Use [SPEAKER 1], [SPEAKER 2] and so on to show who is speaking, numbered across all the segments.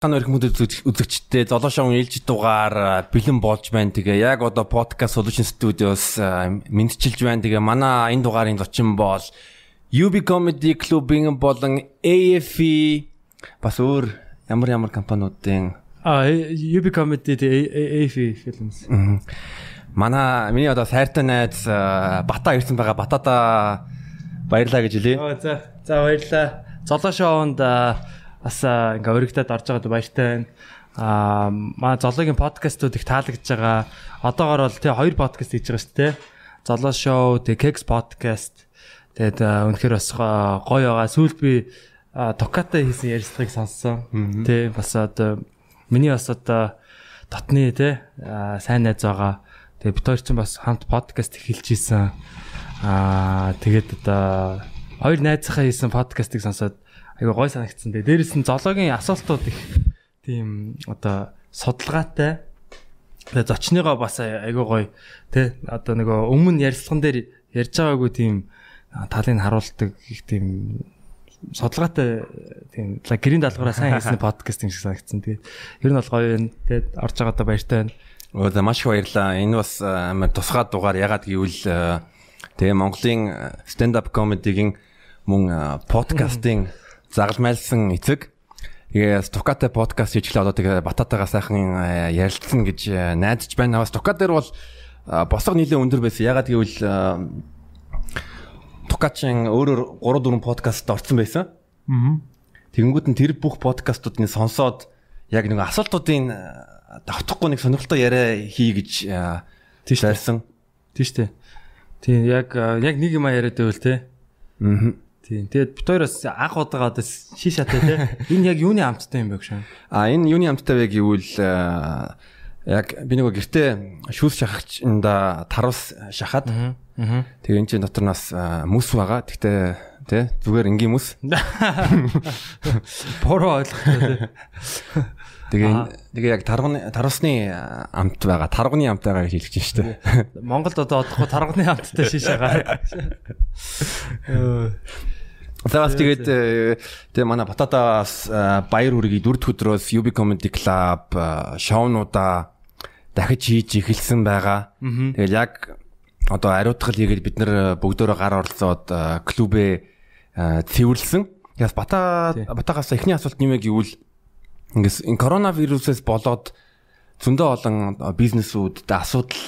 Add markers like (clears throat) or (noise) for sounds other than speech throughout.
[SPEAKER 1] Хан өрхмөд үзэгчтэй золошон ээлж дугаар бэлэн болж байна. Тэгээ яг одоо подкаст solution studios мэдчилж байна. Тэгээ манай энэ дугаарын зочин бол UB Comedy Club-ийн болон AFE бас өөр ямар ямар компаниудын
[SPEAKER 2] а UB Comedy AFE films.
[SPEAKER 1] Манай миний одоо сайртай найз Бата ирсэн байгаа. Батада баярлаа гэж хэлье.
[SPEAKER 2] За за баярлаа. Золошоонд бас ингээ өргөдөд орж байгаад баяртай байна. Аа маа зологийн подкастууд их таалагдж байгаа. Одоогор бол тий хоёр подкаст хийж байгаа шүү дээ. Золоо шоу, тий Kex podcast. Тэгээд үнэхээр бас гоё байгаа. Сүүлд би Токата хийсэн ярилцлагыг сонссон. Тий бас одоо миний бас одоо дотны тий сайн найз байгаа. Тэгээд бид хоёр ч бас хамт подкаст эхэлж ийсэн. Аа тэгээд одоо хоёр найзынхаа хийсэн подкастыг сонсоод айгаа гой санагдсан. Тэгээ дээрэс нь зоологийн асуултууд их тийм одоо судалгаатай. Тэгээ зочныгоо бас айгаа гой тэ одоо нөгөө өмнө ярилцлаган дээр ярьж байгаагүй тийм талыг харуулдаг их тийм судалгаатай тийм гэрийн даалгавраа сайн хийсэн (laughs) подкаст юм шиг санагдсан. Тэгээд ер нь бол гоё байна. Тэгээд орж байгаадаа баяртай байна.
[SPEAKER 1] Оо за маш их баярлаа. Энэ бас амар тусгай дугаар ягаад гэвэл тэгээ Монголын stand up comedy-гийн мөн подкастын (laughs) загалмайлсан эцэг Тэгээ Стуката подкаст хийчихлээ одоо тэгээ Бататагаа сайхан ярилцсан гэж найдаж байна. Стука дээр бол босго нэлээ өндөр байсан. Ягаад гэвэл Тукачин өөрөөр 3 4 подкастт орсон байсан. Аа. Тэгэнгүүт нь тэр бүх подкастуудыг сонсоод яг нэг асуултуудын давтахгүй нэг сонирхолтой яриа хий гэж тийш ярьсан.
[SPEAKER 2] Тийш үү. Тийм яг яг нэг юм яриад байвал те. Аа Тийм. Тэгээд бид хоёр бас анх удаага одоо шиш шатай те. (laughs) Энэ яг юуны амттай юм бэ гэж.
[SPEAKER 1] А энэ юуны амттай вэ гэвэл яг би нөгөө гэртээ шүүс шахагчнда тарус шахаад тэгээ энэ чинь дотор нас мүс байгаа. Гэхдээ тий зүгээр энгийн мүс.
[SPEAKER 2] Боро ойлгохтой тий.
[SPEAKER 1] Тэгээ тэгээ яг тарганы тарусны амт байгаа. Тарганы амт байгаа хэлж байна шүү дээ.
[SPEAKER 2] Монголд одоо одохгүй тарганы амттай шишээгаа.
[SPEAKER 1] За бас тэгээд тэгээ манай Бататаас баяр хүргэе дөрөв өдрөөс UB Comedy Club шоунуудаа дахиж хийж эхэлсэн байгаа. Тэгэл яг одоо ариутгал хийгээд бид нар бүгдөө гар оролцоод клубээ цэвэрлсэн. Яс Бата Батагаас эхний асуулт нэмэ гэвэл Ингээс энэ коронавирусээс болоод зөндөө олон бизнесүүд асуудал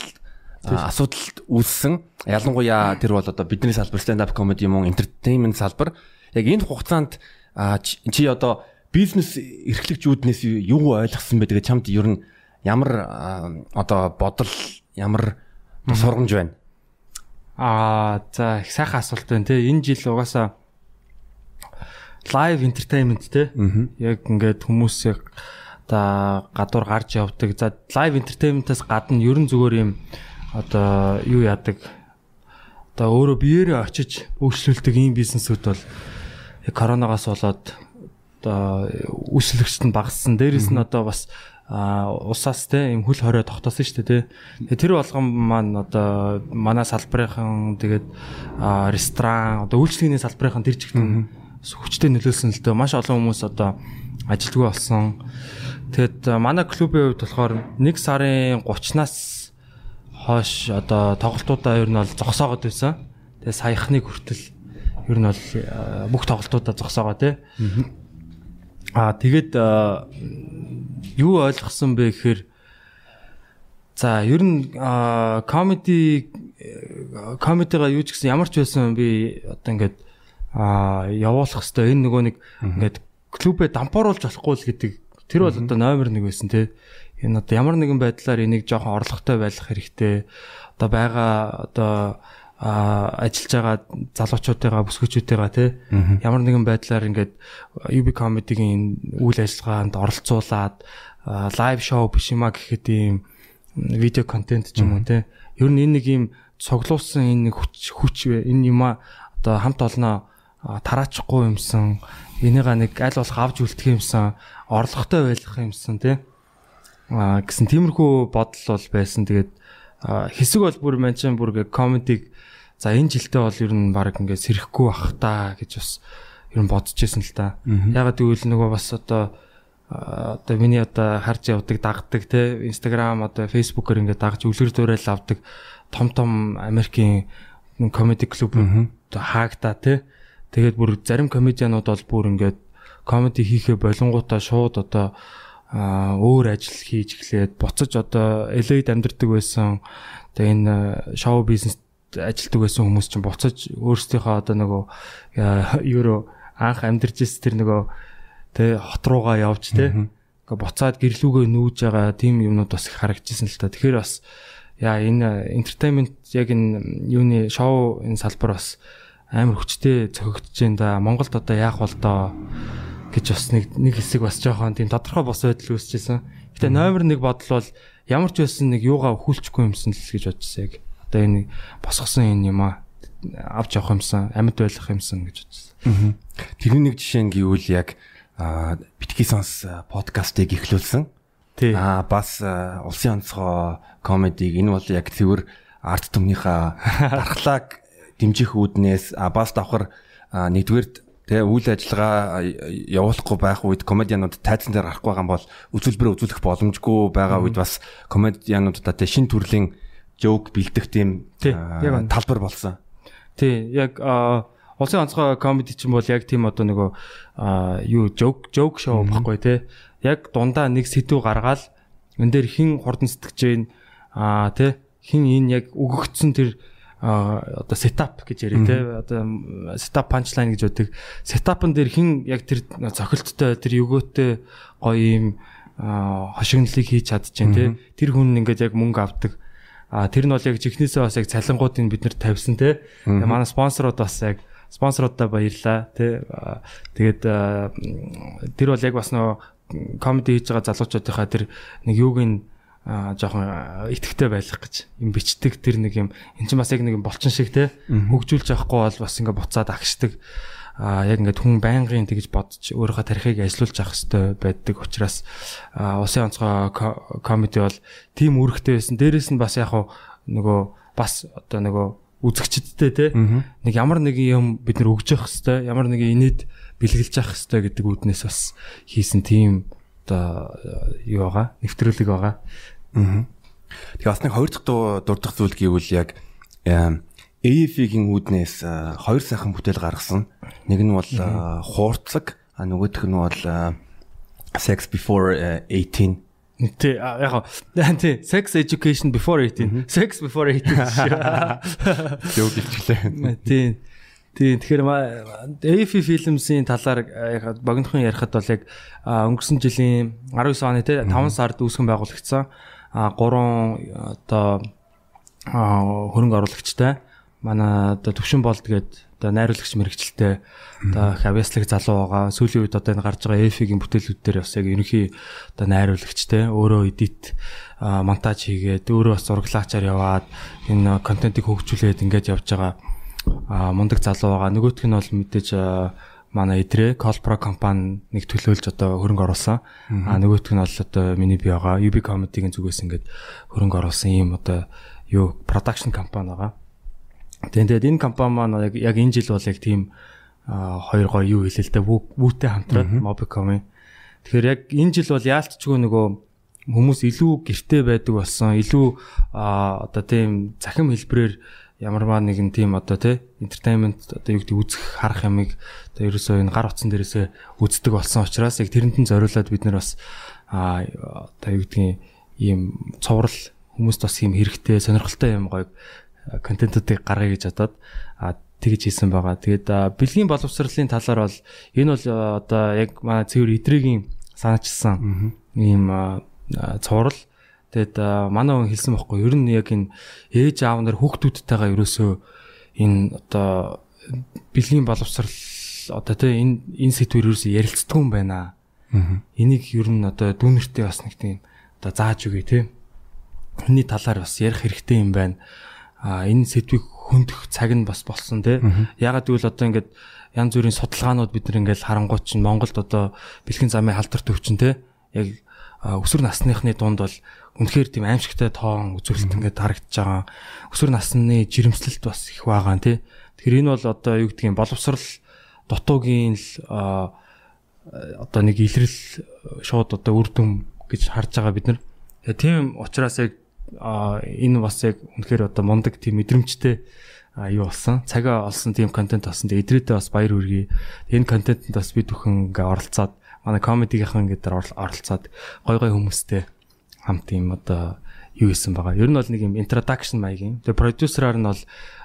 [SPEAKER 1] асуудал үүссэн. Ялангуяа тэр бол одоо бидний салбар stand up comedy юм уу entertainment салбар. Яг энэ хугацаанд чи одоо бизнес эрхлэгчүүднээс юу ойлгосон бэ? Тэгээ чамд ер нь ямар одоо бодол ямар сургамж байна?
[SPEAKER 2] Аа за их сайхан асуулт байна те. Энэ жил угаасаа live entertainment те. Яг ингээд хүмүүсийг одоо гадуур гарч явдаг. За live entertainment-аас гадна ерөн зүгээр юм одоо юу яадаг. Одоо өөрөө биеэрээ очиж өөрчлөлдөг ийм бизнесүүд бол коронавигаас болоод одоо үслэгчт нь багассан. Дээрээс нь одоо бас усаас те юм хөл хорой тогтоосон шүү дээ те. Тэр болгон маань одоо манай салбарынхан тэгээд ресторан одоо үйлчлэгний салбарынхан тэр чигтэн хүчтэй нөлөөлсөн л дээ маш олон хүмүүс одоо ажилтгүй болсон. Тэгэд манай клубийн хувьд болохоор 1 сарын 30-наас хойш одоо тоглолтуудаа ер нь бол зогсоогод байсан. Тэгээ саяхныг хүртэл ер нь бол бүх тоглолтуудаа зогсоогоо тий. Аа тэгээд юу ойлгосон бэ гэхээр за ер нь комеди комедига юу ч гэсэн ямар ч байсан би одоо ингээд аа явуулах хэвээр энэ нөгөө нэг ингээд клубээ дампууруулж болохгүй л гэдэг. Тэр бол одоо номер 1 байсан те. Энэ одоо ямар нэгэн байдлаар энийг жоохон орлоготой байлгах хэрэгтэй. Одоо байгаа одоо ажиллаж байгаа залуучуудыгаа бүсгүүчүүдтэйгээ те. Ямар нэгэн байдлаар ингээд UB comedy-гийн үйл ажиллагаанд оролцуулаад лайв шоу биш юма гэхэд ийм видео контент ч юм уу те. Ер нь энэ нэг ийм цуглуулсан энэ хүч хүч энэ юма одоо хамт олноо тараачихгүй юмсан. Энийга нэг аль болох авч үлдэх юмсан. Орлоготой байх юмсан тий. А гэсэн тиймэрхүү бодол бол байсан. Тэгээд хэсэг бол бүр маань чинь бүр комедиг за энэ жилдээ бол ер нь баг ингээд сэрэхгүй бах та гэж бас ер нь бодож ирсэн л та. Ягаад гэвэл нөгөө бас одоо одоо миний одоо харж явдаг дагдаг те Instagram одоо Facebook-оор ингээд дагж үлгэр дуурайл авдаг том том Америкийн комеди клуб хаагта те тэгээд бүр зарим комедианууд бол бүр ингээд комеди хийхээ болонгуудаа шууд одоо өөр ажил хийж эхлээд буцаж одоо LA-д амьдардаг байсан тэгээ энэ шоу бизнес ажилтдаг байсан хүмүүс чинь буцаж өөрсдийнхөө одоо нөгөө евро анх амьдарч ирсэн тэр нөгөө тэ хот руугаа явж тэ ингээ буцаад гэрлүүгээ нүүж байгаа тийм юмнууд бас их харагдчихсан л та. Тэгэхээр бас яа энэ entertainment яг энэ юуны шоу энэ салбар бас амар хүчтэй цогцож байна да. Монголд одоо яах бол доо гэж бас нэг нэг хэсэг бас жоохон тийм тодорхой бос байдал үүсчихсэн. Гэтэ номер 1 бодол бол ямар ч байсан нэг юугаа өхүүлчихгүй юмсан л гэж бодчихсан яг. Одоо энэ босгосон энэ юм аа авч явах юмсан, амьд байх юмсан гэж бодчихсан.
[SPEAKER 1] Тэрний нэг жишээ нь гэвэл яг битгий сонс подкастыг эхлүүлсэн. Аа бас улсын онцгой комедиг энэ бол яг цэвэр арт түмнийхээ (laughs) дархлааг дэмжих үүднээс бас давхар нэгдүгээр тэгээ үйл ажиллагаа явуулахгүй байх үед комедианууд тайзан дээр гарахгүй байгаа бол үзүүлбэрээ үзүүлэх боломжгүй байгаа үед бас комедиануудаа тэгээ шин төрлийн жоок бэлдэх тийм талбар болсон.
[SPEAKER 2] Тий, яг Улсын онцгой комеди ч юм бол яг тийм одоо нөгөө юу joke joke show баггүй те. Яг дундаа нэг сэтүү гаргаал энэ дээр хин хурдан сэтгэж जैन аа те хин энэ яг өгөгдсөн тэр одоо сетап гэж яриа те. Одоо сетап панчлайн гэж үүдэг сетапн дээр хин яг тэр цохилттой тэр өгөөтэй гоё юм хошигнлыг хийж чадчихээн те. Тэр хүн ингээд яг мөнгө авдаг. А тэр нь бол яг чихнээсээ бас яг цалингуудыг бид нэр тавьсан те. Манай спонсорууд бас яг спонсоруудаа баярлаа тий. Тэгээд тэр бол яг бас нөгөө комеди хийж байгаа залуучуудынхаа тэр нэг юуг нь жоохон итгэвтэй байх гэж. Юм бичдэг тэр нэг юм эн чинь бас яг нэг болчин шиг те. Хөгжүүлж явахгүй бол бас ингээ буцаад агшдаг. А яг ингээд хүн байнгын тэгж бодож өөрийнхөө тарихыг ажилуулж авах хэрэгтэй байдаг учраас усын онцгой комеди бол тийм үүрэгтэй байсан. Дээрээс нь бас яг нөгөө бас одоо нөгөө үзэгчдтэй те. Нэг ямар нэг юм бид нар өгж явах хэвээр ямар нэг инээд бэлгэлж явах хэвээр гэдэг үүднээс бас хийсэн тийм одоо юу байгаа нэвтрүүлэг байгаа. Аа.
[SPEAKER 1] Тэгээ бас нэг хоёр дахь дурдах зүйл гэвэл яг AF-ийн үүднээс хоёр сайхан бүтээл гаргасан. Нэг нь бол хуурцаг, а нөгөөх нь бол Sex Before 18
[SPEAKER 2] Тий яг тий sex education before 18 sex before 18
[SPEAKER 1] юу гэлчлээ.
[SPEAKER 2] Тий. Тий тэгэхээр AF Films-ийн талаар богинохон ярихад бол яг өнгөрсөн жилийн 19 оны тий 5 сард үүсгэн байгуулагдсан. А 3 одоо хөрөнгө оруулагчтай манай одоо төвшин болд гээд одоо найруулагч мэрэгчлээ одоо хавьяслаг залуу байгаа. Сүүлийн үед одоо энэ гарч байгаа EF-ийн бүтээлүүд дээр бас яг ерөнхий одоо найруулагч те өөрөө эдит монтаж хийгээд өөрөө бас зураглаачаар яваад энэ контентыг хөгжүүлээд ингэж явж байгаа мундаг залуу байгаа. Нөгөөх нь бол мэдээж манай идрээ Colpro компани нэг төлөөлж одоо хөрөнгө оруулсан. А нөгөөх нь бол одоо миний бий байгаа UB Comedy-гийн зүгээс ингээд хөрөнгө оруулсан юм одоо юу production компани байгаа. Тэгээд энэ компани маань яг энэ жил бол яг тийм хоёр гоё юу хэлээ л дээ бүүтэй хамтраад Mobicom-ын. Тэгэхээр яг энэ жил бол яалтчгүй нөгөө хүмүүс илүү гэртэй байдаг болсон. Илүү одоо тийм захим хэлбэрээр ямарваа нэгэн тийм одоо тий entertainment одоо юу гэдэг үзэх харах ямыг одоо ерөөсөө энэ гар утсан дээрээсээ үздэг болсон учраас яг тэрэнд нь зориулаад бид нар бас а одоо юу гэдгийг ийм цоврал хүмүүст бас ийм хэрэгтэй сонирхолтой юм гоё контентуудыг гаргая гэж бодоод тэгж хийсэн байгаа. Тэгээд бэлгийн боловсролын талаар бол энэ бол одоо яг манай цэвэр идрэгийн санаачилсан ийм цуврал. Тэгээд манай хүн хэлсэн байхгүй ер нь яг энэ ээж аав нар хүүхдүүдтэйгээ ерөөсөө энэ одоо бэлгийн боловсрал одоо тэ энэ энэ сэдвэр ерөөсөө ярилцдаг юм байна. Энийг ер нь одоо дүүнертэй бас нэг тийм одоо зааж өгье тэ. Хүний талаар бас ярих хэрэгтэй юм байна а энэ сэдвийг хөндөх цаг нь бас болсон тий. Ягаад гэвэл одоо ингээд янз бүрийн судалгаанууд бид нар ингээд харангуй чинь Монголд одоо бэлгийн замын халдвар төвчин тий. Яг өсвөр насныхны дунд бол үнэхээр тийм аимшигтай тоон үзүүлэлт ингээд харагдаж байгаа. Өсвөр насны жирэмслэлт бас их байгаа тий. Тэгэхээр энэ бол одоо юу гэдгийг боловсрал дутуугийн л одоо нэг илрэл шууд одоо үр дүн гэж харж байгаа бид нар. Тэгээ тийм учраас яг энэ бас яг үнэхээр одоо мундаг тийм мэдрэмжтэй юу болсон. Цагаа олсон тийм контент болсон. Тэгээ идрээдээ бас баяр хүргэе. Энэ контентэнд бас бид бүхэн ингээ оролцоод манай комедигийнхан ингээ дээр оролцоод гой гой хүмүүстэй хамт юм одоо юу хийсэн байгаа. Ер нь бол нэг юм introduction маягийн. Тэгээ продюсераар нь бол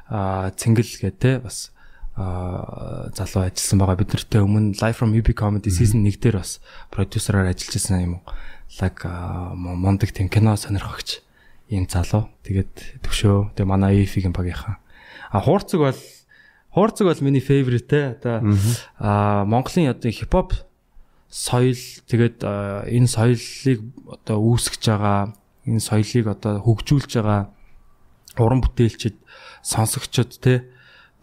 [SPEAKER 2] цэнгэл гэдэг те бас залуу ажилласан байгаа. Бид нартэй өмнө Live from UB Comedy season 1 дээр бас продюсераар ажиллаж байсан юм. Лаг мондөг тийм кино сонирхогч ийм залуу. Тэгээд төвшөө. Тэгээ манай EF-ийн багийнхан. А хуурцэг бол хуурцэг бол миний favorite те. Одоо а Монголын одоо хипхоп соёл тэгээд энэ соёлыг одоо үүсгэж байгаа энэ соёлыг одоо хөгжүүлж байгаа уран бүтээлчд сонсогчд те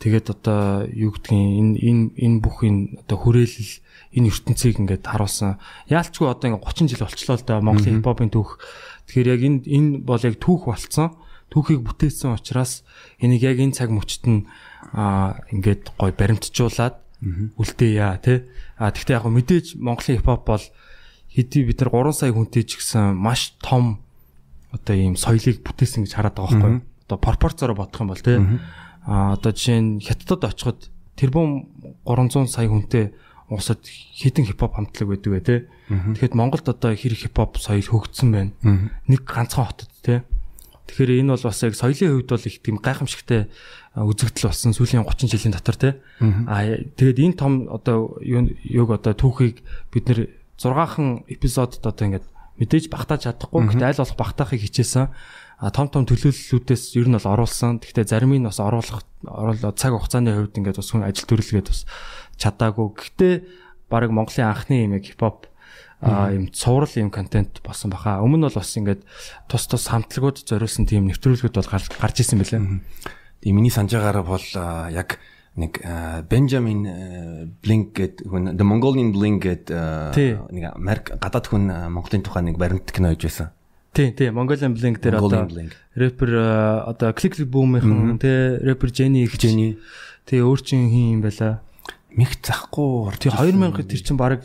[SPEAKER 2] тэгээд одоо юу гэдгийг энэ энэ энэ бүх энэ одоо хүрээлэл энэ ертөнцийг ингээд харуулсан. Яалчгүй одоо ингээд 30 жил болчлоо л да Монголын хипхопын түүх. Тэгэхээр яг энэ энэ бол яг түүх болцсон түүхийг бүтээсэн учраас энийг яг энэ цаг мөчт нь аа ингээд гой баримтжуулаад үлдээя тий. А тэгтээ яг мэдээж Монголын хипхоп бол хэдий бид нар 3 сая хүнтэй ч гэсэн маш том одоо ийм соёлыг бүтээсэн гэж хараад байгаа байхгүй юу? Одоо пропорцоор бодох юм бол тий. А одоо жишээ нь хятадд очиход тэрбум 300 сая хүнтэй усад хідэн хипхоп хамтлаг байдаг бай тээ. Тэгэхэд Монголд одоо хэр хипхоп соёл хөгжсөн байна. Нэг ганцхан хотод тээ. Тэгэхээр энэ бол бас яг соёлын хувьд бол их тийм гайхамшигтай үзэгдэл болсон сүүлийн 30 жилийн дотор тий. Аа тэгээд энэ том одоо юг одоо түүхийг бид нэр 6хан эпизодод одоо ингээд мэдээж багтааж чадахгүй. Гэхдээ аль болох багтаахыг хичээсэн. А том том төлөөллүүдээс ер нь бол оруулсан. Гэхдээ зарим нь бас оруулах оруулаад цаг хугацааны хувьд ингээд бас хүн ажил төрөлгээд бас чадаагүй. Гэхдээ баг Монголын анхны юм яг хипхоп юм цуврал юм контент болсон баха. Өмнө нь бол бас ингээд тус тус хамтлагууд зориулсан тийм нэвтрүүлгүүд бол гарч исэн байлаа.
[SPEAKER 1] Тийм миний санаж байгаагаар бол яг нэг Benjamin Blink гэдэг хүн The Mongolian Blink гэдэг нэг Америк гадаад хүн Монголын тухай нэг баримт кино хийж байсан.
[SPEAKER 2] Тий, тий, Mongolian Blink дээр одоо рэпер одоо Click Boom-ийн тий, рэпер Jenny их Jenny. Тий, өөр чин хин юм байла.
[SPEAKER 1] Мих захгүй.
[SPEAKER 2] Тий 2000 тэр чин баг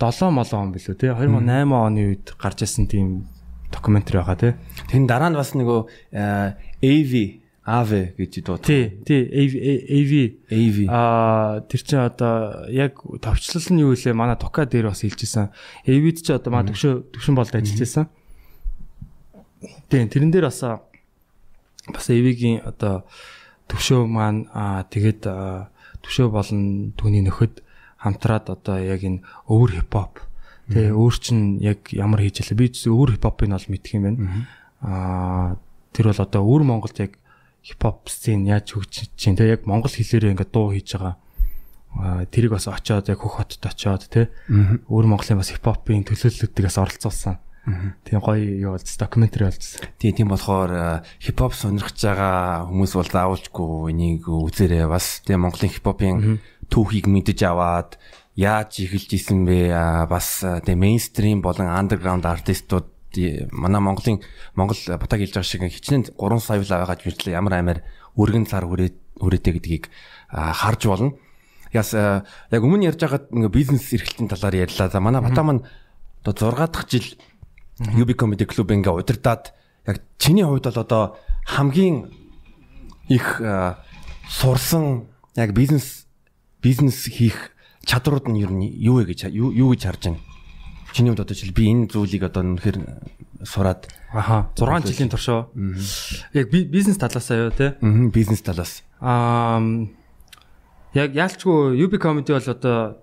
[SPEAKER 2] 7 молоо он билүү те 2008 оны үед гарч ирсэн тийм докюментари байгаа те.
[SPEAKER 1] Тэн дараа нь бас нөгөө AV Ave гэж дуу.
[SPEAKER 2] Тий, тий, AV
[SPEAKER 1] AV.
[SPEAKER 2] Аа тэр чинь одоо яг товчлол нь юу вэ? Манай Тука дээр бас хэлчихсэн. AV-д чи одоо маа төвшөө төвшин болд ажиллаж байсан. Тий, тэрэн дээр бас бас AV-гийн одоо төвшөө маань аа тэгээд төвшөө болон түүний нөхөд хамтраад одоо яг энэ өвөр хипхоп тэгээ өөр чин яг ямар хийж ялаа би өвөр хипхопыг бол мэдх юм байна. Аа тэр бол одоо өвөр Монголд яг хипхоп сцен яаж хөгжиж чинь тэгээ яг монгол хэлээрээ ингээд дуу хийж байгаа. Аа тэрийг бас очиод яг хөх хотод очиод тэ өвөр Монголын бас хипхопын төлөөллүүдээс оролцуулсан. Тийм гоё юу болж докюментари болжсэн.
[SPEAKER 1] Тийм тийм болохоор хипхоп сонирхож байгаа хүмүүс бол заавалжгүй энийг үзээрэй бас. Тийм Монголын хипхопын түүхийг мэдэж аваад яаж эхэлж исэн бэ бас тэгээ мейнстрим болон андерграунд артистууд манай Монголын Монгол батаг хэлж байгаа шиг хичнээн 3 сая байгаа гэж мэтлээ ямар амар өргөн цар хүрээтэй гэдгийг харж болно. Яс яг өмнө ярьж байгаад ингээ бизнес эрхлэлтийн талаар ярьлаа. За манай Бата маань одоо 6 дахь жил UB Comedy Club ингээ удирдаад яг чиний хувьд бол одоо хамгийн их сурсан яг бизнес бизнес хийх чадрууд нь ер нь юу вэ гэж юу гэж харж байна? Чиний хувьд одоо жишээл би энэ зүйлийг одоо үнэхээр сураад
[SPEAKER 2] аха 6 жилийн туршоо яг бизнес талаасаа юу те?
[SPEAKER 1] Аа бизнес талаас.
[SPEAKER 2] Аа яг яалчгүй UB comedy бол одоо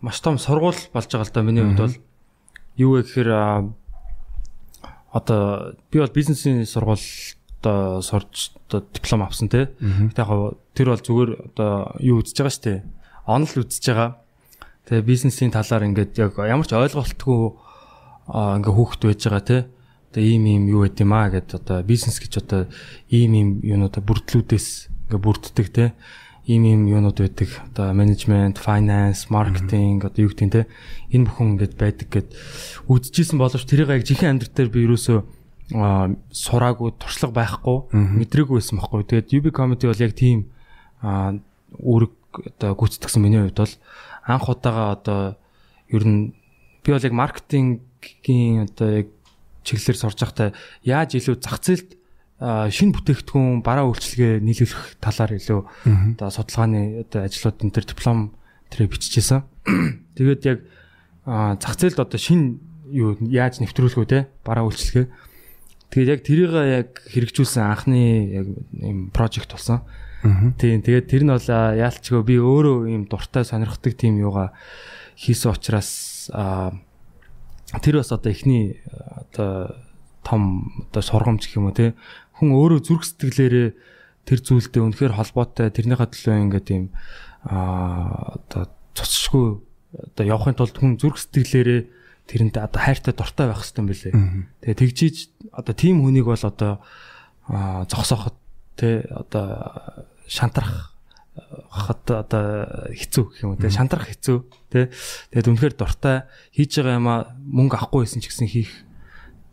[SPEAKER 2] маш том сургууль болж байгаа л да миний хувьд бол юу вэ гэхээр одоо би бол бизнесийн сургуульд сурч одоо диплом авсан те. Гэтэ яг тэр бол зүгээр одоо юу үзэж байгаа штэ онл үзэж байгаа. Тэгээ бизнесийн талаар ингээд яг ямар ч ойлголтгүй ингээ хүүхэд байж байгаа те. Тэгээ ийм ийм юу гэдэм аа гэд одоо бизнес гэж одоо ийм ийм юунуудаа бүрдлүүдээс ингээ бүрддэг те. Ийм ийм юунууд байдаг. Одоо менежмент, finance, marketing одоо юу гэдэг те. Энэ бүхэн ингээд байдаг гэд үдчихсэн боловч тэрийг яг жинхэнэ амьдрал дээр би юусоо сураагүй туршлага байхгүй мэдрээгүй байсан байхгүй. Тэгээд UB comedy бол яг тийм үүрэг одоо гүйцэтгсэн миний хувьд бол анх удаага одоо ер нь би бол яг маркетингийн одоо яг чиглэлээр сурж байхдаа яаж илүү зах зээлд шинэ бүтээгдэхүүн бараа үйлчлэгээ нийлүүлэх талаар илүү одоо судалгааны одоо ажлууд энэ төр диплом тэр биччихсэн. (clears throat) Тэгээд яг зах зээлд одоо шинэ юу яаж нэвтрүүлэх үү те бараа үйлчлэгээ. Тэгээд яг тэрийг яг хэрэгжүүлсэн анхны яг юм прожект болсон. Тийм тэгээд тэр нь бол яалчгүй би өөрөө юм дуртай сонирхдаг тийм юугаа хийсэн учраас тэр бас одоо эхний одоо том одоо сургамж гэх юм уу те хүн өөрөө зүрх сэтгэлээрээ тэр зүйлдээ үнэхээр холбоотой тэрнийхээ төлөө ингээд юм аа одоо цоцшгүй одоо явахын тулд хүн зүрх сэтгэлээрээ тэрэнд одоо хайртай дуртай байх хэрэгтэй юм билээ. Тэгээ тэгжиж одоо тийм хүнийг бол одоо зогсоохот те одоо шантрах хат одоо хэцүү гэх юм те шантрах хэцүү те. Тэгээд үнэхээр дуртай. Хийж байгаа юмаа мөнгө авахгүй байсан ч гэсэн хийх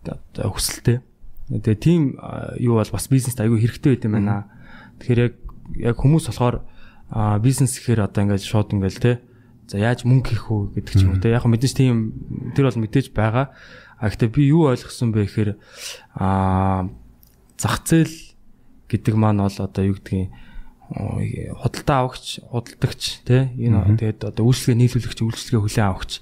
[SPEAKER 2] одоо хүсэлтэй тэгээд тийм юу бол бас бизнест аягүй хэрэгтэй байт юм байна. Тэгэхээр яг яг хүмүүс болохоор бизнес гэхээр одоо ингээд шууд ингээд те. За яаж мөнгө хийх үү гэдэг ч юм уу те. Яг мэдээж тийм тэр бол мэдээж байгаа. А гэхдээ би юу ойлгосон бэ гэхээр а зах зээл гэдэг маань бол одоо юу гэдгийг худалдаа авагч, худалдагч тий энэ тэгээд одоо үйлчлэгээ нийлүүлэгч, үйлчлэгээ хүлээн авагч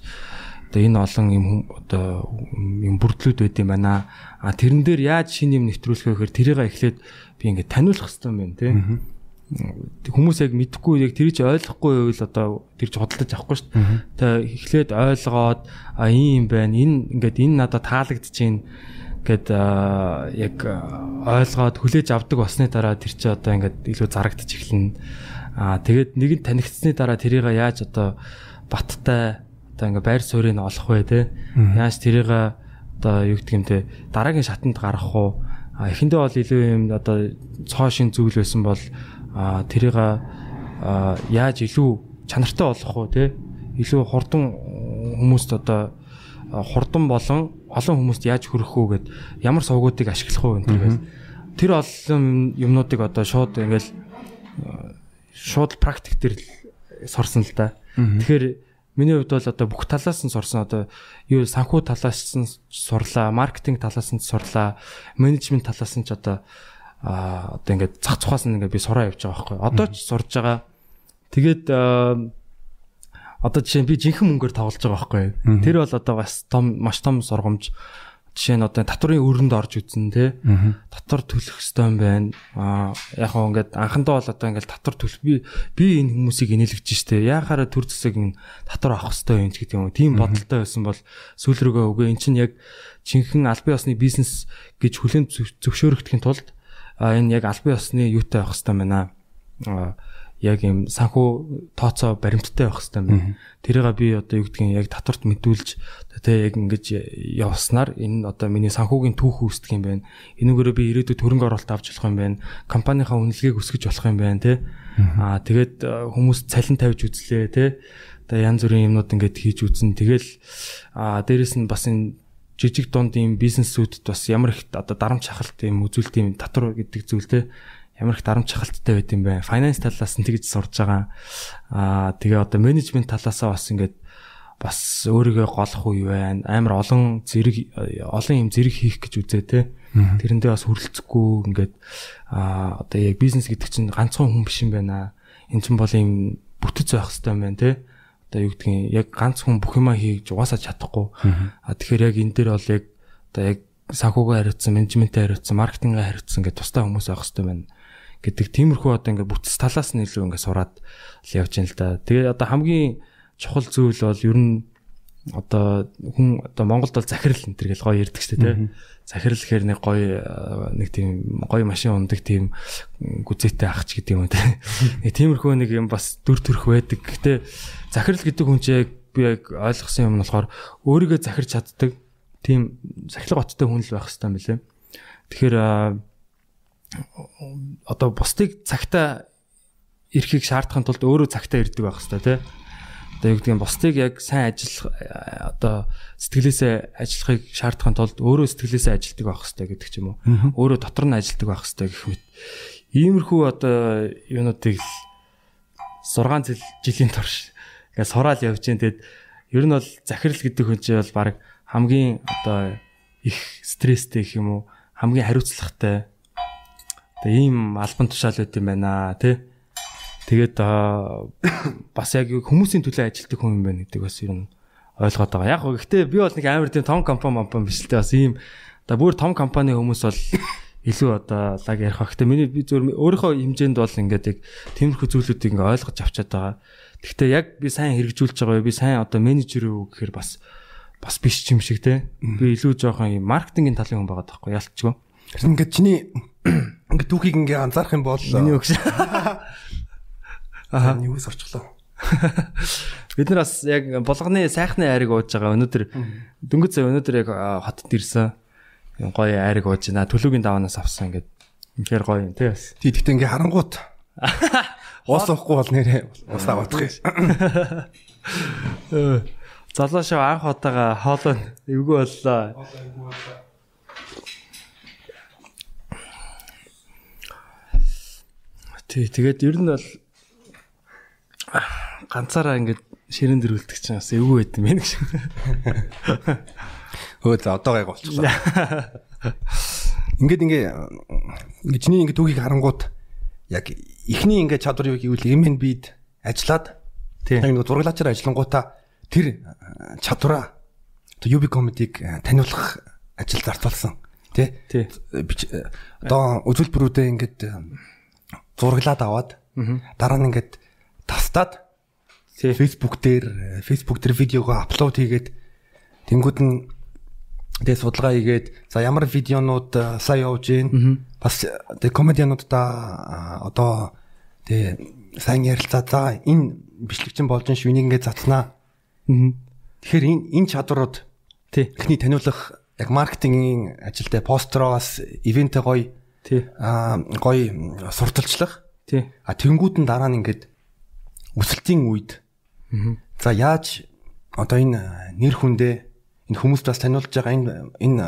[SPEAKER 2] одоо энэ олон юм одоо юм бүрдлүүд байд юм байна. А тэрэн дээр яаж шинэ юм нэвтрүүлэх вэ гэхээр тэрийг эхлээд би ингээд таниулах хэрэгтэй юм байна тий. Хүмүүс яг мэдхгүй яг тэр чи ойлгохгүй байвал одоо тэр чи худалдаж авахгүй шүү дээ. Тэгээ эхлээд ойлгоод а ийм юм байна. Энэ ингээд энэ надад таалагдчихээн гэд яг ойлгоод хүлээж авдаг болсны дараа тэр чи одоо ингээд илүү зарагдчих эхэлнэ. Аа тэгээд нэг нь танигдсны дараа тэрийг яаж одоо баттай одоо ингээд байр суурийг олох вэ те? Яаж тэрийг одоо юу гэдэг юм те дараагийн шатанд гаргах уу? Эхэндээ бол илүү юм одоо цоо шин зүйл байсан бол тэрийг яаж илүү чанартай болгох уу те? Илүү хурдан хүмүүст одоо хурдан болон олон хүмүүст яаж хүрэх үү гэд ямар сувгуудыг ашиглах уу гэдэг. Тэр олон юмнуудыг одоо шууд ингээл шууд практик дээр сорсон л да. Тэгэхээр миний хувьд бол одоо бүх талаас нь сорсон одоо юу санхүү талаас нь сурлаа, маркетинг талаас нь сурлаа, менежмент талаас нь ч одоо а одоо ингээд зах цухаас нь ингээд би сураа явж байгаа байхгүй. Одоо ч сурж байгаа. Тэгээд одоо жишээ нь би жинхэнэ мөнгөөр тоглож байгаа байхгүй. Тэр бол одоо бас том маш том сургамж. Жишээ нь одоо татврын өрөнд орж үзэн тий. Татвар төлөх хэрэгтэй юм байна. Аа яг хоо ингээд анхандаа бол одоо ингээд татвар төлөх би би энэ хүмүүсийг инээлгэж штэ. Яахаараа төр зэсэг ин татвар авах хэрэгтэй юм ч гэдэг юм. Тийм бодолтой байсан бол сүүл рүүгээ үгүй эн чинь яг жинхэнэ албан ёсны бизнес гэж хүлэн зөвшөөрөгдөхийн тулд энэ яг албан ёсны юутай байх хэрэгтэй байна. Аа яг юм санхүү тооцоо баримттай байх хэрэгтэй байна. Тэрийг би одоо юу гэдгийг яг татварт мэдүүлж тэгээ яг ингэж явснаар энэ одоо миний санхүүгийн түүх үүсдэг юм байна. Энүүгээрээ би ирээдүйд хөрөнгө оруулалт авч болох юм байна. Компанийнхаа үнэлгээг өсгөж болох юм байна тий. Аа тэгээд хүмүүс цалин тавьж үзлээ тий. Одоо янз бүрийн юмнууд ингэж хийж үзэн. Тэгэл аа дээрэс нь бас энэ жижиг дунд ийм бизнесүүдэд бас ямар их одоо дарамт шахалт ийм үзүүлэлт ийм татвар гэдэг зүйл те ямар их дарамт шахалттай байт юм бэ? Finance талаас нь тэгж сурж байгаа. Аа тэгээ одоо менежмент талаасаа бас ингээд бас өөрийгөө голох үе байна. Амар олон зэрэг олон юм зэрэг хийх гэж үзээ те. Тэрэндээ бас хүрлцэхгүй ингээд аа одоо яг бизнес гэдэг чинь ганцхан хүн биш юм байна. Эн чинь бол юм бүтэц байх хэрэгтэй юм байна те. Одоо юу гэдгийг яг ганц хүн бүх юма хийж угаасаа чадахгүй. Аа тэгэхээр яг энэ дээр бол яг одоо яг санхүүгээ хариуцсан, менежментээ хариуцсан, маркетингээ хариуцсан гэдэг тустай хүмүүс байх хэрэгтэй байна гэдэг тиймэрхүү одоо ингээ бүтц талаас нь илүү ингээ сураад л явж байна л да. Тэгээ одоо хамгийн чухал зүйл бол ер нь одоо хүн одоо Монголд бол захирал энэ төр гэл гоё ярьдаг шүү дээ тий. Захирал гэхээр нэг гоё нэг тийм гоё машин ундаг тийм гүзээтэй ахч гэдэг юм тий. Нэг тиймэрхүү нэг юм бас дүр төрх байдаг. Гэтэ захирал гэдэг хүн чинь яг би яг ойлгосон юм нь болохоор өөрийгөө захирч чаддаг тийм сахилга баттай хүн л байх хэрэгтэй юм билээ. Тэгэхээр одоо бусдыг цагтаа ирэхийг шаардахын тулд өөрөө цагтаа ирдэг байх хэрэгтэй тий. Одоо юу гэдгийг бусдыг яг сайн ажиллах одоо сэтгэлээсээ ажиллахыг шаардахын тулд өөрөө сэтгэлээсээ ажилтдаг байх хэрэгтэй гэдэг ч юм уу. Өөрөө дотор нь ажилтдаг байх хэрэгтэй гэх мэт. Иймэрхүү одоо юунуудыг 6 жилийн турш ингээд сураал явж гэн тэгэд Ер нь бол захирал гэдэг хүн чинь бол баг хамгийн одоо их стресстэй гэх юм уу хамгийн хариуцлагатай одоо ийм албан тушаал байт юм байна тий Тэгээд бас яг хүмүүсийн төлөө ажилтдаг хүн юм байна гэдэг бас ер нь ойлгоод байгаа. Яг гоо гэхдээ би бол нэг амар тийм том компани компани биш л дээ бас ийм одоо бүр том компани хүмүүс бол (laughs) илүү одоо лаг ярих. Гэхдээ миний би зөв өөрийнхөө хэмжээнд бол ингээд яг тиймэрхүү зүйлүүдийг ингээд ойлгож авчаад байгаа. Гэхдээ яг би сайн хэрэгжүүлж байгаа би сайн одоо менежер үү гэхээр бас бас биш юм шиг те. Би илүү жоохон маркетингийн талын хүн байгаа таахгүй ялцгүй.
[SPEAKER 1] Ингээд чиний ингээд түүхийг ингээд анзаарах юм бол
[SPEAKER 2] миний өгш.
[SPEAKER 1] Аа юус орчлоо. (laughs)
[SPEAKER 2] Бид нар бас яг болгоны сайхны айрыг ууж байгаа. Өнөөдөр дөнгөж сая өнөөдөр яг хотод ирсэн. Гоё айрыг ууж байна. Төлөөгийн даваанаас авсан ингээд. Үнэхээр гоё юм тий бас.
[SPEAKER 1] Тий гэхдээ ингээ харангуут. (laughs) Уус уухгүй бол нэрээ ус аваадах юм.
[SPEAKER 2] Залуу шав анх удаага хоолой эвгүй боллоо. Тий тэгээд ер нь бол ганцаараа ингээд ширэн дэрүүлдэг чинь бас эвгүй байт юм байна гэж.
[SPEAKER 1] Хөө за одоо гайг болчихлоо. Ингээд ингээ ингээ чиний ингээ түүхийг харангуут яг эхний ингээ чадвар юу гэвэл MNB-д ажиллаад яг нэг зураглаачаар ажиллангуудаа тэр чадвараа UB comedy-г таниулах ажил зартуулсан тий. Одоо үзүүлбэрүүдээ ингээд зураглаад аваад дараа нь ингээд тастаад Facebook дээр Facebook дээр видеогоо аплод хийгээд тэнгууд нь тэгээ судалгаа хийгээд за ямар видеонууд э, сайн явж гин. Бас тэгээ комедиануудаа одоо тэгээ сайн ярилцаа за энэ бичлэгчин болж ш үнийг ингээд затнаа. Тэгэхээр энэ энэ чадварууд
[SPEAKER 2] тий.
[SPEAKER 1] эхний таниулах яг маркетингийн ажилтай постероос ивентэ гоё тий. А гоё сурталчлах.
[SPEAKER 2] Тий.
[SPEAKER 1] А тэнгууд нь дараа нь ингээд өсөлтийн үед. За яаж одоо энэ нэр хүндээ энэ хүмүүст бас таниулж байгаа энэ энэ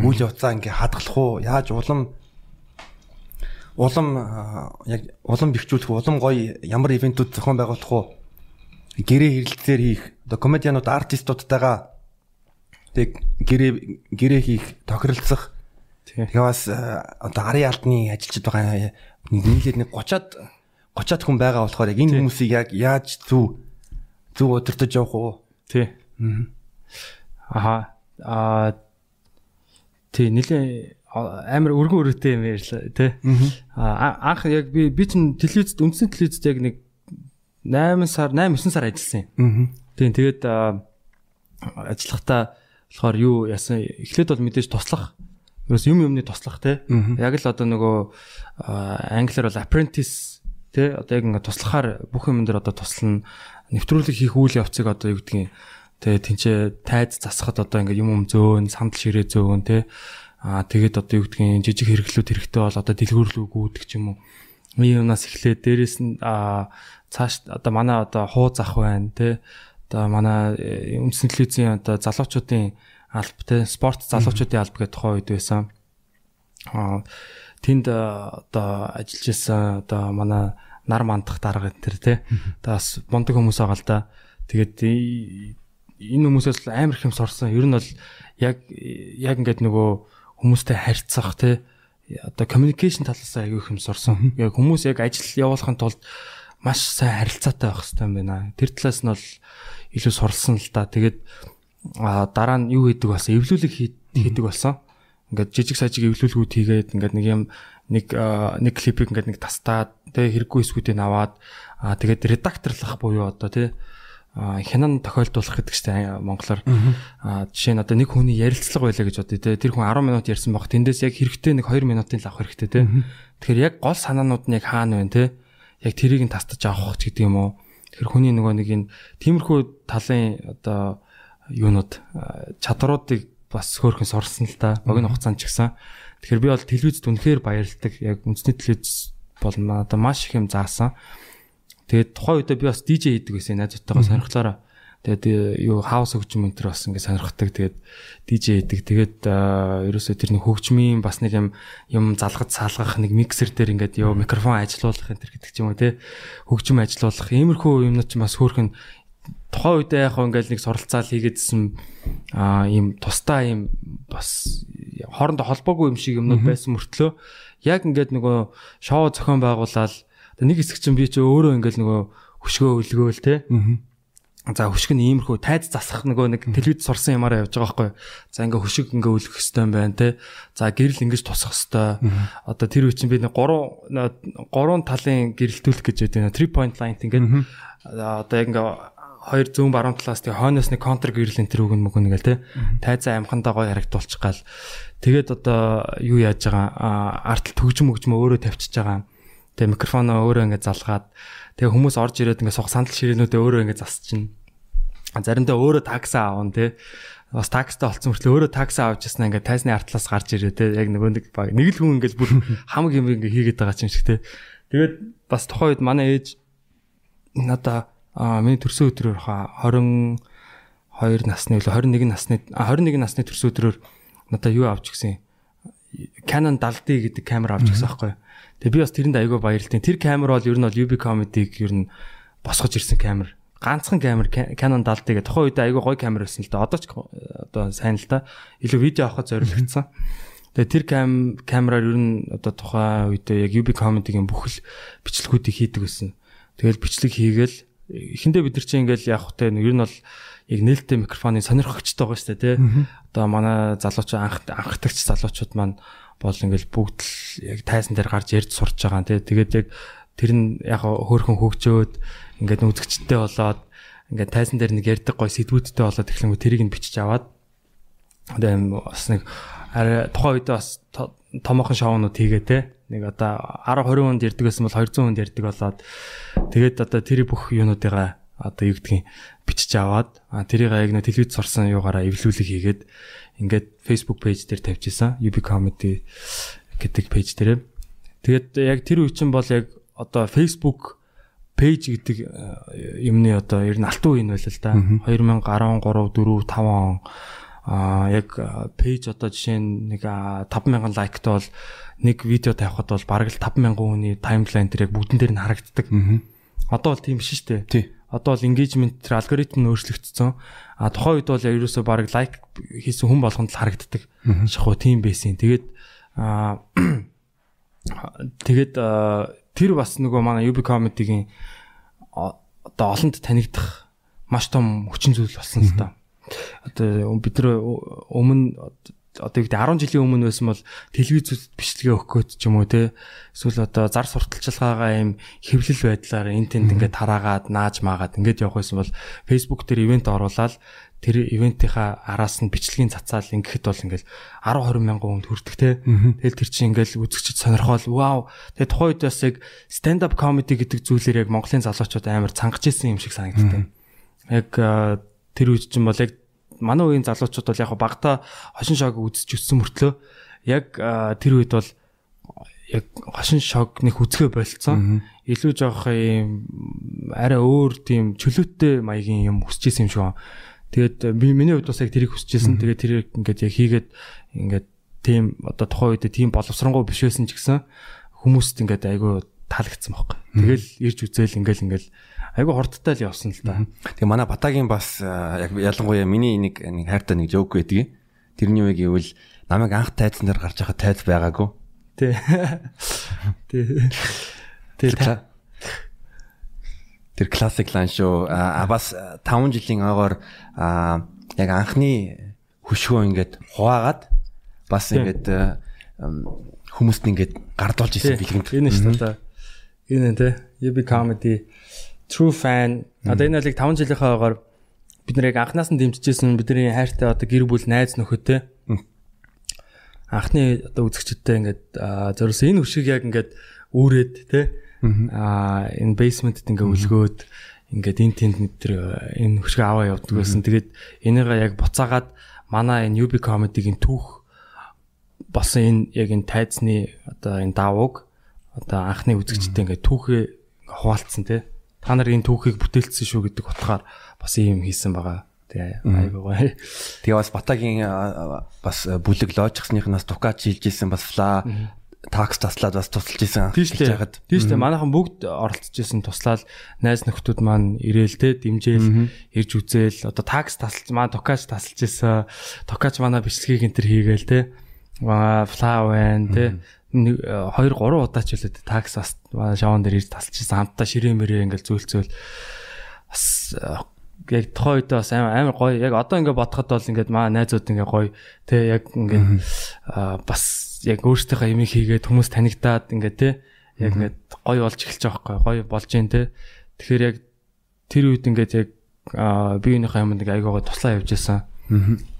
[SPEAKER 1] үйл явцаа ингээ хадгалах уу? Яаж улам улам яг улам бэхжүүлэх улам гоё ямар ивентүүд зохион байгуулах уу? Гэрээ хэрэлцээр хийх. Одоо комедианууд артистуудтайгаа тэг гэрээ гэрээ хийх тохиролцох тэгээ бас одоо арын албаны ажилчид байгаа нийлээд нэг 30-аад 30-аад хүн байгаа болохоор яг энэ хүмүүсийг яг яаж зөв Зүг удирдах явах уу?
[SPEAKER 2] Тий. Аа. Аа тий нэлээ амар өргөн өрөөтэй юм ярьлаа тий. Аа анх яг би би чинь телевизэд үндсэн телевизэд яг нэг 8 сар 8 9 сар ажилласан юм. Тийм тэгээд ажиллахдаа болохоор юу яасан эхлээд бол мэдээж туслах ерөөс юм юмны туслах тий. Яг л одоо нөгөө англиар бол apprentice тий одоо яг ингээ туслахаар бүх юм дээр одоо туслана. Нэвтрүүлэг хийх үйл явцыг одоо юу гэдгийг тэгээ тэнцээ тайз засахад одоо ингээ юм юм зөөн сандал ширээ зөөн те. Аа тэгээд одоо юу гэдгийг жижиг хэрэглүүд хэрэгтэй бол одоо дэлгүүрлүү гүйдэг ч юм уу. Юмнаас эхлээд дээрэс нь аа цааш одоо манай одоо хуу зах байна те. Одоо манай э, үндсэн телевизийн одоо залуучуудын алба те спорт залуучуудын алба гэх тухай үед байсан аа тэнд одоо ажиллаж байсан одоо манай нар мандах дарга энэ тий. Таас бундаг хүмүүс байгаа л да. Тэгээд энэ хүмүүсээс амар их юм сорсон. Ер нь бол яг яг ингээд нөгөө хүмүүстэй харьцах тий одоо communication талаас аягүй их юм сорсон. Яг хүмүүс яг ажил явуулахын тулд маш сайн харилцаатай байх хэрэгтэй юм байна. Тэр талаас нь бол илүү суралсан л да. Тэгээд дараа нь юу хийдэг болсон? Эвлүүлэг хийдэг болсон. Ингээд жижиг сажиг эвлүүлгүүд хийгээд ингээд нэг юм нэг нэг клипийг ингээд нэг тастаад тэг хэрэггүй эсгүүдийг аваад аа тэгээд редакторлах буюу одоо тий хянан тохиолдуулах гэдэг чинь монголоор. Жишээ нь одоо нэг хүний ярилцлага байлаа гэж бодъё те тэр хүн 10 минут ярьсан баг тэндээс яг хэрэгтэй нэг 2 минутын л авах хэрэгтэй те тэгэхээр яг гол санаанууд нь яг хаана байна те яг тэрийг нь тастаж авах гэдэг юм уу? Тэр хүний нөгөө нэг энэ тиймэрхүү талын одоо юунууд чадруудыг бас хөөрхөн сурсан л та богино хугацаанд ч гэсэн Тэгэхээр би бол телевизд үнэхээр баярлдаг. Яг үндэсний телевиз бол надад маш их юм заасан. Тэгээд тухайн үедээ би бас DJ хийдэг байсан найзтайгаа сонирхлаараа. Тэгээд юу хаус хөгжим энэ төр бас ингээд сонирхдаг. Тэгээд DJ хийдэг. Тэгээд ерөөсөө тэр нэг хөгжмийн бас нэг юм юм залгаж салгах нэг миксер дээр ингээд ёо микрофон ажилуулах энэ төр гэдэг ч юм уу те. Хөгжим ажилуулах. Иймэрхүү юмнууд ч бас хөөрхөн тухайн үедээ яг ингээл нэг суралцаал хийгээдсэн аа ийм тусдаа ийм бас хоорондоо холбоогүй юм шиг юмнууд байсан мөртлөө яг ингээд нөгөө шоу зохион байгуулаад нэг хэсэг чинь би чи өөрөө ингээл нөгөө хөшгөө өлгөөл те За хөшг нь иймэрхүү тайз засах нөгөө нэг телевиз сурсан юмараа явж байгаа байхгүй. За ингээ хөшг ингээ өлөх хэвээр байна те. За гэрэл ингэж тусах хэвээр. Одоо тэр үе чинь би нэг гурван гурван талын гэрэлтүүлэх гэж байдаг. 3 point line ингээд одоо яг ингээ хоёр зүүн баруун талаас тэг хойноос нэг контр гэрэл энэ тэр үгэн мөгөн ингээл те. Тайзаа амхандаа гоё харагдуулчих гал. Тэгээд одоо юу яаж байгаа артал төгжим өгжмө өөрөө тавьчихж байгаа. Тэгээ микрофоноо өөрөө ингээ залгаад Тэгээ хүмүүс орж ирээд ингээ сох сандал ширээнүүдээ өөрөө ингээ засчихна. Заримдаа өөрөө такси аавн тий. Бас такстай олцсон мөртлөө өөрөө такси авч яснаа ингээ тайсны артлаас гарч ирээ тий. Яг нөгөө нэг баг нэг л хүн ингээ бүр (laughs) хамаг юм ингээ хийгээд байгаа юм шиг тий. Тэгээд бас тухайн үед манай ээж надаа аа миний төрсөн өдрөөр хаа 22 насны үл 21 насны 21 насны төрсөн өдрөөр надаа юу авч гисэн Canon 70D гэдэг камер авч гисэн байхгүй Тэгээ би бас тэрэнд айгүй баярлалтай. Тэр камер бол ер нь бол UB Comedy-г ер нь босгож ирсэн камер. Ганцхан камер Canon 70D гэх тухайн үед айгүй гоё камер байсан л да. Одоо ч одоо сайн л да. Илүү видео авахд зориулагдсан. Тэгээ тэр кам камераар ер нь одоо тухайн үедээ яг UB Comedy-гийн бүхэл бичлэгүүдийг хийдэг байсан. Тэгэл бичлэг хийгээл эхэндээ бид нар чинь ингээл явах хөтэй ер нь бол яг нээлттэй микрофоны сонирхогчтой байгаа шүү дээ тий. Одоо манай залуучууд анх анхдагч залуучууд маань бол ингээл бүгд л яг тайзан дээр гарч ярьж сурч байгаа тий. Тэгээд яг тэр нь яг хөөхөн хөгжөөд ингээд үзэгчтэй болоод ингээд тайзан дээр нэг ярьдаг гой сэдвүүдтэй болоод эхлэнгүү тэрийг нь бичиж аваад тэгээд бас нэг тухайн үедээ бас томоохон шоунууд хийгээ те нэг одоо 10 20 хүнд ярддаг байсан бол 200 хүнд ярддаг болоод тэгээд одоо тэр бүх юунуудыгаа одоо юу гэдгийг бичиж аваад тэрийг яг нэг телевиз сурсан юугаараа эвлүүлэг хийгээд ингээд Facebook page дээр тавьчихсан UB comedy гэдэг page дээр. Тэгээд яг тэр үе чинь бол яг одоо Facebook page гэдэг э, юмны одоо ер нь алтан үе нь байл л да. 2013 4 5 он а яг пэйж одоо жишээ нь нэг 5000 лайктай бол нэг видео тавихад бол бараг л 5000 хүний таймлайн дээр яг бүгдэн дээр нь харагддаг. Одоо бол тийм биш шүү дээ. Тий одоо бол engagement тэр алгоритм нь өөрчлөгдсөн. А тухайн үед бол ерөөсөө баг лайк хийсэн хүн болгонд л харагддаг. Шахуу тийм байсан. Тэгээд а тэгээд тэр бас нөгөө манай UB comedy-гийн одоо олонд танигдах маш том хүчин зүйл болсон л та. Одоо бид нар өмнө одоо гэдэг 10 жилийн өмнө байсан бол телевизүүд бичлэгээ өгөх гээд ч юм уу те эсвэл одоо зар сурталчилгаагаа юм хэвлэл байдлаар эн тэнд ингээд тараагаад нааж маагаад ингээд явах байсан бол Facebook дээр ивент оруулаад тэр ивентийнхаа араас нь бичлэгийн цацаал ингээд бол ингээд 10 20 мянган хүнд хүрдэг те тэгэл тэр чинь ингээд үзэгчд сонирхол вау! Тэгээ тухайн үед бас яг stand up comedy гэдэг зүйлээр яг Монголын залуучууд амар цангаж исэн юм шиг санагддаг. Яг тэр үед чинь бол яг манай үеийн залуучууд бол яг багтаа хошин шог үзэж өссөн мөртлөө яг тэр үед бол яг хошин шог нэг үзгээ болцсон. Илүү жоох юм арай өөр тийм чөлөөтэй маягийн юм хүсэж исэн юм шиг байна. Тэгээд би миний хувьд бас яг тэрийг хүсэж исэн. Тэгээд тэрийг ингээд яг хийгээд ингээд тийм одоо тухайн үед тийм боловсронгуй биш байсан ч гэсэн хүмүүст ингээд айгүй таалагдсан байхгүй. Тэгэл ирж үзэл ингээл ингээл айгүй хурдтай л явсан л да.
[SPEAKER 1] Тэгээ манай Батагийн бас яг ялангуяа миний нэг нэг хайртай нэг жоок байдгийг. Тэрний үг гэвэл намайг анх тайзан дээр гарч байхад тайз байгаагүй.
[SPEAKER 2] Тий. Тий.
[SPEAKER 1] Тий. Тэр классик лан шүү. А бас 5 жилийн ойгоор яг анхны хөшгөө ингээд хуваагаад бас ингээд хүмүүст ингээд гардуулж исэн бэлгэнд.
[SPEAKER 2] Энэ шүү дээ. Энэ тэ. UB comedy true fan. Одоо энэ алиг 5 жилийнхаа ойгоор бид нэр яг анханаас нь дэмжижсэн бидний хайртай одоо гэр бүл найз нөхөдтэй анхны одоо үзэгчдтэй ингээд зориулсан энэ хөшиг яг ингээд үүрээд те. Аа энэ basement-д ингээд үлгөөд ингээд энэ тэнд нэтэр энэ хөшиг аваа явдаг байсан. Тэгээд энийгээ яг буцаагаад манай энэ UB comedy-гийн түүх болсон энэ яг энэ тайзны одоо энэ давууг одоо анхны үзэгчтэй ингээд түүхээ хуваалцсан те та нар энэ түүхийг бүтээлсэн шүү гэдэг утгаар бас ийм хийсэн байгаа. Тэгээ айгуу гоё.
[SPEAKER 1] Тэгээ бас Батагийн бас бүлэг лоожихсныхнаас Дукач шилжсэн бас фла такс таслаад бас тусалж исэн.
[SPEAKER 2] Тийш л яагаад. Тийш л манайхан бүгд оролцож исэн туслаад найз нөхдүүд маань ирээл те дэмжээл ирж үзээл одоо такс тасалж маань токач тасалж исэн. Токач манай бичлэгийг энэ төр хийгээл те. Аа флавен те 2 3 удаа ч үлээ такс бас шаван дээр ирж тасалж исэн. Хамтдаа ширээмэрээ ингээл зөөлцөөл бас яг тухайн үед бас амар амар гоё. Яг одоо ингээд бодоход бол ингээд маа найзууд ингээд гоё. Те яг ингээд бас яг өөртөөхөө юм хийгээд хүмүүс танигдаад ингээд те яг ингээд гоё болж эхэлж байгаа байхгүй гоё болж जैन те тэгэхээр яг тэр үед ингээд яг би юуныхаа юмд ингээд айгуугаа туслаа явж байсан.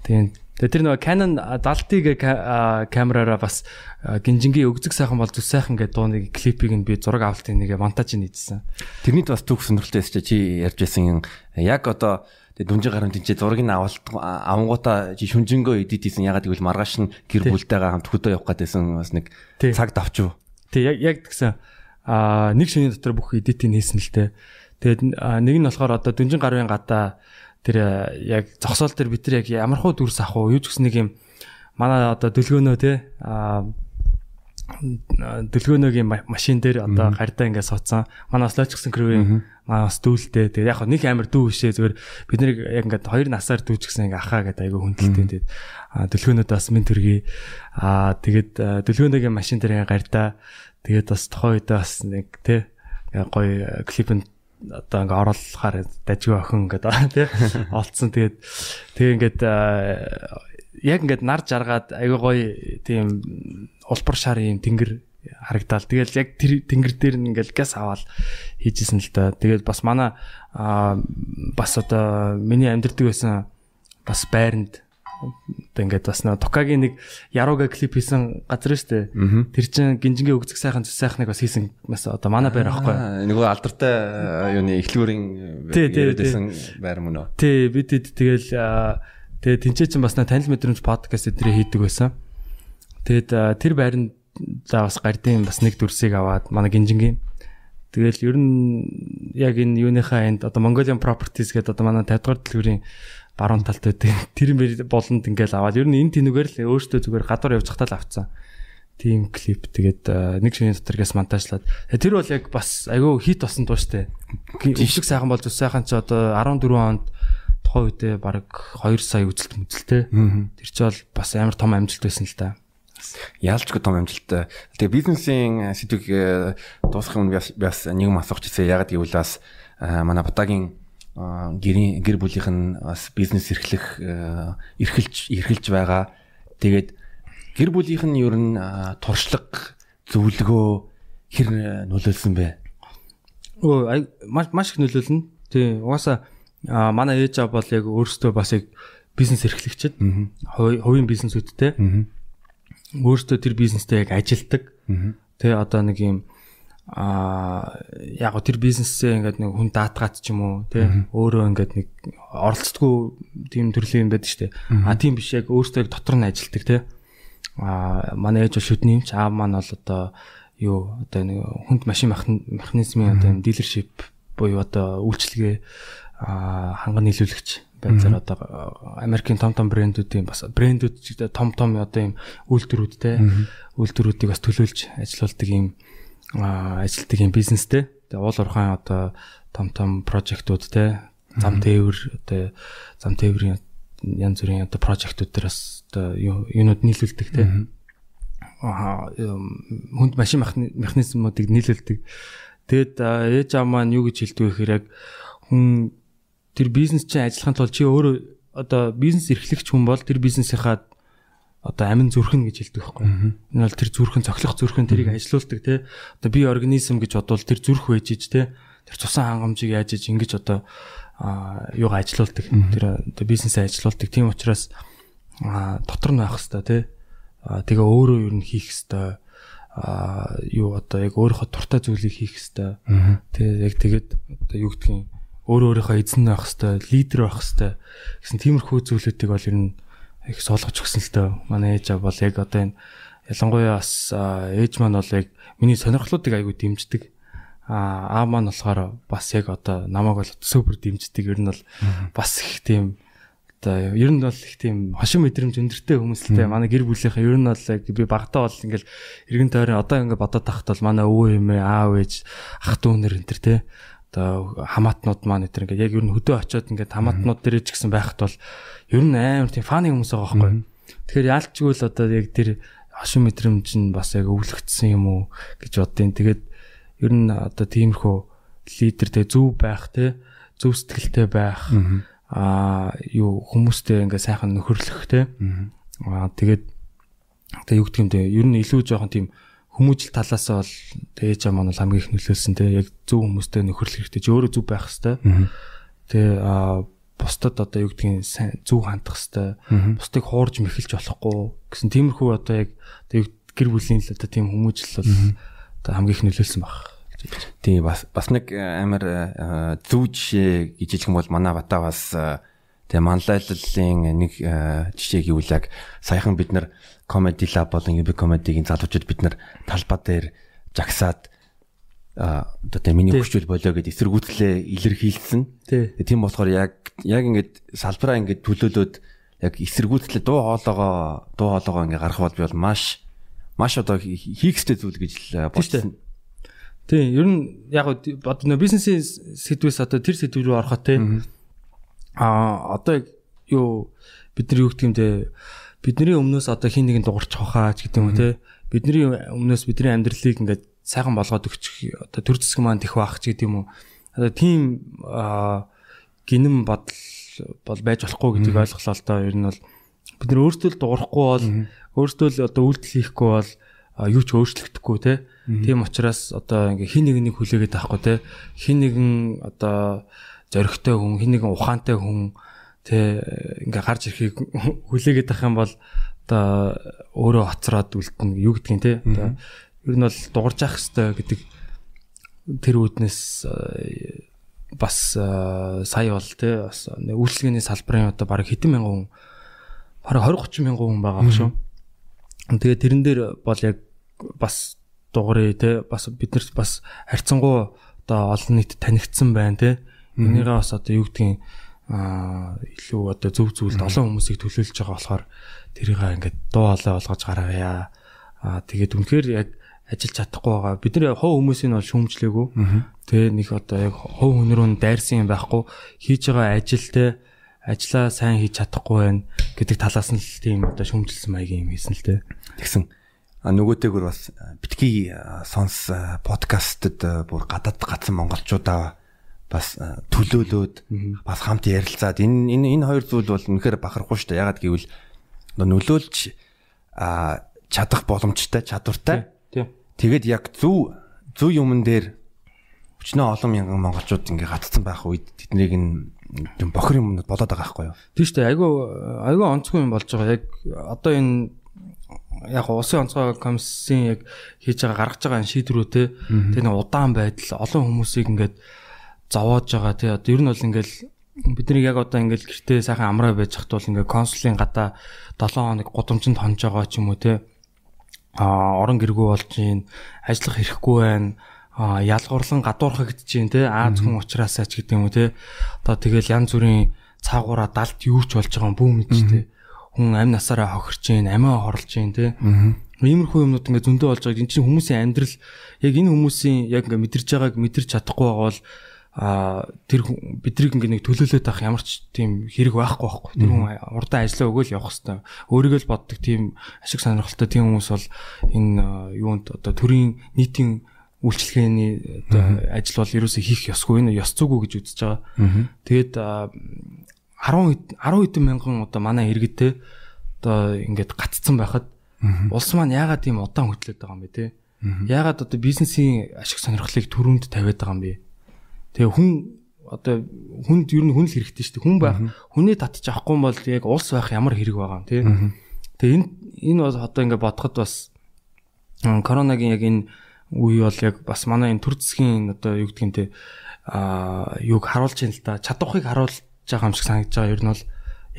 [SPEAKER 2] Тийм. Тэгээ тэр нөгөө Canon 70-ыг камераараа бас гинжингийн өгзөг сайхан бол зүс сайхан гэдэг дууныг клипийг нь би зураг авалтын нэг монтаж нийцсэн.
[SPEAKER 1] Тэрний бас түүх сонирхолтой байсан чи ярьж байсан яг одоо Тэгээ дүнжин гарам тэнцээ зургийг авалт авангуудаа шүнжэнгөө эдит хийсэн ягаад гэвэл маргааш нь гэр бүлтэйгээ хамт хөдөө явах гэдсэн бас нэг цаг давчв.
[SPEAKER 2] Тэг яг яг тэгсэн а нэг шөнийн дотор бүх эдитийг хийсэн л дээ. Тэгээд нэг нь болохоор одоо дүнжин гарын гадаа тэр яг зогсоол дээр бид нар яг ямар хуу дүрс ах уу юу ч гэсэн нэг юм манай одоо дөлгөөнөө те а дөлгөөнөөгийн машин дээр одоо гардаа ингээд суудсан. Манай бас лоч гэсэн крүүгийн маа бас дүүлтэй. Тэгээ яг нэг амир дүү бишээ зүгээр бид нэг яг ингээд хоёр насаар дүүч гэсэн ингээ ахаа гэдэг айгүй хүндэлтэй. Тэгээд дөлгөөнөд бас мен төргий. Аа тэгээд дөлгөөнөөгийн машин дээр гардаа тэгээд бас тухайн үед бас нэг те гоё клипэнд одоо ингээ оруулахаар дажгүй охин гэдэг тий (laughs) олцсон тэгээд тэгээ ингээд яг ингээд нар жаргаад айгүй гоё тийм улбар шарын тэнгэр харагдаал. Тэгэл яг тэр тэнгэр дээр нь ингээл газ аваад хийжсэн л да. Тэгэл бас манай бас одоо миний амьдэрдэг байсан бас байранд ингээд бас нэг Токагийн нэг Яруга клип хийсэн газар шүү дээ. Тэр чинь гинжингийн өгцөг сайхан зүс сайхныг бас хийсэн бас одоо манай байр аахгүй.
[SPEAKER 1] Нөгөө алдартай юуны эхлүүрийн
[SPEAKER 2] яриадсэн
[SPEAKER 1] байр мөн үү?
[SPEAKER 2] Тий бид тэгэл тэгээ тэнцээ чинь бас танил мэдрэмж подкаст эдрээ хийдэг байсан. Тэгэд тэр байранд за бас гардын бас нэг дүрсийг аваад манай гинжингийн Тэгэл ер нь яг энэ юуныхаа энд одоо Mongolian Properties гэдэг одоо манай 50 дугаар дэлгүүрийн баруун талд байдаг. Тэр болонд ингээл аваад ер нь энэ тэнүүгээр л өөртөө зүгээр гадуур явж хатаал авцсан. Тийм клип тэгээд нэг шинийн дотор гэс монтажлаад. Тэр бол яг бас айгүй хит болсон дуу штэ. Өвшиг сайхан болж сайхан ч одоо 14 онд тухайн үедээ баг 2 сая үзэлт мүзэлтэй. Тэр чи бол бас амар том амжилт байсан л да
[SPEAKER 1] яалчгүй том амжилттай. Тэгээ бизнесийн э, сэдвийг э, дуусгах юм бас нэг юм асуух гэсэн. Ягаад гэвэл бас э, манай Батагийн гэрийн гэр бүлийнх нь бас бизнес эрхлэх эрхэлж эрхэлж байгаа. Тэгээд гэр бүлийнх нь ер нь туршлага зөвлөгөө хэр нөлөөлсөн бэ?
[SPEAKER 2] Өө маш маш их нөлөөлнө. Тий. Угаасаа манай ээж аав бол яг өөрсдөө бас яг бизнес эрхлэгчэд хувийн бизнесүүдтэй өөртөө тэр бизнестэй яг ажилдаг. Тэ одоо нэг юм а яг тэр бизнесээ ингээд нэг хүн даатгаад ч юм уу тий өөрөө ингээд нэг оролцдоггүй тийм төрлийн юм байдаг шүү дээ. А тийм биш яг өөртөө дотор нь ажилдаг тий. А манай ээж бол шүдний юмч аав маань бол одоо юу одоо нэг хүнд машин механизмын одоо дилершип буюу одоо үйлчлэгээ ханган нийлүүлэгч байдлаар одоо Америкийн том том брэндүүдийн бас брэндүүд том том одоо ийм үйлдвэрүүд те үйлдвэрүүдийг бас төлөөлж ажилуулдаг ийм ажилтдаг ийм бизнестэй. Тэгээ уул уурхайн одоо том том прожектууд те зам тээвэр одоо зам тээврийн янз бүрийн одоо прожектууд дээр бас одоо юунууд нийлүүлдэг те хүнд машин механизмуудыг нийлүүлдэг. Тэгэд ээж аа маань юу гэж хэлдэг вэ гэхээр яг хүн тэр бизнес чинь ажиллахын тулд чи өөрөө одоо бизнес эрхлэгч хүн бол тэр бизнесийнхаа одоо амин зүрхэн гэж хэлдэг байхгүй. Энэ бол тэр зүрхэн цохилох зүрхэн тэрийг ажилуулдаг те. Одоо би организм гэж бодвол тэр зүрх байж ич те. Тэр цусан хангамжийг яаж иж ингэж одоо юугаа ажилуулдаг. Тэр одоо бизнесээ ажилуулдаг. Тийм учраас дотор нь байх хэвээр те. Тэгээ өөрөө юу н хийх хэвээр а юу одоо яг өөрийнхөө туртай зүйлийг хийх хэвээр. Тэгээ яг тэгээд одоо юу гэдгийг өөрөө өөрийнхөө эзэн байх хэвээр, лидер байх хэвээр гэсэн тиймэрхүү зүйлүүдийг бол ер нь их суулгаж өгсөн л тоо. Манай ээж бол яг одоо энэ ялангуяа бас ээж маань бол яг миний сонирхлуудыг айгүй дэмждэг. Аа аа маань болохоор бас яг одоо намайг бол супер дэмждэг. Ер нь бол бас их тийм одоо ер нь бол их тийм хошин мэдрэмж өндөртэй хүмүүс л те манай гэр бүлийнхээ ер нь бол би багтаа бол ингээл эргэн тойрон одоо ингээд бодоод тахт бол манай өвөө эмээ аав ээж ах дүү нэр энэ те одоо хамаатнууд маань энэ ингээд яг ер нь хөдөө очиод ингээд хамаатнууд дээрээ ч гэсэн байхад бол ер нь амар тийм фаны хүмүүс байгаа байхгүй. Тэгэхээр яалчгүй л одоо яг тэр хошин мэдрэмж нь бас яг өвлөгдсөн юм уу гэж боддیں۔ Тэгээд ер нь одоо тиймэрхүү лидер те зөв байх те зөв сэтгэлтэй байх аа юу хүмүүстэй ингээ сайхан нөхөрлөх те аа тэгээд тэгээ юу гэдэг юм те ер нь илүү жоохон тийм хүмүүжил талаас бол ээж аа маань хамгийн их нөлөөлсөн те яг зөв хүмүүстэй нөхөрлөх хэрэгтэй чи өөрөө зөв байх хэвээр. Тэгээ аа бусдад одоо юу гэдгийг зөв хандах хэвээр. Бусдыг хуурж мэхэлж болохгүй гэсэн тиймэрхүү одоо яг гэр бүлийн л одоо тийм хүмүүжил бол одоо хамгийн их нөлөөлсөн баг.
[SPEAKER 1] Тийм бас бас нэг э, амар э, зөв жишээ гэж хэлэх юм бол манай бата бас э, тэгээ манлайллын нэг жишээ гэвэл яг саяхан бид нар comedy lab болон UB comedy-гийн залуучууд бид нар талбай дээр жагсаад а одоо тэ миний хүчүүл болоо гэд эсэргүүцлээ илэрхийлсэн. Тийм болохоор яг яг ингээд салбараа ингээд төлөөлөөд яг эсэргүүцлээ дуу хоолоогоо дуу хоолоогоо ингээд гарах бол би бол маш маш одоо хийхстэй зүйл гэж бодсон.
[SPEAKER 2] Тийм, ер нь яг одоо бизнесийн сэдвээс одоо тэр сэдв рүү ороход те. Аа одоо юу бид нар юу гэдэг юм те бидний өмнөөс одоо хин нэгэн дуурч хахаач гэдэг юм те. Бидний өмнөөс бидний амьдралыг ингээд сайхан болгоод өгчих одоо төр зэсг маань тэх баах ч гэдэг юм уу. Одоо тийм гинэм бодол бол байж болохгүй гэдгийг ойлголоо л доо. Ер нь бол бид нар өөртөө л дуурахгүй бол өөртөө л одоо үйлдэл хийхгүй бол юу ч өөрчлөгдөхгүй те? Тийм учраас одоо ингээ хин нэгнийг хүлээгээд авахгүй те? Хин нэгэн одоо зоригтой хүн хин нэгэн ухаантай хүн те ингээ гарч ирэхийг хүлээгээд авах юм бол одоо өөрөө хоцроод үлдэнэ юу гэдгийг те. Одоо ер нь бол дуурж явах хэрэгтэй гэдэг тэр үүднээс бас сая бол те. Бас үйлчлэгээний салбарын одоо бараг хэдэн мянган хүн бараг 20 30 мянган хүн байгаа шүү. Тэгээ тэрэн дээр бол яг бас дугаарыг те бас биднэрт бас харьцангуй одоо олон нийт танигдсан байна те. Энийгээ бас одоо юу гэдгийг а илүү одоо зөв зөвлөлд олон хүмүүсийг төлөөлж байгаа болохоор тэрийг ингээд дуу хоолой болгож гаргая. А тэгээд үнэхээр яг ажиллаж чадахгүй байгаа. Бид нар хов хүмүүсийн бол шүүмжлээгүй. Тэгээ нэг одоо яг хов хүнрүү нь дайрсан юм байхгүй. Хийж байгаа ажил те ажлаа сайн хийж чадахгүй байна гэдэг талаас нь л тийм одоо шүүмжилсэн маягийн юм хийсэн л те
[SPEAKER 1] тэгсэн. Нөгөөтэйгөр бас битгий сонс подкастэд бүр гадаад гацсан монголчуудаа бас төлөөлөөд бас хамт ярилцаад энэ энэ энэ хоёр зүйл бол үнэхээр бахархгүй шүү дээ. Ягаад гэвэл нөлөөлж чадах боломжтой, чадвартай. Тэгээд яг зөв зөв юмн дээр өчнөө олон мянган монголчууд ингээ гатцсан байх үед тэднийг юм бохир юм болоод байгаа байхгүй юу?
[SPEAKER 2] Тийм шүү дээ. Айгу айгу онцгүй юм болж байгаа. Яг одоо энэ яг улсын онцгой комиссийн яг хийж байгаа гаргаж байгаа шийдвэрүүд те тэр нэг удаан байдал олон хүмүүсийг ингээд зовоож байгаа. Тий. Одоо ер нь бол ингээл бид нэг яг одоо ингээл гэртээ сайхан амраа байж хат бол ингээл консулын гадаа 7 хоног гудамжинд хонж байгаа ч юм уу тий. А орон гэргүй болж гин ажиллах хэрэггүй байна. А ялгуурлан гадуурхагдж байна те аа зөвхөн ухраасаа ч гэдэг юм уу те одоо тэгэл янз бүрийн цаагуура далд юуч болж байгаа бүү мэдч те хүн амь насаараа хохирч байна амиа хорлж байна те иймэрхүү юмнууд ингээ зөндөө болж байгаа энэ чинь хүмүүсийн амьдрал яг энэ хүмүүсийн яг ингээ мэдэрч байгааг мэдэрч чадахгүй байгаа бол а тэр бидрийг ингээ нэг төлөөлөд авах ямар ч тийм хэрэг байхгүй байхгүй. Тэр хүн урдаа ажиллаа өгөөл явах хэвээр. Өөрийгөө л боддог тийм ашиг сонирхолтой тийм хүмүүс бол энэ юунд одоо төрийн нийтийн үйлчлэгээний одоо ажил бол ерөөсөө хийх ёсгүй энэ ёс зүгүү гэж үзэж байгаа. Тэгээд 10 10 хэдэн мянган одоо манай иргэдтэй одоо ингээд гаццсан байхад улс маань яагаад тийм удаан хөтлөд байгаа юм бэ те? Яагаад одоо бизнесийн ашиг сонирхлыг төрөнд тавиад байгаа юм бэ? Тэгээ хүн одоо хүнд ер нь хүн л хэрэгтэй шүү дээ. Хүн байх хүнээ татчих авахгүй бол яг улс байх ямар хэрэг байгаа юм те? Тэгээ энэ энэ бол одоо ингээд бодоход бас коронагийн яг энэ үе бол яг бас манай энэ төр засгийн одоо юу гэдгийг те а юг харуулж байна л да. Чадварыг харуулж байгаа юм шиг санагдаж байгаа. Ер нь бол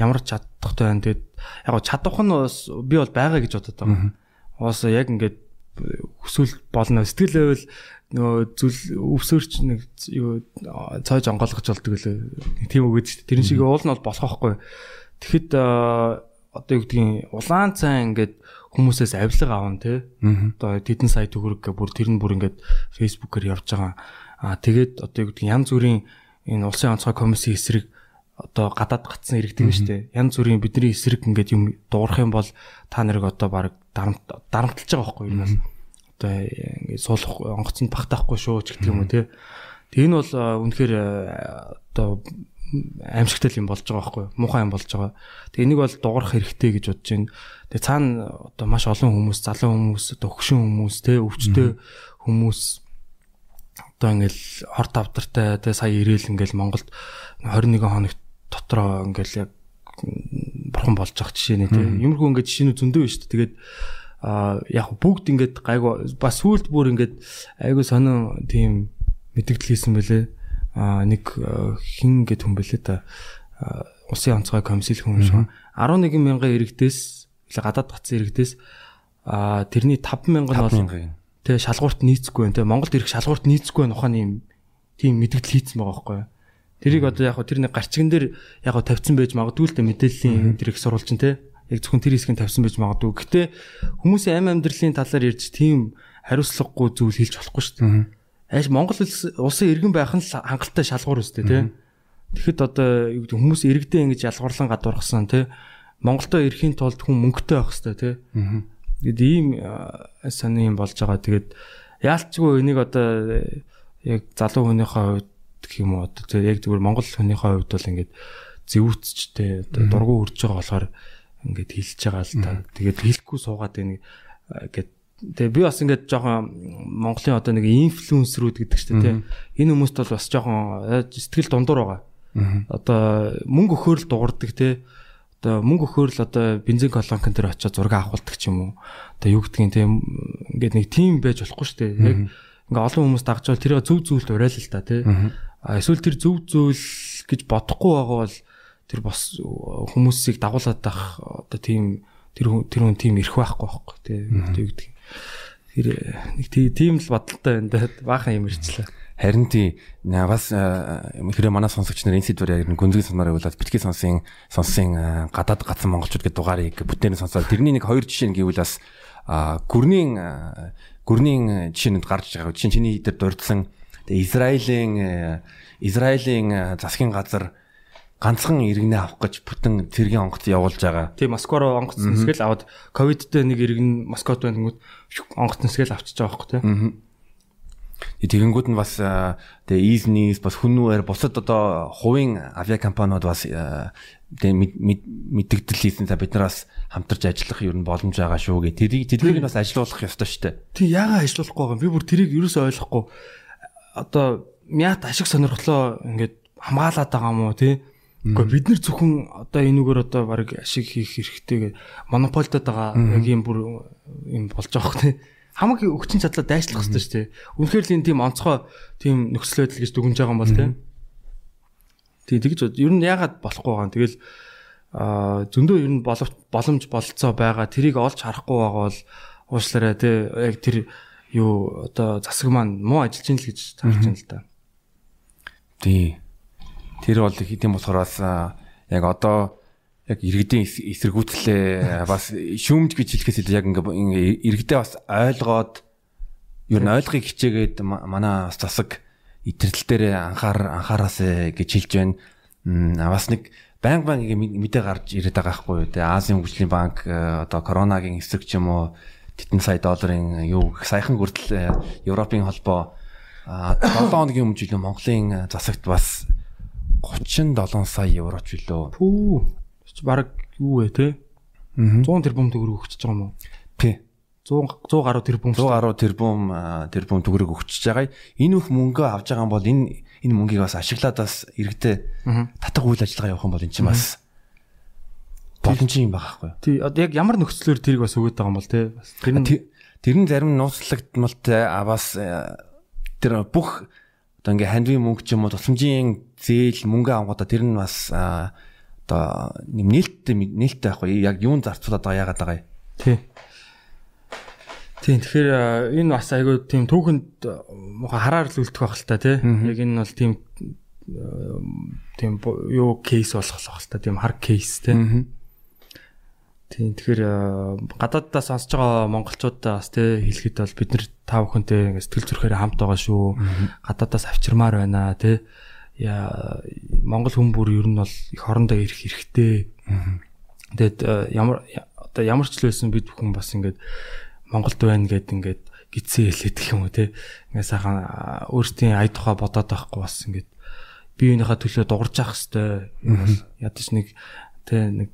[SPEAKER 2] ямар чаддахтай байна. Тэгээд яг чадах нь бас би бол байгаа гэж бодод байгаа. Уус яг ингээд хүсвэл болно. Сэтгэл байвал нөгөө зүл өвсөрч нэг юу цааж онгойлгож болдог лээ. Тийм үгээд шүү дээ. Тэрэн шиг уул нь бол болох байхгүй. Тэгэхэд одоо юу гэдгийг улаан цай ингээд хүмүүсээс авилга аван тий. Одоо тэдэн сая төгрөг бүр тэр нь бүр ингээд фэйсбүүкээр явж байгаа. Аа тэгээд одоо юу гэдгийг янз бүрийн энэ улсын онцгой комиссийн эсрэг одоо гадаад гацсан иргэдэг шүү дээ. Янз бүрийн бидний эсрэг ингээд юм дуурах юм бол та нарыг одоо баг дарамтлаж байгаа байхгүй юу? Одоо ингээд суулгах онгоцонд багтаахгүй шүү ч гэдэг юм уу тий. Тэг энэ бол үнэхээр одоо аимшигтай юм болж байгаа байхгүй муухай юм болж байгаа. Тэг энийг бол дуурах хэрэгтэй гэж бодож байна. Тэг цаана одоо маш олон хүмүүс, залуу хүмүүс, одоо хөгшин хүмүүс, тэ өвчтөе хүмүүс одоо ингээл хорт авдартай тэ сая ирээл ингээл Монголд 21 хоногт дотроо ингээл яг бурхан болж байгаа жишээ нэ тэ. Юмрхүү ингээд жишээнүүд зөндөө байна шүү дээ. Тэгээд а яг бүгд ингээд гайгүй бас сүулт бүр ингээд айгүй сонин тийм мэдгдэл хийсэн бэлээ а нэг хин гэд хүн бэлээ та улсын онцгой комиссэл хүн шүү. 11 мянган иргэдээс гадаад гацсан иргэдээс а тэрний 5 мянган бол тэгээ шалгуурт нийцэхгүй байна. Тэгээ Монголд ирэх шалгуурт нийцэхгүй байна ухааны юм тийм мэдгдэл хийцэн байгаа байхгүй юу. Тэрийг одоо яг тэр нэг гарчган дээр яг тавьсан байж магадгүй л дээ мэдээллийн тэр их сурвалж нь те яг зөвхөн тэр хэсгийг тавьсан байж магадгүй. Гэтэ хүмүүсийн амь амьдралын талаар ярьж тийм хариуцлагагүй зүйл хэлж болохгүй шүү дээ ааш Монгол улсын иргэн байх нь хангалттай шалгуур үстэй тий. Тэгэхэд одоо юу гэдэг хүмүүс иргэдээ ингэж ялгуурлан гадуурхсан тий. Монголдо ирэхийн тулд хүн мөнгөтэй байх хэвээр тий. Тэгэд ийм сони юм болж байгаа. Тэгээд яалтчгүй энийг одоо яг залуу хүнийхээ хувьд гэх юм уу одоо яг зүгээр Монгол хүнийхээ хувьд бол ингээд зэвүүцчтэй одоо дургу үрж байгаа болохоор ингээд хэлж байгаа л та. Тэгээд хэлэхгүй суугаад байна гэд Тэгээ би бас ингээд жоохон Монголын одоо нэг инфлюенсерүүд гэдэг чинь тийм энэ хүмүүст бол бас жоохон э, сэтгэл дундуур байгаа. Одоо мөнгө өгөхөр л дуурдаг тийм одоо мөнгө өгөхөр л одоо бензин колонкон дээр очиод зураг авахулдаг ч юм уу. Одоо юу гэдгийг тийм ингээд нэг тим байж болохгүй шүү дээ. Яг ингээ олон хүмүүс дагчвал тэр зөв зүйлд уриал л та тийм. А эсвэл тэр зөв зүйл гэж бодохгүй байгаа бол тэр бас хүмүүсийг дагуулад байх одоо тийм тэр тэр хүн тийм ирэх байхгүй байхгүй тийм. Юу гэдгийг Тэр нэг тийм л бодолтой байна да. Баахан юм ирчлээ.
[SPEAKER 1] Харин тий бас хэрэг манай сонсогч нар энэ сэдвээр яг гүнзгий санаараа болоод битгий сонсын сонсын гадаад гацсан монголчууд гэдэг дугаарыг бүтээний сонсоод тэрний нэг хоёр жишээ гэвэл бас гүрний гүрний жишээнүүд гарч байгаа. Жишээ нь чиний дээр дурдсан Израилийн Израилийн засгийн газар ганцхан иргэнэ авах гэж бүтэн цэргийн онгоц явуулж байгаа.
[SPEAKER 2] Тийм Москва руу онгоц нисгэл аваад ковидтэй нэг иргэн Москвад байнгут онгоц нисгэл авчиж байгаа хөх тийм.
[SPEAKER 1] Тэгэнгүүт нь бас тэгээ Easy бас хүннүүээр бусад одоо хувийн авиакомпаниуд бас тэгээ мэддэгдэл хийсэн за бид нараас хамтарч ажиллах ер нь боломж байгаа шүү гэ. Тэрийг тэднийг нь бас ажилуулах ёстой шүү дээ.
[SPEAKER 2] Тэг яагаад ажилуулахгүй байгаа юм? Би бүр тэрийг ерөөсөй ойлгохгүй. Одоо мят ашиг сонирхлоо ингээд хамгаалаад байгаа юм уу тий? Гэхдээ бид нар зөвхөн одоо энүүгээр одоо баг ашиг хийх хэрэгтэй монополдод байгаа яг юм бүр юм болж байгаа хэ. Хамаг өгчин чадлаа дайшлах хэрэгтэй шүү дээ. Үнэхээр л энэ тийм онцгой тийм нөхцөл байдал гэж дүгнж байгаа юм бол тийм. Тий тэгж. Ер нь яагаад болохгүй байгаа юм. Тэгэл аа зөндөө ер нь боломж болцоо байгаа. Тэрийг олж харахгүй байгаа бол уушлаарай тий. Яг тэр юу одоо засаг маань муу ажиллаж ин л гэж харж байна л да.
[SPEAKER 1] Тий. Тэр бол тийм болохоор бас яг одоо яг иргэдийн эсэргүүцлээ (laughs) бас шүүмж гэж хэлэхээс яг ингээ иргэдээ бас ойлгоод ер нь ойлгохыг хичээгээд манай засаг итердэл дээр анхаар анхаараасаа гэж хэлж байна. Бас нэг байнга байнга мэдээ гарч ирээд байгаа байхгүй юу. Тэгээ Азийн хөгжлийн банк одоо коронагийн эсрэг ч юм уу тэтэн сая долларын юу саяхан хүртэл Европын холбоо 7 хоногийн өмнө жилийн Монголын засагт бас 37 сая евроч билүү.
[SPEAKER 2] Пүү. Бараг юу вэ те? 100 тэрбум төгрөг өгч байгаа юм уу?
[SPEAKER 1] Тий.
[SPEAKER 2] 100 100 гаруй тэрбум
[SPEAKER 1] 100 гаруй тэрбум тэрбум төгрөг өгч байгаа. Энэ их мөнгө авч байгаа бол энэ энэ мөнгийг бас ашиглаад бас иргэдэд татах үйл ажиллагаа явах юм бол эн чинь бас боломж юм байгаа байхгүй юу?
[SPEAKER 2] Тий. Одоо яг ямар нөхцлөөр тэрийг бас өгöd байгаа юм бол те?
[SPEAKER 1] Тэр нь тэр нь зарим нууцлагдмалтай а бас тэр бүх одоо ингээ хандвийн мөнгө ч юм уу тусламжийн зээл мөнгө авангуудаа тэр нь бас одоо нэм нээлттэй нээлттэй байхгүй яг юун зарцуулаад байгаа яагаад байгаа юм.
[SPEAKER 2] Тий. Тийм тэгэхээр энэ бас айгүй тийм түүхэнд хараар л үлдэх байх л та тий. Яг энэ бол тийм тийм юу кейс болох л байх л та тийм хар кейс те. Тийм тэгэхээр гадааддаа сонсож байгаа монголчуудаа бас те хэлэхэд бол бид нар та бүхэнтэй ингээ сэтгэл зүрхээр хамт байгаа шүү. Гадаадаас авчирмаар байна те. Я монгол хүн бүр ер нь бол их орондоо ирэх хэрэгтэй. Тэгээд ямар одоо ямар ч л байсан бид бүхэн бас ингээд Монголд байна гэд ингээд гидсэн хэлээд гэх юм уу те. Ингээ сайхан өөртөө ая тухай бодоод байхгүй бас ингээд биеийнхаа төлөө дуурж явах хэвээр ядаж нэг тэ нэг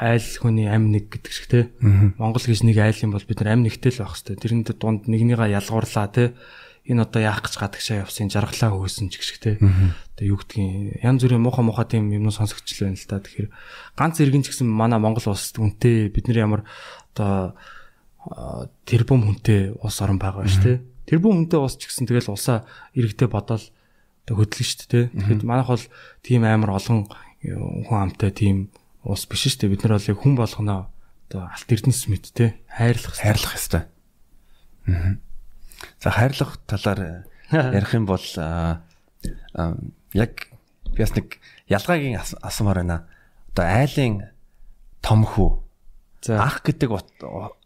[SPEAKER 2] айл хүний амь нэг гэдэг шиг те. Монгол гэж нэг айл юм бол бид нар амь нэгтэй л байх хэвээр. Тэрнтэй дунд нэгнийгаа ялгуурлаа те. Энэ одоо яах гэж гадагшаа явсан жаргалаа хөөсөн ч гэх шиг те. Тэгээ юу гэдгийг янз бүрийн муухай муухай тийм юм сонсогдчихл байна л та. Тэгэхээр ганц иргэн ч гэсэн манай Монгол улс үнтэй бидний ямар одоо тэрбум хүнтэй улс орн байгаа шүү дээ. Тэрбум хүнтэй улс ч гэсэн тэгэл улсаа иргэдэд бодоол хөдлөн шүү дээ. Тэгэхэд манайх бол тийм амар олон хүн амтай тийм улс биш шүү дээ. Бид нар бол яг хүн болгоно одоо алт эрдэнэс мэд те хайрлах
[SPEAKER 1] хайрлах ёстой. Аа. За хайрлах талаар (laughs) ярих юм бол яг биас нэг ялгаагийн асуумаар байна. Одоо айлын том хүү. За ах гэдэг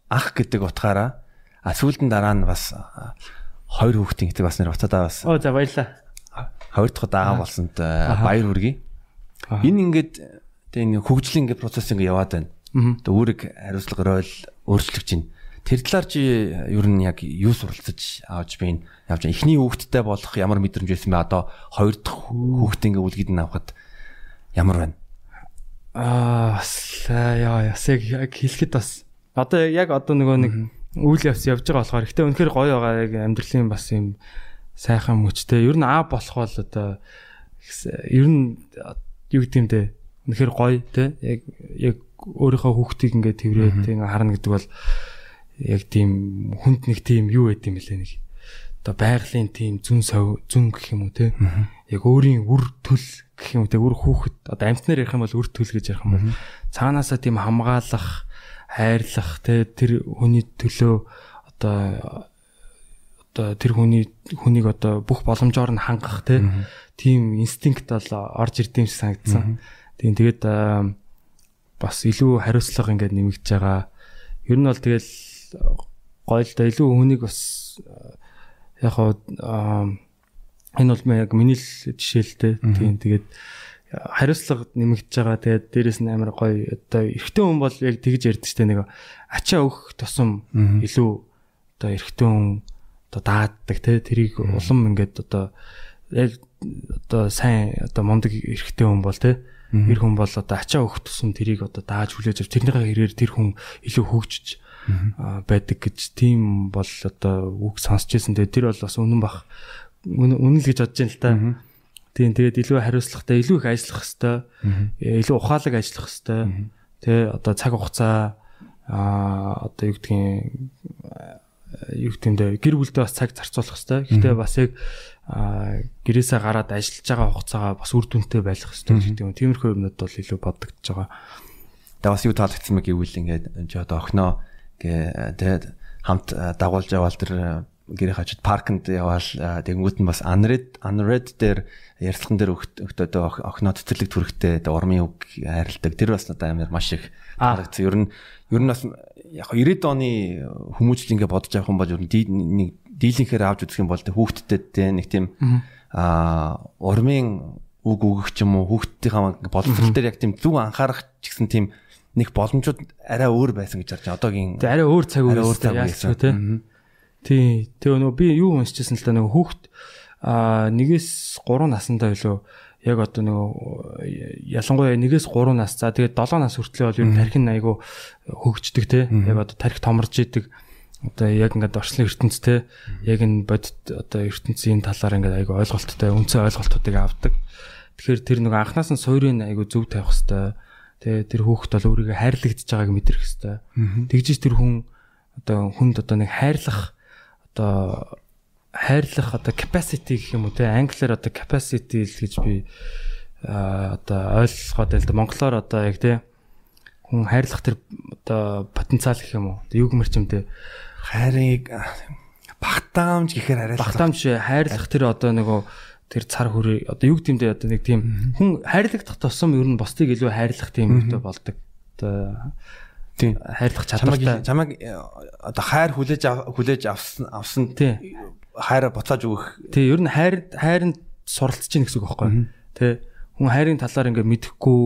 [SPEAKER 1] ах гэдэг утгаараа а сүүлдэн дараа нь бас хоёр хүүхдийн гэдэг бас нэр утаадаа бас.
[SPEAKER 2] Оо за баярлаа.
[SPEAKER 1] Хоёр дахь удаа аав болсонд баяр хүргэе. Энэ ингээд тэг нэг хөгжлийн ингээд процесс ингээд яваад байна. Тэг үүрэг хариуцлага ройл өөрчлөгч байна. Тэр талаар чи ер нь яг юу суралцаж авч байн явж. Эхний хүүхдтэй болох ямар мэдрэмж байсан бэ? Одоо хоёр дахь хүүхдээ ингээд үлгэд нь авахад ямар байна?
[SPEAKER 2] Аа яа ясэг яг хэлэхэд бас Одоо яг одоо нөгөө нэг үйл явц явж байгаа болохоор ихтэй үнэхээр гоё байгаа яг амьдралын бас юм сайхан мөчтэй. Ер нь аа болох бол одоо ер нь юу гэдэг юм бэ? Үнэхээр гоё те. Яг яг өөрийнхөө хүүхдийг ингээд тэрврээд ингээ харна гэдэг бол яг тийм хүнд нэг тийм юу байд юм бэлээ нэг. Одоо байгалийн тийм зүн сав зүн гэх юм уу те. Яг өөрийн үр төл гэх юм те үр хүүхэд одоо амтнаар ярих юм бол үр төл гэж ярих юм бол цаанаасаа тийм хамгаалах хайрлах те тэр хүний төлөө одоо одоо тэр хүний хүнийг одоо бүх боломжоор нь хангах тийм инстинкт бол орж ирдэм шиг санагдсан. Тийм тэгээд бас илүү хариуцлага ингээд нэмэгдэж байгаа. Ер нь бол тэгэл гоё л да илүү хүнийг бас яг хаа энэ бол яг миний л жишээлтэй. Тийм тэгээд хариуцлага нэмэгдэж байгаа. Тэгээд дээрэс нь амар гоё одоо эрэгтэй хүн бол яг тэгж ярьдаг штэ нэг ачаа өгөх тусам илүү одоо эрэгтэй хүн одоо дааддаг те тэрийг улам ингээд одоо яг одоо сайн одоо мундаг эрэгтэй хүн бол те эр хүн бол одоо ачаа өгөх тусам тэрийг одоо дааж хүлээж авч тэрнийхээ хэрээр тэр хүн илүү хөгжиж байдаг гэж тийм бол одоо үг сонсч ирсэн. Тэгээ тэр бол бас үнэн бах үнэн л гэж бодож байна л та. Тийм тэгээд илүү хариуцлагатай, илүү их ажиллах хэвээр, илүү ухаалаг ажиллах хэвээр. Тэ одоо цаг хугацаа аа одоо юу гэдгийг юу гэмдэ гэр бүлдээ бас цаг зарцуулах хэвээр. Гэхдээ бас яг гэрээсээ гараад ажиллаж байгаа хугацаагаа бас үр дүнтэй байх хэвээр гэдэг юм. Тиймэрхүү юмнууд бол илүү бодогдож байгаа.
[SPEAKER 1] Тэгээ бас юу таалагдсан мэ гэвэл ингээд одоо охиноо гэ тэгээд хамт дагуулж яваал тэр гэрээ хажууд паркнд яваал тэгэнгүүт нь бас unread unread дээр ярилцлаган дээр өгтөд охиноо цэцэрлэг түрхтэй урмын үг хайрладаг тэр бас надад амар маш их харагдсан. Ер нь ер нь бас яг 90-ад оны хүмүүжил ингээ бодож авах юм бол ер нь нэг дийлэнхээр авч үзэх юм бол хүүхдтэд нэг тийм аа урмын үг өгөх юм уу хүүхдийн боловсрол дээр яг тийм зөв анхаарах ч гэсэн тийм нэг боломжууд арай өөр байсан гэж харж. Одоогийн
[SPEAKER 2] арай өөр цаг үе өөр цаг үе тийм Тий. Тэгээ нөгөө би юу уншижсэн л да нөгөө хүүхд а нэгээс 3 наснда илүү яг одоо нөгөө ялангуяа нэгээс 3 нас за тэгээд 7 нас хүртлэе бол ер нь тархин айгу хөгждөг те. Яг одоо тарих томорж идэг. Одоо яг ингээд орчлон ертөнц те. Яг энэ бодит одоо ертөнцийн талаар ингээд айгу ойлголттой үнцэн ойлголтуудыг авдаг. Тэгэхээр тэр нөгөө анханаас нь суурийг айгу зөв тавих хэвээр те тэр хүүхэд бол өөрийгөө хайрлагдж байгааг мэдрэх хэвээр. Тэгжиж тэр хүн одоо хүнд одоо нэг хайрлах одоо хайрлах одоо capacity гэх юм уу те англиар одоо capacity л гэж би одоо ойлгоход л да монголоор одоо яг те хүн хайрлах тэр одоо потенциал гэх юм уу юм те.
[SPEAKER 1] Хайрыг багтаамж гэхээр арай
[SPEAKER 2] багтаамж хайрлах тэр одоо нөгөө тэр цар хүрээ одоо юу гэмдэ одоо нэг тийм хүн хайрлагдах тусам ер нь бусдыг илүү хайрлах тийм юмтай болдог. Одоо
[SPEAKER 1] тийм.
[SPEAKER 2] хайрлах чадвартай.
[SPEAKER 1] Чамайг одоо хайр хүлээж хүлээж авсан авсан
[SPEAKER 2] тий
[SPEAKER 1] хайраа буцааж өгөх.
[SPEAKER 2] Тий ер нь хайр хайранд суралцж гин гэсэн үг байхгүй. Тий хүн хайрын талаар ингээ мэдэхгүй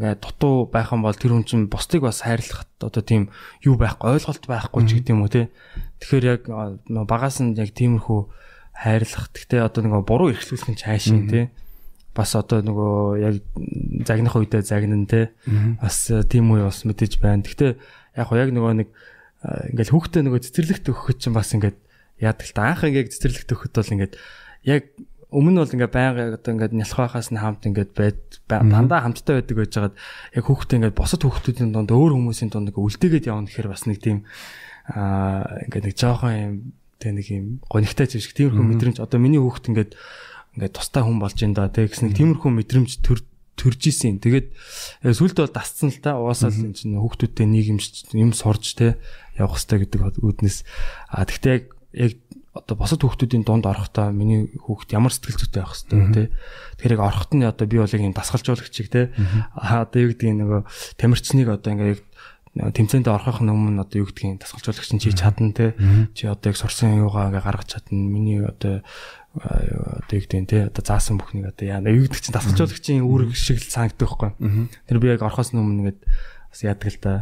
[SPEAKER 2] ингээ дутуу байх юм бол тэр хүн чинь бусдыг бас хайрлах одоо тийм юу байхгүй ойлголт байхгүй ч гэдэм үү те. Тэгэхээр яг багаас нь яг тиймэрхүү хайрлах. Гэхдээ одоо нөгөө буруу эрхлүүлэх нь цаашийн те. Бас одоо нөгөө яг загнах үедээ загнан те. Бас тийм үе бас мэдээж байна. Гэхдээ яг хоо яг нөгөө нэг ингээл хүүхдээ нөгөө цэцэрлэгт өгөхөд чинь бас ингээд яадаг л та. Анх ингээд цэцэрлэгт өгөхөд бол ингээд яг өмнө бол ингээ байнга одоо ингээ нялх байхаас нь хамт ингээ байд дандаа хамттай байдаг гэж жагаад яг хүүхдээ ингээ босод хүүхдүүдийн донд өөр хүмүүсийн донд ингээ үлдээгээд явна гэхээр бас нэг тийм аа ингээ нэг жоохон юм тэг нэг юм гонигтай зэвсэг тиймэрхүү мэдрэмж. Одоо миний хүүхд ингээ ингээ тустай хүн болж ин да. Тэг гэсэн нэг тиймэрхүү мэдрэмж төр төрж исэн. Тэгээд сүлд бол дасцсан л та. Угаасаа л энэ чинь хүүхдүүдтэй нийгэмж юм сурж те явах хэрэгтэй гэдэг үднэс. А тэгтээ яг яг одоо босод хүүхдүүдийн дунд орохдоо миний хүүхд ямар сэтгэл зүйтэй байх хэвээр тий. Тэгэхээр яг орохт нь одоо би бол яг юм дасгалжуулагчиг тий. Аа одоо юу гэдгийг нөгөө тамирчныг одоо ингээ яг тэмцээнд орохын өмнө одоо юу гэдгийг дасгалжуулагч нь чи чадна тий. Чи одоо яг сурсан юугаа ингээ гаргаж чадна. Миний одоо одоо юу гэдэг тий одоо заасан бүхнийг одоо яа юу гэдэг чинь дасгалжуулагчийн үүрэг шиг л санагддаг байхгүй. Тэр би яг орохоос өмнө ингээд бас яадаг л да.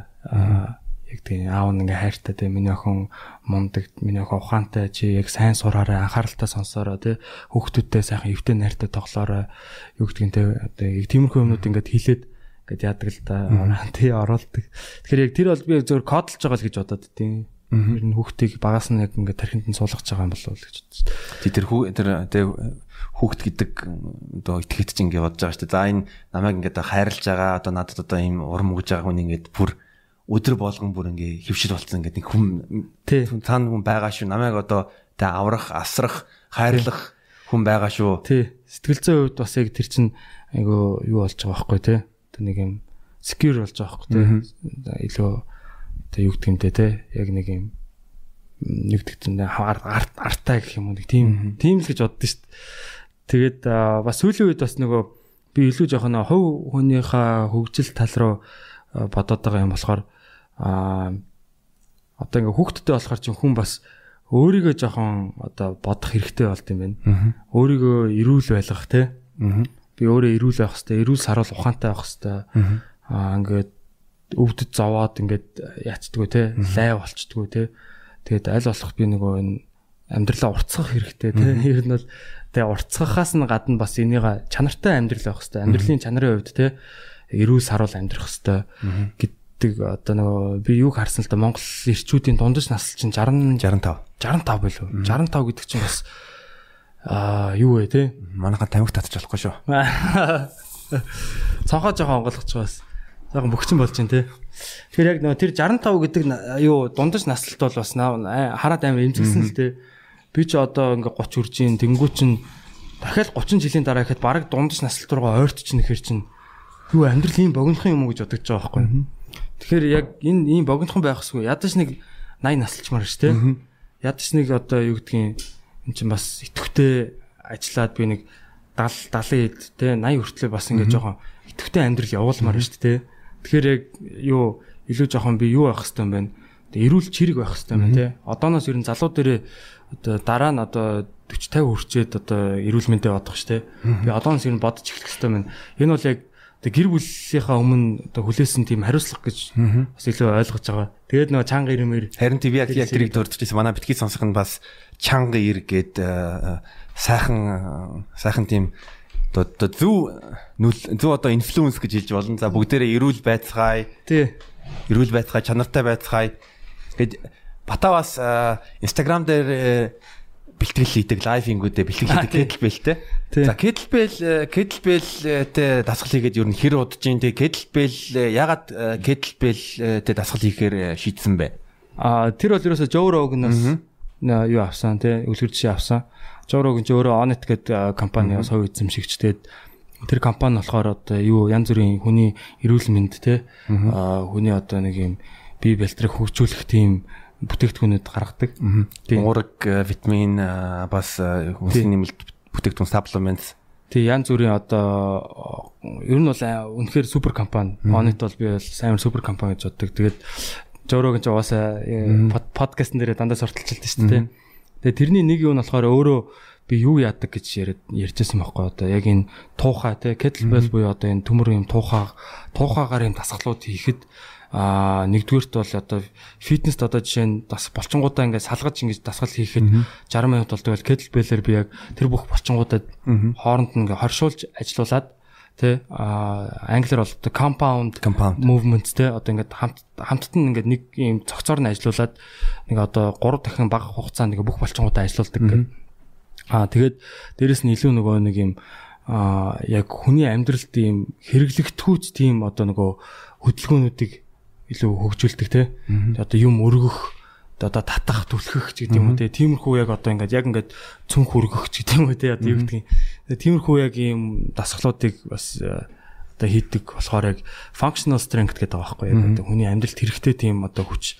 [SPEAKER 2] Яг тийм аав нь ингээ хайртай те миний охин мундаг миний охин ухаантай чи яг сайн сураарай анхааралтай сонсоорой те хүүхдүүдтэй сайхан эвтэй найртай тоглоорой. Юу гэдгийг те одоо яг тиймэрхүү юмнууд ингээд хилээд ингээд яадаг л да. Тий оруулдаг. Тэгэхээр яг тэр бол би зөвөр кодлж байгаа л гэж бодоод тийм. Ер нь хүүхдийг багаас нь яг ингээд тархинд нь суулгаж байгаа юм болов уу гэж бодож
[SPEAKER 1] тий тэр хүү тэр тэ хүүхд гэдэг одоо итгэж чинь ингээд бодож байгаа шүү дээ. За энэ намайг ингээд хайрлаж байгаа одоо надад одоо ийм урам өгж байгаа хүн ингээд бүр өдөр болгон бүр ингээ хөвшил болцсон гэдэг нэг хүн цаана хүн байгаа шүү. Намайг одоо тэ аврах, асрах, хайрлах хүн байгаа шүү.
[SPEAKER 2] Тий. Сэтгэл зүйн хувьд бас яг тэр чин айгу юу болж байгаа байхгүй тий. Тэ нэг юм secure болж байгаа байхгүй тий. Илүү тэ юу гэдэг юм те тий. Яг нэг юм нэг тэгтэн арт артаа гэх юм уу нэг тийм тийм л гэж боддоо шүү. Тэгээд бас сүүлийн үед бас нөгөө би илүү жоохон хувь хүнийхээ хөгжил тал руу бодоод байгаа юм болохоор аа одоо ингээ хүүхдтэй болохоор чинь хүн бас өөрийгөө жоохон одоо бодох хэрэгтэй болд юм байна. Өөрийгөө эрүүл байлгах те. Би өөрөө эрүүл байх хэрэгтэй, эрүүл саруул ухаантай байх хэрэгтэй. Аа ингээд өвдөд зовоод ингээд яачдггүй те, лай болчдггүй те. Тэгээд аль болох би нөгөө энэ амьдралаа уртсах хэрэгтэй те. Ер нь бол тэгээ уртсахаас нь гадна бас энийг чанартай амьдрал байх хэрэгтэй. Амьдралын чанарын хувьд те эрүүл саруул амьдрах хэрэгтэй гэдэг одоо нөгөө би юг харсан л да Монгол эрчүүдийн дундаж насл чинь 60
[SPEAKER 1] 65
[SPEAKER 2] 65 билүү 65 гэдэг чинь бас аа юу вэ те?
[SPEAKER 1] Манайхан тамхи татчих болохгүй шүү. (laughs)
[SPEAKER 2] Цонхоо жоохон байгаа бас. Жоохон бөхчин болж байна те. Тэгэхээр яг нөгөө тэр 65 гэдэг юу дундаж наслт бол бас хараад амар эмзэгсэн л те. Би ч одоо ингээ 30 үржийн тэнгуү чин дахиад 30 жилийн дараа ихэд баг дундаж наслт руугаа ойртчихна гэхэр чин юу амьдрал ийм богинохон юм уу гэж бодож байгаа байхгүй Тэгэхээр яг энэ ийм богинохон байхсгүй ядаж нэг 80 насалчмаар ш тэ. Ядаж нэг одоо юу гэдгийг эн чинь бас итгэвтэй ажиллаад би нэг 70 70 хэд тэ 80 хүртлээр бас ингээд жоохон итгэвтэй амьдрал явуулмаар ш тэ. Тэгэхээр яг юу илүү жоохон би юу байх хэвээр юм бэ? Эрүүл чирэг байх хэвээр юм тэ. Одооноос ер нь залуу дээрээ одоо дараа нь одоо 40 50 хүрчээд одоо эрүүл мэндэ бодох ш тэ. Би одооноос ер нь бодож эхлэх хэвээр байна. Энэ бол яг тэг гэр бүлийнхаа өмнө одоо хүлээсэн тийм хариуцлага гэж бас илүү ойлгож байгаа. Тэгээд нөгөө чанга ирмээр
[SPEAKER 1] харин тийм яг яг тэрийг дурдчихсан манай битгий сонсох нь бас чанга ир гээд э, сайхан сайхан тийм одоо зөв зөв одоо инфлюенс гэж хэлж болно. За бүгдээрээ эрүүл байцгаая.
[SPEAKER 2] Тий.
[SPEAKER 1] Эрүүл байцгаая, чанартай байцгаая. Тэгэд Батавас Instagram дээр э, бэлтгэл хийдэг лайвингүүдээ бэлтгэл хийдэг кетлбэлтэй. За кетлбэл кетлбэлтэй дасгал хийгээд юу н хэр удаж ин тэг кетлбэл ягаад кетлбэлтэй дасгал хийхээр шийдсэн бэ?
[SPEAKER 2] А тэр бол ерөөсө Joe Rogan-аас юу авсан тий үлгэр жишээ авсан. Joe Rogan ч өөрөө Onet гэдэг компаниас хувь эзэмшигчдээд тэр компани болохоор одоо юу янз бүрийн хүний эрүүл мэнд тий хүний одоо нэг юм бие бэлтрийг хөгжүүлэх тийм бүтээгдэхүүнүүд гаргадаг.
[SPEAKER 1] Уураг, э, витамин э, бас э, хүнсний нэмэлт бүтээгдэхүүн supplements.
[SPEAKER 2] Тэг янз бүрийн одоо ер нь бол үнэхээр супер компани. Онит бол би бол сайн супер компани гэж боддог. Тэгээд Жорог ч угаасаа подкастн дээр дандаа сурталчилдаг шүү дээ. Тэгээ тэрний нэг юу нь болохоор өөрөө би юу яадаг гэж яриад ярьжсэн байхгүй одоо. Яг энэ туухай те kettlebell буюу одоо энэ төмөр юм туухай туухайгаар юм дасгалууд хийхэд а нэгдүгээрт бол одоо фитнест одоо жишээ нь бас болчингуудаа ингээд салгаж ингэж дасгал хийхэд 60 минут болдог бол kettlebell-ээр би яг тэр бүх болчингуудад хооронд нь ингээд хоршуулж ажилуулад тий а англиар бол одоо compound movements тий одоо ингээд хамт хамтд нь ингээд нэг юм цогцоор нь ажилуулад нэг одоо 3 дахин бага хугацаанд ингээд бүх болчингуудаа ажилуулдаг гэх. А тэгээд дээрэс нь илүү нөгөө нэг юм а яг хүний амьдралд ийм хэрэглэгдэхүйц тийм одоо нөгөө хөдөлгөөнүүдийг илүү хөгжүүлдэг тий. Одоо юм өргөх одоо татах түлхэх ч гэдэг юм уу те тиймэрхүү яг одоо ингээд яг ингээд цүнх хүргэх ч гэдэг юм уу те одоо юу гэдэг юм тиймэрхүү яг ийм дасгалуудыг бас э, одоо хийдэг болохоор яг functional strength гэдэг байгаа байхгүй яг одоо хүний амьдралд хэрэгтэй тийм одоо хүч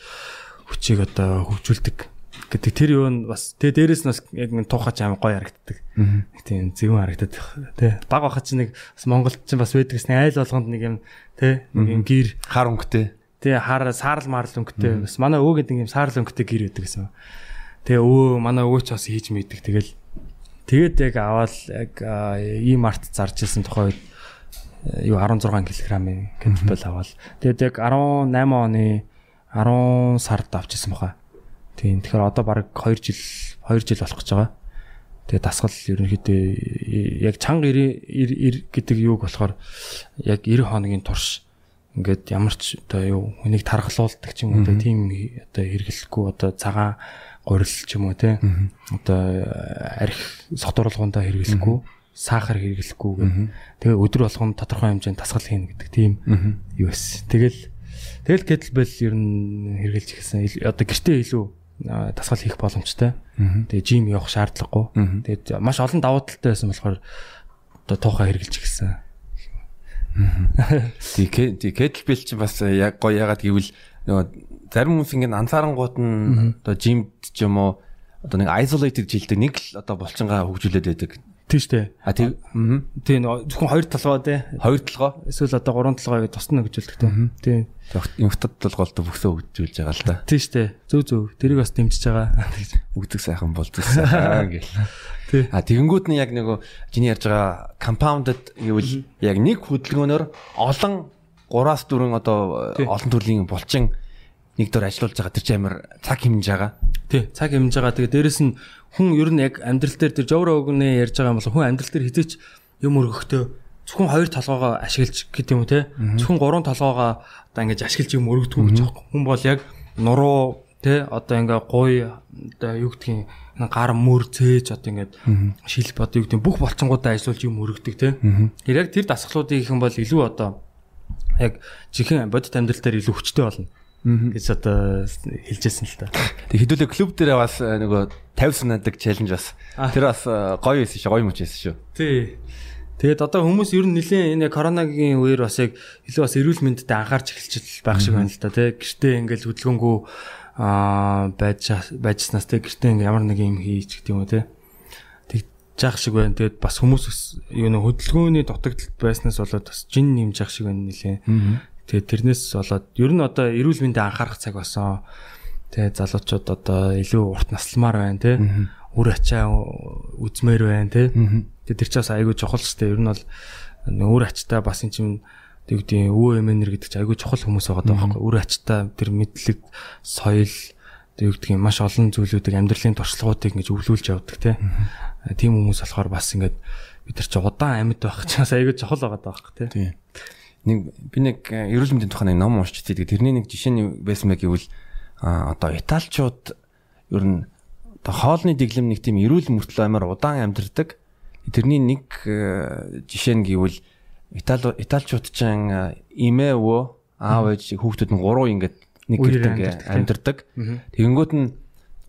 [SPEAKER 2] хүчийг одоо хөгжүүлдэг гэдэг. Тэр юу нь бас тэ дээрэс нь бас яг нэг туухач аим гоё харагддаг. Нэг тийм зөвөн харагддаг тий. Баг бахад чи нэг бас Монголд ч бас байдаг гэсэн айл болгонд нэг юм тий нэг юм гэр
[SPEAKER 1] хар өнгөтэй
[SPEAKER 2] Тэгээ хаар саарл марл өнгөтэй бас манай өвөө гэдэг юм саарл өнгөтэй гэр байдаг гэсэн. Тэгээ өвөө манай өвөө ч бас хийж мэддэг. Тэгэл тэгээд яг аваад яг ийм арт зарж ирсэн тухай үед юу 16 кг-ийн кетбэл аваад тэгээд яг 18 оны 10 сард авчихсан баха. Тийм тэгэхээр одоо баг 2 жил 2 жил болох гэж байгаа. Тэгээ дасгал ерөнхийдөө яг чанга 90 гэдэг юуг болохоор яг 90 хоногийн турш ингээд ямар ч одоо юу хүнийг тархалуулдаг ч юм уу тийм одоо хэрэглэхгүй одоо цагаан гурил ч юм уу те одоо арх сотруулгуундаа хэрэглэхгүй сахар хэрэглэхгүй тэгээ өдөр болгон тодорхой хэмжээнд тасгал хийнэ гэдэг тийм. Юу эс тэгэл тэгэл кетлбел ер нь хэрэглэж ихсэн одоо гэртээ илүү тасгал хийх боломжтой. Тэгээ жим явах шаардлагагүй. Тэгээд маш олон давуу талтай байсан болохоор одоо тоохоо хэрэглэж ихсэн
[SPEAKER 1] Тэгээ кетлбел чи бас яг гоё ягаад гэвэл нөгөө зарим хүмүүс ингэ анзаарангууд нь одоо жимд ч юм уу одоо нэг isolated жилдэг нэг л одоо булчингаа хөгжүүлээд байдаг.
[SPEAKER 2] Тийм шүү дээ.
[SPEAKER 1] А тийм
[SPEAKER 2] тийм зөвхөн хоёр талгаа тий.
[SPEAKER 1] Хоёр талгаа.
[SPEAKER 2] Эсвэл одоо гурван талгаа гэж тусна хөгжүүлдэг тий. Тийм.
[SPEAKER 1] Инфтад толголт бөхсөө хөгжүүлж байгаа л да.
[SPEAKER 2] Тийм шүү дээ. Зөв зөв. Тэрийг бас дэмжиж байгаа.
[SPEAKER 1] Үгдэг сайхан болчихсон (laughs) гэл. А тэгэнгүүт нь яг нөгөө чиний ярьж байгаа compounded гэвэл яг нэг хөдөлгөөнөөр олон 3-аас 4 одоо олон төрлийн булчин нэг дөр ажиллаулж байгаа тэр чинь амар цаг хэмжиж байгаа.
[SPEAKER 2] Тий, цаг хэмжиж байгаа. Тэгээ дээрэс нь хүн ер нь яг амьдрал дээр тэр жовро өгнө ярьж байгаа юм бол хүн амьдрал дээр хизээч юм өргөхдөө зөвхөн хоёр толгоогоо ашиглаж гэдэг юм те. Зөвхөн гурван толгоогоо одоо ингэж ашиглаж юм өргөдөг гэж байгаа. Хүн бол яг нуруу те одоо ингээ гуй одоо юу гэдгийг гар мөр цээж одоо ингээд шилб одоо юу гэдэг бүх болцонгуудаа ажиллуулж юм өргөдөг те. Яг тэр дасгалуудыг их юм бол илүү одоо яг жихэн бодит амьдрал дээр илүү хүчтэй болно гэж одоо хэлжсэн л та.
[SPEAKER 1] Тэг хэдүүлээ клуб дээр бас э, нөгөө 50 санаадаг челленж бас тэр бас э, гоё байсан шүү, гоё мөч байсан шүү.
[SPEAKER 2] Тий. Тэгээд одоо хүмүүс ер нь нэлийн энэ коронагийн үеэр бас яг илүү бас эрүүл мэндэд анхаарч эхэлчихэл байх шиг байна л да тий. Гэртээ ингээл хөдөлгөөнгөө аа байж байжснаас тэг гэртээ ингээм ямар нэг юм хийж гэдэг юм уу те тэгжих шиг байна. Тэгээд бас хүмүүс юу нэ хөдөлгөөний дутагдaltaд байснаас болоод бас жин нэмжих шиг байна нэлээ. Тэгээд тэрнээс болоод ер нь одоо эрүүл мэндэд анхаарах цаг болсон. Тэгээд залуучууд одоо илүү урт насламаар байна те. Үр ачаа үзмээр байна те. Тэгээд тэр чинь бас айгүй чухал ч те. Ер нь бол үр ачтаа бас эн чинь тэг үгдийн өвөө эмээнэр гэдэг чинь айгүй чухал хүмүүс байгаа даа байхгүй. Үр ачтаа тэр мэдлэг, соёл тэг үгдгийн маш олон зүйлүүдийг амьдралын туршлагуудыг ингэж өвлүүлж явдаг те. Тийм хүмүүс болохоор бас ингээд бид нар чи удаан амьд байх чинь айгүй чухал байгаа даа байхгүй те.
[SPEAKER 1] Нэг би нэг э, эрүүл мэндийн тухай нэг ном уншиж тэгээд тэрний нэг жишээ нь байсан мэй гэвэл одоо италчууд ер нь одоо хоолны дэглэм нэг тийм эрүүл мөртлөө амар удаан амьдардаг. Тэрний нэг э, жишээ нь гэвэл Итали Италичууд ч имээ өвөө аав ээж хүүхдүүд нь гурав ингээд нэг гэрт амьдардаг. Тэгэнгүүт нь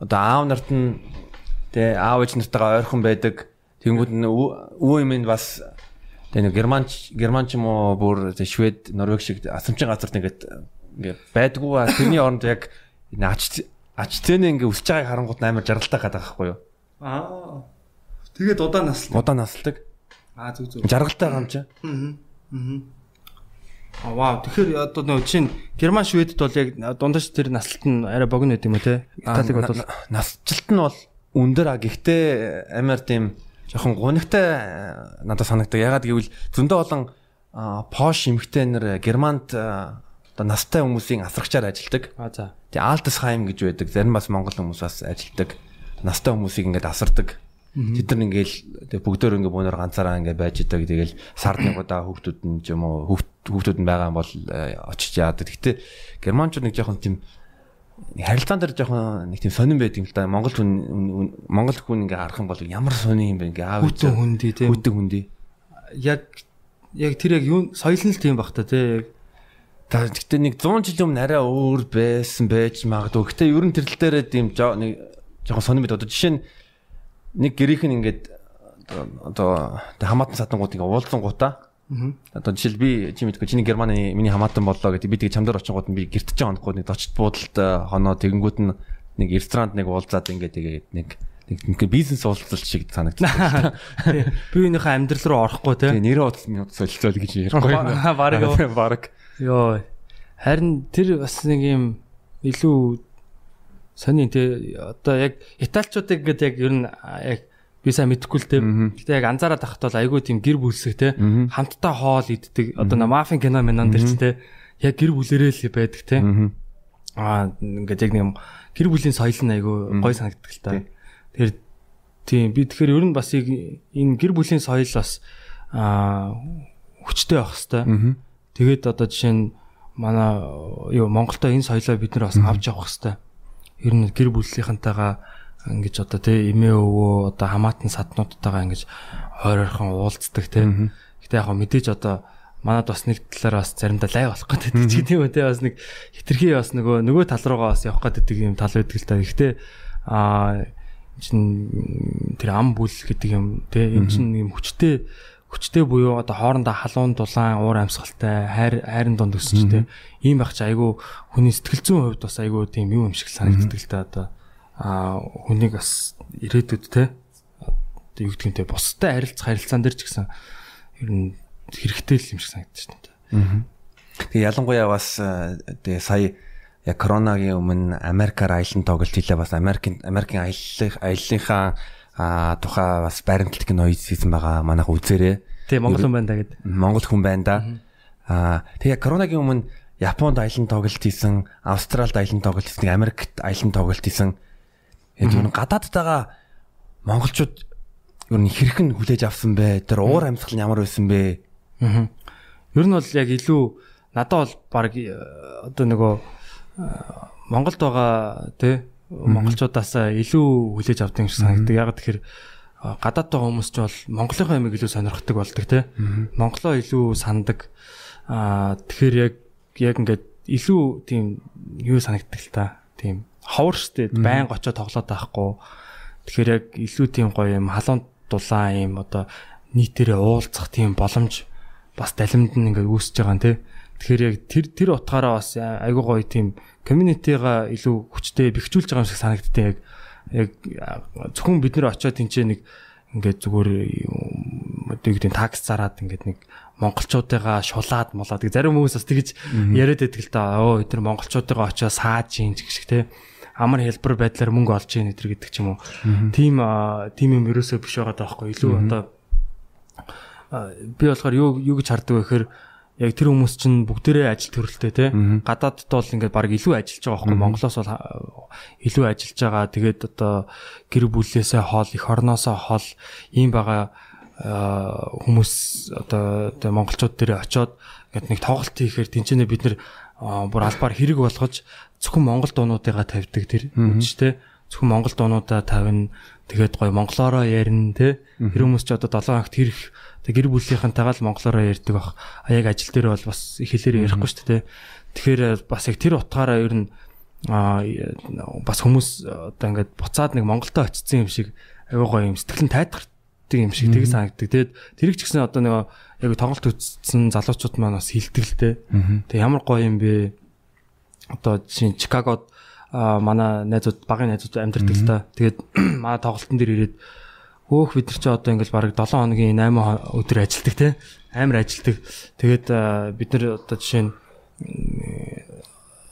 [SPEAKER 1] одоо аав нарт нь тэ аав ээж нартайгаа ойрхон байдаг. Тэгэнгүүт нь өвөө имэнд бас тэ нэг герман герман ч юм уу бүр швед норвег шиг асамчин газарт ингээд ингээд байдгүй. Тэрний оронд яг ач ач тэнэ ингээд өсөж байгааг харангуут амар жаргалтай гадаг байхгүй юу?
[SPEAKER 2] Аа. Тэгээд удаан насалдаг.
[SPEAKER 1] Удаан насалдаг.
[SPEAKER 2] Аа зүг зүг.
[SPEAKER 1] Жаргалтай гамч.
[SPEAKER 2] Аа. Аа. А вау тэгэхээр одоо нөгөө чинь Герман Шведэд бол яг дундаж тэр насалт нь арай богино байт юм уу те?
[SPEAKER 1] Италиг бол насжилт нь бол өндөр а гэхдээ амар тийм жоохон гунигтай надад санагдаг. Ягаад гэвэл зөндөө олон пош эмхтэнэр Германд одоо настай хүмүүсийн асрагчаар ажилладаг.
[SPEAKER 2] А за.
[SPEAKER 1] Тэгээ Алтсхайм гэж байдаг. Зарим бас монгол хүмүүс бас ажилладаг. Настай хүмүүсийг ингээд асардаг. Тэд нар ингээл бүгдөө ингээ бүүнээр ганцаараа ингээ байж идэг. Тэгэл сард нэг удаа хүүхдүүд нь ч юм уу хүүхдүүд нь байгаа бол э, очиж яадаг. Гэтэ германчууд нэг жоохон тийм харилцаан дээр жоохон нэг тийм сонирн байдаг юм л да. Монгол хүн монгол хүн ингээ харах юм бол ямар сони юм бэ ингээ
[SPEAKER 2] аав хүтэн хүндий тийм
[SPEAKER 1] хүтэн хүндий.
[SPEAKER 2] Яг яг тэр яг юу соёл нь л тийм бах та тийм
[SPEAKER 1] Та гэхдээ нэг 100 жилийн өмнө арай өөр байсан байж магадгүй. Гэхдээ ерөн тэрл дээрээ тийм нэг жоохон сонирн мэд одоо жишээ нь нэг гэрийнх нь ингээд одоо хамаатан садангууд ингээ уулзсан гутаа. Одоо жишээл би чи мэдгүй чиний Германы миний хамаатан боллоо гэдэг би тэгээ чамдар очингууд нь би гэртэж байгаа хоногуд нэг дочд буудалд э, хоноо тэгэнгүүт нь нэг ресторанд нэг уулзаад ингээ тэгээд нэг нэг бизнес уулзалт шиг санагдсан. (laughs)
[SPEAKER 2] Би өөрийнхөө амьдрал руу орохгүй те.
[SPEAKER 1] Тэгээ нэрээ удаа минут солилцоол гэж (laughs) ярихгүй.
[SPEAKER 2] Бараг
[SPEAKER 1] бараг. (laughs)
[SPEAKER 2] Йоо. Харин тэр бас нэг юм илүү сони те одоо яг италчуудыг ингээд яг ер нь яг би сайн мэдэхгүй л те. Гэтэ яг анзаараад тахт бол айгүй тийм гэр бүлсэг те. Хамтдаа хоол иддэг. Одоо мафийн кино минон дэр ч те. Яг гэр бүлэрээ л байдаг те. Аа ингээд яг нэг гэр бүлийн соёл нь айгүй гой санагддаг л та. Тэр тийм би тэгэхээр ер нь бас энэ гэр бүлийн соёл бас аа хүчтэй байх хэвээр. Тэгээд одоо жишээ нь манай юу Монголда энэ соёлоо бид нар бас авч явах хэвээр ер нь гэр бүлийнхэнтэйгээ ингэж одоо тий эмээ өвөө одоо хамаатан саднуудтайгаа ингэж хойр ойрхон уулздаг тий. Гэтэ яг мэдээж одоо манад бас нэг талаар бас заримдаа лай болох гэдэг ч тийм үү тий бас нэг хитрхи бас нөгөө нөгөө тал руугаа бас явах гэдэг юм тал байдаг л та. Гэтэ аа чин тэр ам бүл гэдэг юм тий энэ чин юм хүчтэй хүчтэй буюу одоо хоорондоо халуун дулаан уур амьсгалтай хайр хайрын дунд өсч тэ ийм байх чи айгүй хүний сэтгэл зүйн хувьд бас айгүй тийм юм юм шиг санагддаг л та одоо а хүнийг бас ирээдүйд те юу гэдэг юм те бусдад харилцах харилцаан дээр ч гэсэн ер нь хэрэгтэй л юм шиг санагдаж байна.
[SPEAKER 1] Тэгээ ялангуяа бас тэгээ сая яг коронагийн өмнө Америкаар аялын тоглолт хийлээ бас Америкийн Америкийн аяллах аяллахаа тухай бас баримталт кино хийсэн байгаа манайх үзээрэй.
[SPEAKER 2] Тийм Монгол хүн байна да гэд.
[SPEAKER 1] Монгол хүн байна да. А тэгээ коронагийн өмнө Японд аялан тоглолт хийсэн, Австралид аялан тоглолт хийсэн, Америкт аялан тоглолт хийсэн. Яг юу гадаадтайгаа монголчууд юу н хэрхэн хүлээж авсан бэ? Тэр уур амьсгал нь ямар байсан бэ?
[SPEAKER 2] Аа. Ер нь бол яг илүү надад бол баг э, одоо нөгөө э, Монголд байгаа тий монголчуудаас илүү хүлээж авдаг юм шиг санагддаг. Яг тэгэхээр гадаадтай хүмүүс ч бол Монголынхоо ямиг илүү сонирхдаг болдог тий. Монголоо илүү сандаг. Аа тэгэхээр яг яг ингээд илүү тийм юу санагддаг л та. Тийм ховор штэ байн очоо тоглоод байхгүй. Тэгэхээр яг илүү тийм гоё юм халуун дулаан юм одоо нийтээрээ уулзах тийм боломж бас далимд нь ингээд үүсэж байгаа юм тий. Тэгэхээр яг тэр тэр утгаараа бас айгүй гоё тийм community-га илүү хүчтэй бэхжүүлж байгаа юм шиг санагддаг яг яг зөвхөн бид нэр очиод тэнцээ нэг ингээд зүгээр одоо юу гэдэг такс зараад ингээд нэг монголчуудыгаа шулаад молоод зарим хүмүүс бас тэгж яриад байдаг л да. Оо эдгээр монголчуудыгаа очиод сааж ийн гэх шиг те амар хэлбэр байдлаар мөнгө олж ийн эдэр гэдэг ч юм уу. Тим тим юм ерөөсөө биш байгаа даахгүй илүү одоо би болохоор юу юу гэж харддаг вэ гэхээр яг тэр хүмүүс чинь бүгдээрээ ажил төрөлтэй те. Гадаадд бол ингээд баг илүү ажиллаж байгаа байхгүй. Монголоос бол илүү ажиллаж байгаа. Тэгээд одоо гэр бүлээсээ хоол их орноосоо хоол ийм байгаа хүмүүс одоо монголчууд дээр очиод ингээд нэг тоглолт хийхээр тэнцэнэ бид нэр бүр албаар хэрэг болгож зөвхөн монгол дуунуудыгаа тавьдаг тэр те зөвхөн монгол дуунуудаа тавина. Тэгээд гой монголоороо ярина те тэр хүмүүс ч одоо 7 хоногт хэрэг Тэг гэр бүлийнхэнтэйгээ л монголоор ярьдаг бах. А яг ажил дээр бол бас их хэлээр ярихгүй шүү дээ. Тэгэхээр э, бас яг тэр утгаараа ер нь а бас хүмүүс одоо ингээд буцаад нэг Монголдо очсон юм шиг аюу гоо юм сэтгэлэн тайдгардаг юм шиг тийг санагддаг. Тэгээд тэр их ч гэсэн одоо нэг яг тоглолт үзсэн залуучууд маань бас дээ. Тэг ямар гоё юм бэ? Одоо жишээ Чикагод манай найзууд багын найзууд амьдардаг л та. Тэгээд манай тоглолтын дээр ирээд хөөх бид нар чи одоо ингээл бараг 7 хоногийн 8 өдөр ажилладаг те амар ажилладаг. Тэгээд бид нар одоо жишээ нь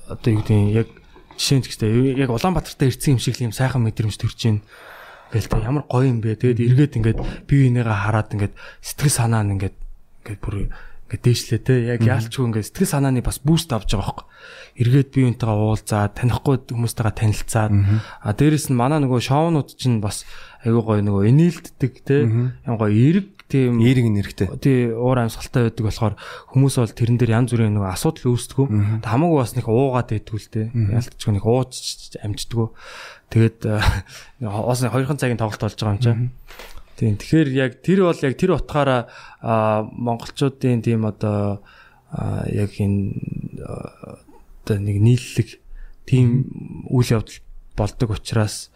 [SPEAKER 2] одоо юу гэдэг яг жишээ нь гэхдээ яг Улаанбаатартай ирсэн юм шиг л юм сайхан мэдрэмж төрж байна. Та ямар гоё юм бэ. Тэгээд эргээд ингээд бие бинийгээ хараад ингээд сэтгэл санаа нь ингээд ингээд бүр ингээд дээшлээ те. Яг яалчгүй ингээд сэтгэл санааны бас буст авч байгаа байхгүй. Эргээд бие бинтэйгээ уулзаад танихгүй хүмүүстэйгээ танилцаад а дээрэс нь манай нөгөө шоунууд чинь бас айгүй гоё нөгөө энээлддэг те. Ямар гоё эрг тийм
[SPEAKER 1] эерэг нэрхтэй.
[SPEAKER 2] Тий уур амьсгалтай байдаг болохоор хүмүүс бол тэрэн дээр янз бүрийн нэг асуудал үүсдэг. Хамаагүй бас нэг уугаад байдгүй л те. Ялтчгүй нэг ууж амждгүү. Тэгээд бас (laughs) хоёрхан цагийн тоглолт болж байгаа юм чинь. Тийм. Тэгэхээр яг тэр бол яг тэр утгаараа монголчуудын тийм одоо яг энэ одоо нэг нийллэг тийм үйл явдал болдог учраас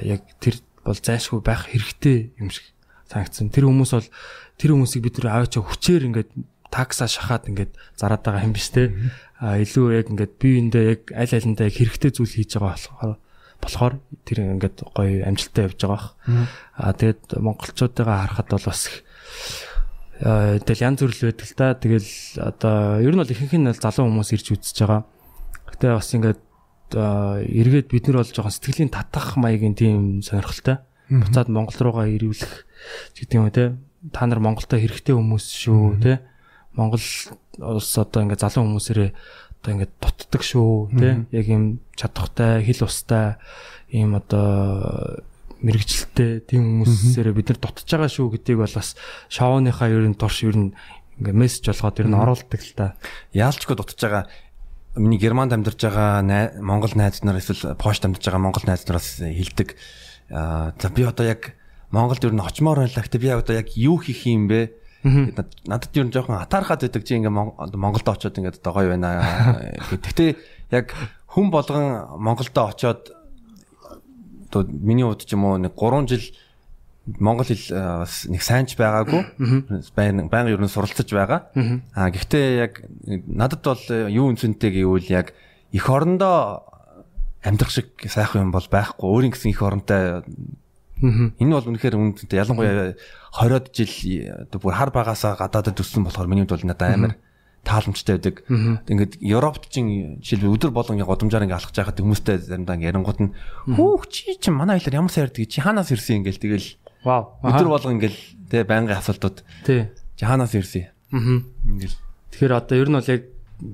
[SPEAKER 2] яг тэр бол зайшгүй байх хэрэгтэй юм шиг санагдсан. Тэр хүмүүс бол тэр хүмүүсийг бид нэр аваачаа хүчээр ингээд такса шахаад ингээд зараад байгаа юм биш те. А илүү яг ингээд биеиндээ яг аль алиндаа яг хэрэгтэй зүйл хийж байгаа болохоор болохоор тэр ингээд гоё амжилттай явж байгаа бах. А тэгээд монголчуудыгаа харахад бол бас тэгэл янз бүр л байдаг л да. Тэгэл одоо ер нь бол ихэнх нь залуу хүмүүс ирж үзэж байгаа. Гэтэ бас ингээд эргээд бид нар бол жоохон сэтгэлийн татах маягийн тийм сонирхолтой. Буцаад Монгол руугаа ирүүлэх гэдэг юм те та нар Монголда хэрэгтэй хүмүүс шүү те Монгол улс одоо ингээд залуу хүмүүсээрээ одоо ингээд дутдаг шүү те яг юм чадхтай хил устай ийм одоо мэрэгчлэлтэй тийм хүмүүсээрээ бид нар дутж байгаа шүү гэдгийг бол бас шоуныхаа ер нь турш ер нь ингээ мессеж болгоод ер нь оруулдаг л та.
[SPEAKER 1] Яалчгүй дутж байгаа миний германд амьдарч байгаа монгол найз нар эсвэл пошт амьдарч байгаа монгол найз нараас хэлдэг. Аа за би одоо яг Монголд ер нь очимоор байлаа. Гэтэ би одоо яг юу хийх юм бэ? Надад ер нь жоохон атаархаад байдаг чи ингээ Монголд очиод ингээ одоо гоё байна. Гэтэ яг хүн болгон Монголд очиод одоо миний хувьд ч юм уу нэг 3 жил Монгол хэл нэг сайнч байгаагүй. Баян баян ер нь суралцж байгаа. Аа гэхдээ яг надад бол юу үнцэнтэй гэвэл яг эх орондоо амьдрах шиг сайхан юм бол байхгүй. Өөрийн гэсэн эх оронтой Энэ бол үнэхээр үнэтэй ялангуяа 20-од жил бүр хар багасаа гадаадд өссөн болохоор миний хувьд бол надад амар тааламжтай байдаг. Ингээд Европт чинь жишээлбэл өдөр болгон годамжаар ингээ алхаж байхад хүмүүстэй заримдаа ингээ ярингууд нь хүүх чи чи манай аялаар ямар сайн ярьдаг? Чи хаанаас ирсэн? ингээл тэгэл
[SPEAKER 2] вау.
[SPEAKER 1] өдөр болгон ингээл тэ байнгын асуултууд.
[SPEAKER 2] Тий.
[SPEAKER 1] Чи хаанаас ирсэн?
[SPEAKER 2] Аа ингээл тэгэхээр одоо ер нь бол яг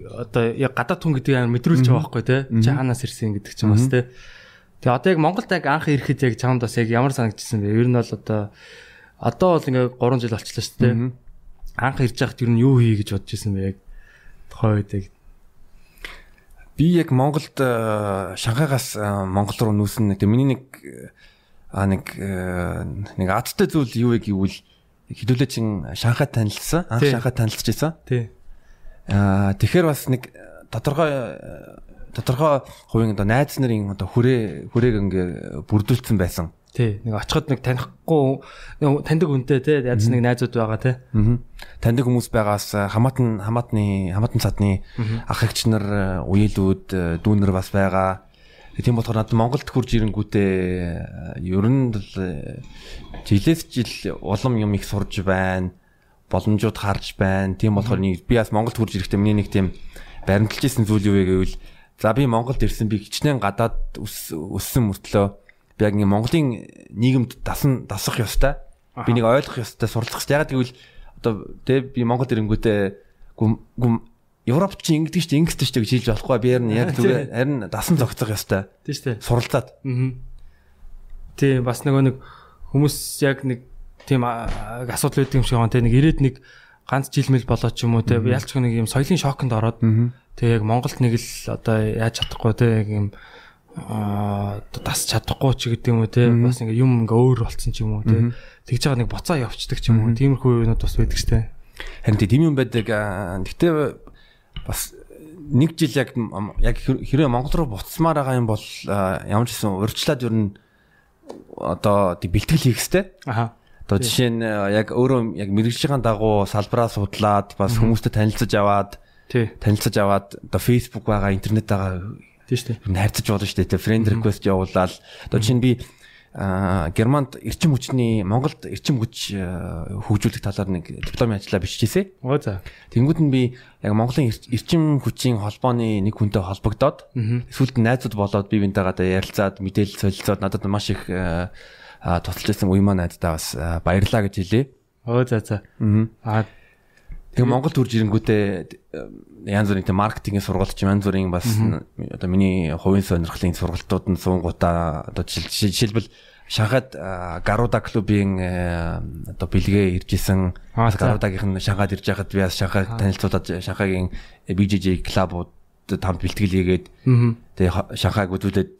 [SPEAKER 2] одоо яг гадаад хүн гэдгийг амар мэдрүүлж байгаа байхгүй те чи хаанаас ирсэн гэдэг чинь бас те Тэгээ одоо яг Монголд яг анх ирэхэд яг чамд бас яг ямар санагдчихсан бэ? Ер нь бол одоо одоо бол ингээ 3 жил болчихлоо шүү дээ. Анх ирж байхад нь юу хий гэж бодож ирсэн бэ яг тухайн үед яг
[SPEAKER 1] би яг Монголд э, Шанхайгаас э, Монгол руу нүүсэн нэг миний нэг а нэг э, нэг адтай зүйл юу вэ гэвэл хэдүүлээ чин Шанхай танилцсан. Анх Шанхай танилцчихсан.
[SPEAKER 2] Тий.
[SPEAKER 1] Аа тэгэхээр бас нэг тодорхой тодорхой хувийн одоо найз нарын одоо хүрээ хүрээг ингээ бүрдүүлсэн байсан.
[SPEAKER 2] Тий. Нэг очиход нэг танихгүй таньдаг хүнтэй тий яаж нэг найзууд байгаа тий.
[SPEAKER 1] Аа. Таньдаг хүмүүс байгаас хамаатан хамаатны хамаатан цадны ах эгч нар уялууд дүүнэр бас байгаа. Тийм болохоор надад Монголд хурж ирэнгүүтээ ер нь жилээс жил улам юм их сурж байна. Боломжууд харж байна. Тийм болохоор би бас Монголд хурж ирэхдээ миний нэг тийм баримталж исэн зүйл юу вэ гэвэл За би Монголд ирсэн би хичнээн гадаад өссөн мөртлөө би яг ингээ Монголын нийгэмд дасан дасах ёстой. Би нэг ойлгох ёстой, сурлах ёстой. Ягаад гэвэл одоо тэг би Монгол ирэнгүүтээ гүм Европ чи ингэдэг шүү дээ, ингэдэг шүү дээ гэж хэлж болохгүй. Би харин яг зүгээр (laughs) харин дасан зогцох ёстой.
[SPEAKER 2] Тийм шүү дээ.
[SPEAKER 1] Суралцаад.
[SPEAKER 2] Аа. Тийм бас нөгөө нэг хүмүүс яг нэг тийм асуудал үүдэх юм шиг байна. Тэ нэг ирээд нэг ганц жилмэл болоод ч юм уу те ялч нэг юм соёлын шоконд ороод Тэгээ яг Монголд нэг л одоо яаж чадахгүй те яг юм аа тас чадахгүй ч гэдэг юм уу те бас ингээ юм ингээ өөр болцсон ч юм уу те. Тэгж байгаа нэг боцоо явцдаг ч юм уу. Тиймэрхүү юмуд бас байдаг штэ.
[SPEAKER 1] Харин тийм юм байдаг. Гэхдээ бас нэг жил яг яг хэрэг Монгол руу буцсмаар байгаа юм бол ямар ч гэсэн урьдчилаад ер нь одоо бэлтгэл хийх хэвээр.
[SPEAKER 2] Ааа
[SPEAKER 1] Одоо жишээ нь яг өөрөө яг мэрэгжлийн дагуу салбараа судлаад бас хүмүүстэй танилцаж аваад танилцаж аваад одоо Facebook байгаа интернет байгаа
[SPEAKER 2] тийм шүү дээ.
[SPEAKER 1] Харьцаж болно шүү дээ. Friend request явуулаад одоо чинь би Германд эрчим хүчний Монголд эрчим хүч хөгжүүлэх талаар нэг дипломын ажлаа биччихсэн.
[SPEAKER 2] Оо за.
[SPEAKER 1] Тэнгүүд нь би яг Монголын эрчим хүчийн холбооны нэг хүнтэй холбогдоод эсвэл найзууд болоод би бинтэйгээ ярилцаад мэдээлэл солилцоод надад маш их тусалж байсан үе маань найздаа бас баярлаа гэж хэлье.
[SPEAKER 2] Оо за за.
[SPEAKER 1] Аа Тэгээ Монгол төрж ирэнгүүтээ янз бүрийн маркетингийн сургалт ч янз бүрийн бас одоо миний хувийн сонирхлын сургалтууд нь суунгуудаа одоо жишээлбэл Шанхайд Гаруда клубын одоо бэлгээ иржсэн. Гарудагийнх нь Шанхайд ирж байхад би бас Шанхай танилцуулаад Шанхайгийн BJJ клубууд тамд бэлтгэл хийгээд тэгээ Шанхайг үзүүлээд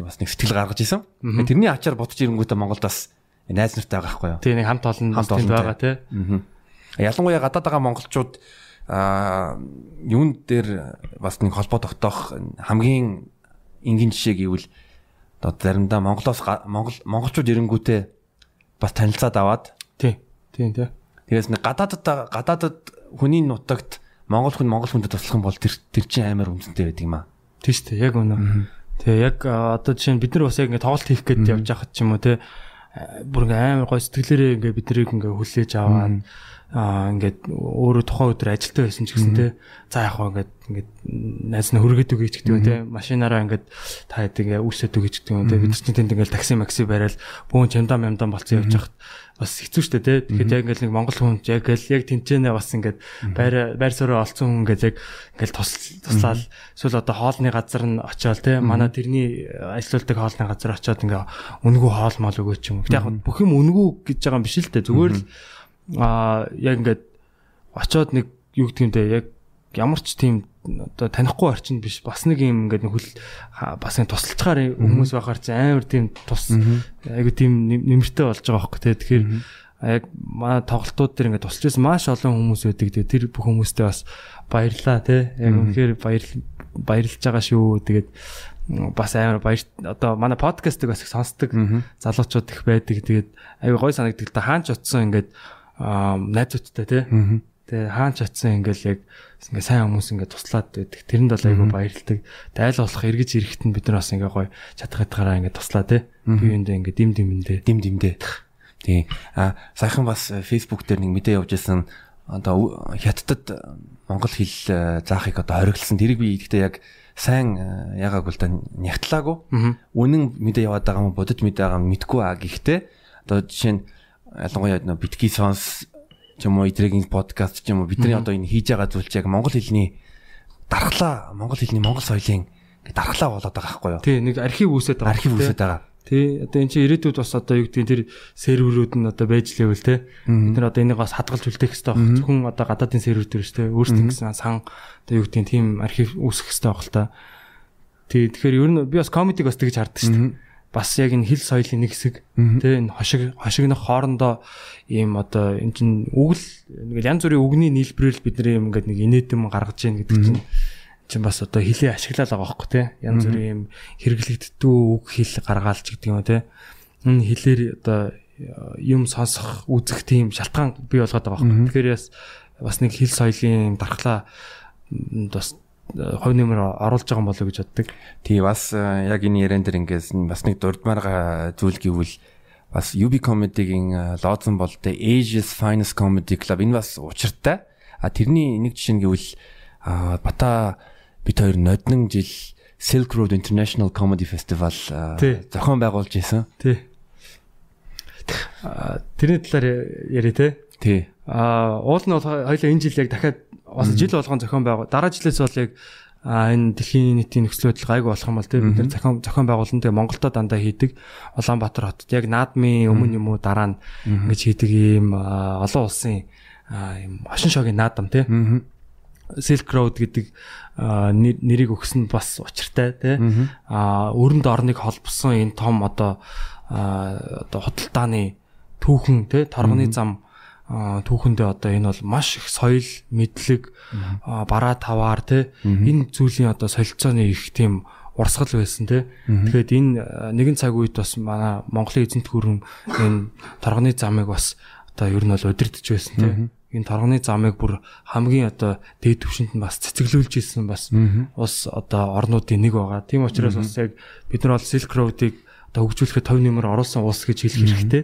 [SPEAKER 1] бас нэг сэтгэл гаргаж исэн. Тэрний ачаар бодож ирэнгүүтээ Монголд бас найз нартай байгаа байхгүй юу?
[SPEAKER 2] Тий нэг хамт олон хамт байгаа тий.
[SPEAKER 1] Ялангуяа гадаад байгаа монголчууд а юун дээр бас нэг холбоо тогтоох хамгийн энгийн жишээ гэвэл одоо заримдаа Монголоос Монгол монголчууд ирэнгүүтээ бас танилцаад аваад
[SPEAKER 2] тий тий тий.
[SPEAKER 1] Тэгээс нэг гадаадд гадаадд хүний нутагт монгол хүн монгол хүндэд туслах юм бол тэр тэр чинь амар үнцэнтэй байдаг юм аа.
[SPEAKER 2] Тий шүү дээ яг үнэ. Тэгээ яг одоо жишээ нь бид нар бас яг ингэ тоглолт хийх гээд явж байхад ч юм уу те бүр ингээ амар гой сэтгэлээрээ ингээ бид нарыг ингээ хүлээж аваад аа ингээд өөрөө тухайн өдөр ажилтаа байсан ч гэсэн те за яг хаа ингээд ингээд найз нь хөргөд үгүй ч гэдэг юм те машинаараа ингээд та хэд ингээд үүсэт үгүй ч гэдэг юм те бид чинь тэнд ингээд такси макси барайл бүүн чамдам ямдам болцсон явж хахад бас хэцүү шттэ те. Тэгэхээр яг ингээд нэг монгол хүн яг л яг тэнцэнэ бас ингээд байр байр суурь олцсон хүн ингээд яг ингээд тус туслаад эсвэл одоо хоолны газар нь очиод те манай тэрний ажилладаг хоолны газар очиод ингээд үнгүү хоол мол өгөөч юм. Гэтэ яг бүх юм үнгүү гэж байгаа юм биш л те. Зүгээр л аа яг ингээд очоод нэг юу гэдэг юм бэ яг ямар ч тийм одоо танихгүй орчин биш бас нэг юм ингээд хөл бас нэг тусалцгаар хүмүүс байхаар чи амар тийм тус айгу тийм нэмэртэй болж байгаа хөөхгүй те. Тэгэхээр яг манай тоглолтууд дээр ингээд тусалж байсан. Маш олон хүмүүс байдаг те. Тэр бүх хүмүүстээ бас баярлаа те. Яг үнэхээр баяр баярлж байгаа шүү. Тэгээд бас амар баяр одоо манай подкастыг бас их сонсдог залуучууд их байдаг. Тэгээд айгу гой санагддаг та. Хаач утсан ингээд найзуудтай тий. Тэгээ хаач атсан ингээл яг ингээ сайн хүмүүс ингээ туслаад байдаг. Тэрэнд бол айгүй баярлдаг. Дайл болох эргэж ирэхэд нь бид нар бас ингээ гоё чадах хэтгаараа ингээ туслаа тий. Би үндэ ингээ дим димэндээ.
[SPEAKER 1] Дим димдээ. Тий. А саяхан бас Facebook дээр нэг мэдээ явж байсан одоо хятадд монгол хэл заахыг одоо хориглосон. Тэрийг би ихдээ яг сайн ягааг бол та нягтлаагүй. Үнэн мэдээ яваад байгаа юм бодит мэдээ байгаа мэдгүй а гэхдээ одоо жишээ нь ялангуяа нөө битгий сонс ч юм уу эдрэгийн подкаст ч юм уу бидний одоо энэ хийж байгаа зүйл чинь яг монгол хэлний дархлаа монгол хэлний монгол соёлын дархлаа болоод байгаа байхгүй юу.
[SPEAKER 2] Тий, нэг архив үүсээд байгаа.
[SPEAKER 1] Архив үүсээд байгаа.
[SPEAKER 2] Тий, одоо эн чинь ирээдүйд бас одоо юу гэдгийг тэр серверүүд нь одоо байж лээвэл те. Бид нар одоо энийг бас хадгалж үлдээх хэрэгтэй байна. Зөвхөн одоо гадаадын сервер дээр шүү дээ. Өөрсдөө гэсэн сан одоо юу гэдгийг тийм архив үүсгэх хэрэгтэй байх л та. Тий, тэгэхээр ер нь би бас комедиг бас тэгж харддаг шүү дээ бас яг энэ хэл соёлын нэг хэсэг тийм энэ хошиг хошигнох хоорондоо ийм одоо эн чин үгэл нэг янз бүрийн үгний нийлбэрэл бид нар юм ингээд нэг инээдэм гаргаж яах гэдэг чинь чин бас одоо хэлээ ашиглаад байгаа байхгүй тийм янз бүрийн юм хэрэглэгддэг үг хэл гаргаалч гэдэг юм тийм энэ хэлээр одоо юм сонсох үзэх тийм шалтгаан бий болгоод байгаа байхгүй тэгэхээр бас нэг хэл соёлын дархлаа бас хувь нэмэр оруулж байгаа болоо гэж боддог.
[SPEAKER 1] Тий бас э, яг энэ яриан дээр ингээс бас нэг дурдмаар зүйл гэвэл бас UB comedy-гийн лоозон бол the Asia's finest comedy club энэ бас учиртай. А тэрний нэг жишээ нь гэвэл бата бид хоёр ноднон жил Silk Road International Comedy Festival зохион байгуулж исэн.
[SPEAKER 2] Тий. Тэрний талаар яриа те.
[SPEAKER 1] Тий.
[SPEAKER 2] А уул нь бол хоёлаа энэ жил яг дахиад бас жил болгон зохион байгуул. Дараа жилээс бол яг энэ дэлхийн нийтийн нөхцөл байдал гайгүй болох юм бол тийм бид нар зохион зохион байгуулалт тэгээ Монголдо дандаа хийдэг. Улаанбаатар хотод. Яг наадмын өмнө юм уу дараа нь ингэж хийдэг ийм олон улсын ийм хошин шогийн наадам тийм Silk Road гэдэг нэрийг өгсөн бас учиртай тийм өрөнд орныг холбосон энэ том одоо одоо худалдааны түүхэн тийм торгоны зам түүхэндээ одоо энэ бол маш их соёл, мэдлэг, бараа таваар те энэ зүйлийн одоо солилцооны их тийм урсгал байсан те. Тэгэхээр энэ нэгэн цаг үед бас манай Монголын эзэнт гүрэн энэ торгоны замыг бас одоо ер нь бол удирдах байсан те. Энэ торгоны замыг бүр хамгийн одоо дээд түвшинд нь бас цэцэглүүлж ирсэн бас ус одоо орнуудын нэг байгаа. Тийм учраас бас яг бид нар бол Silk Road-ыг одоо хөгжүүлэхэд төв нэмэр оруулсан улс гэж хэлэх хэрэгтэй.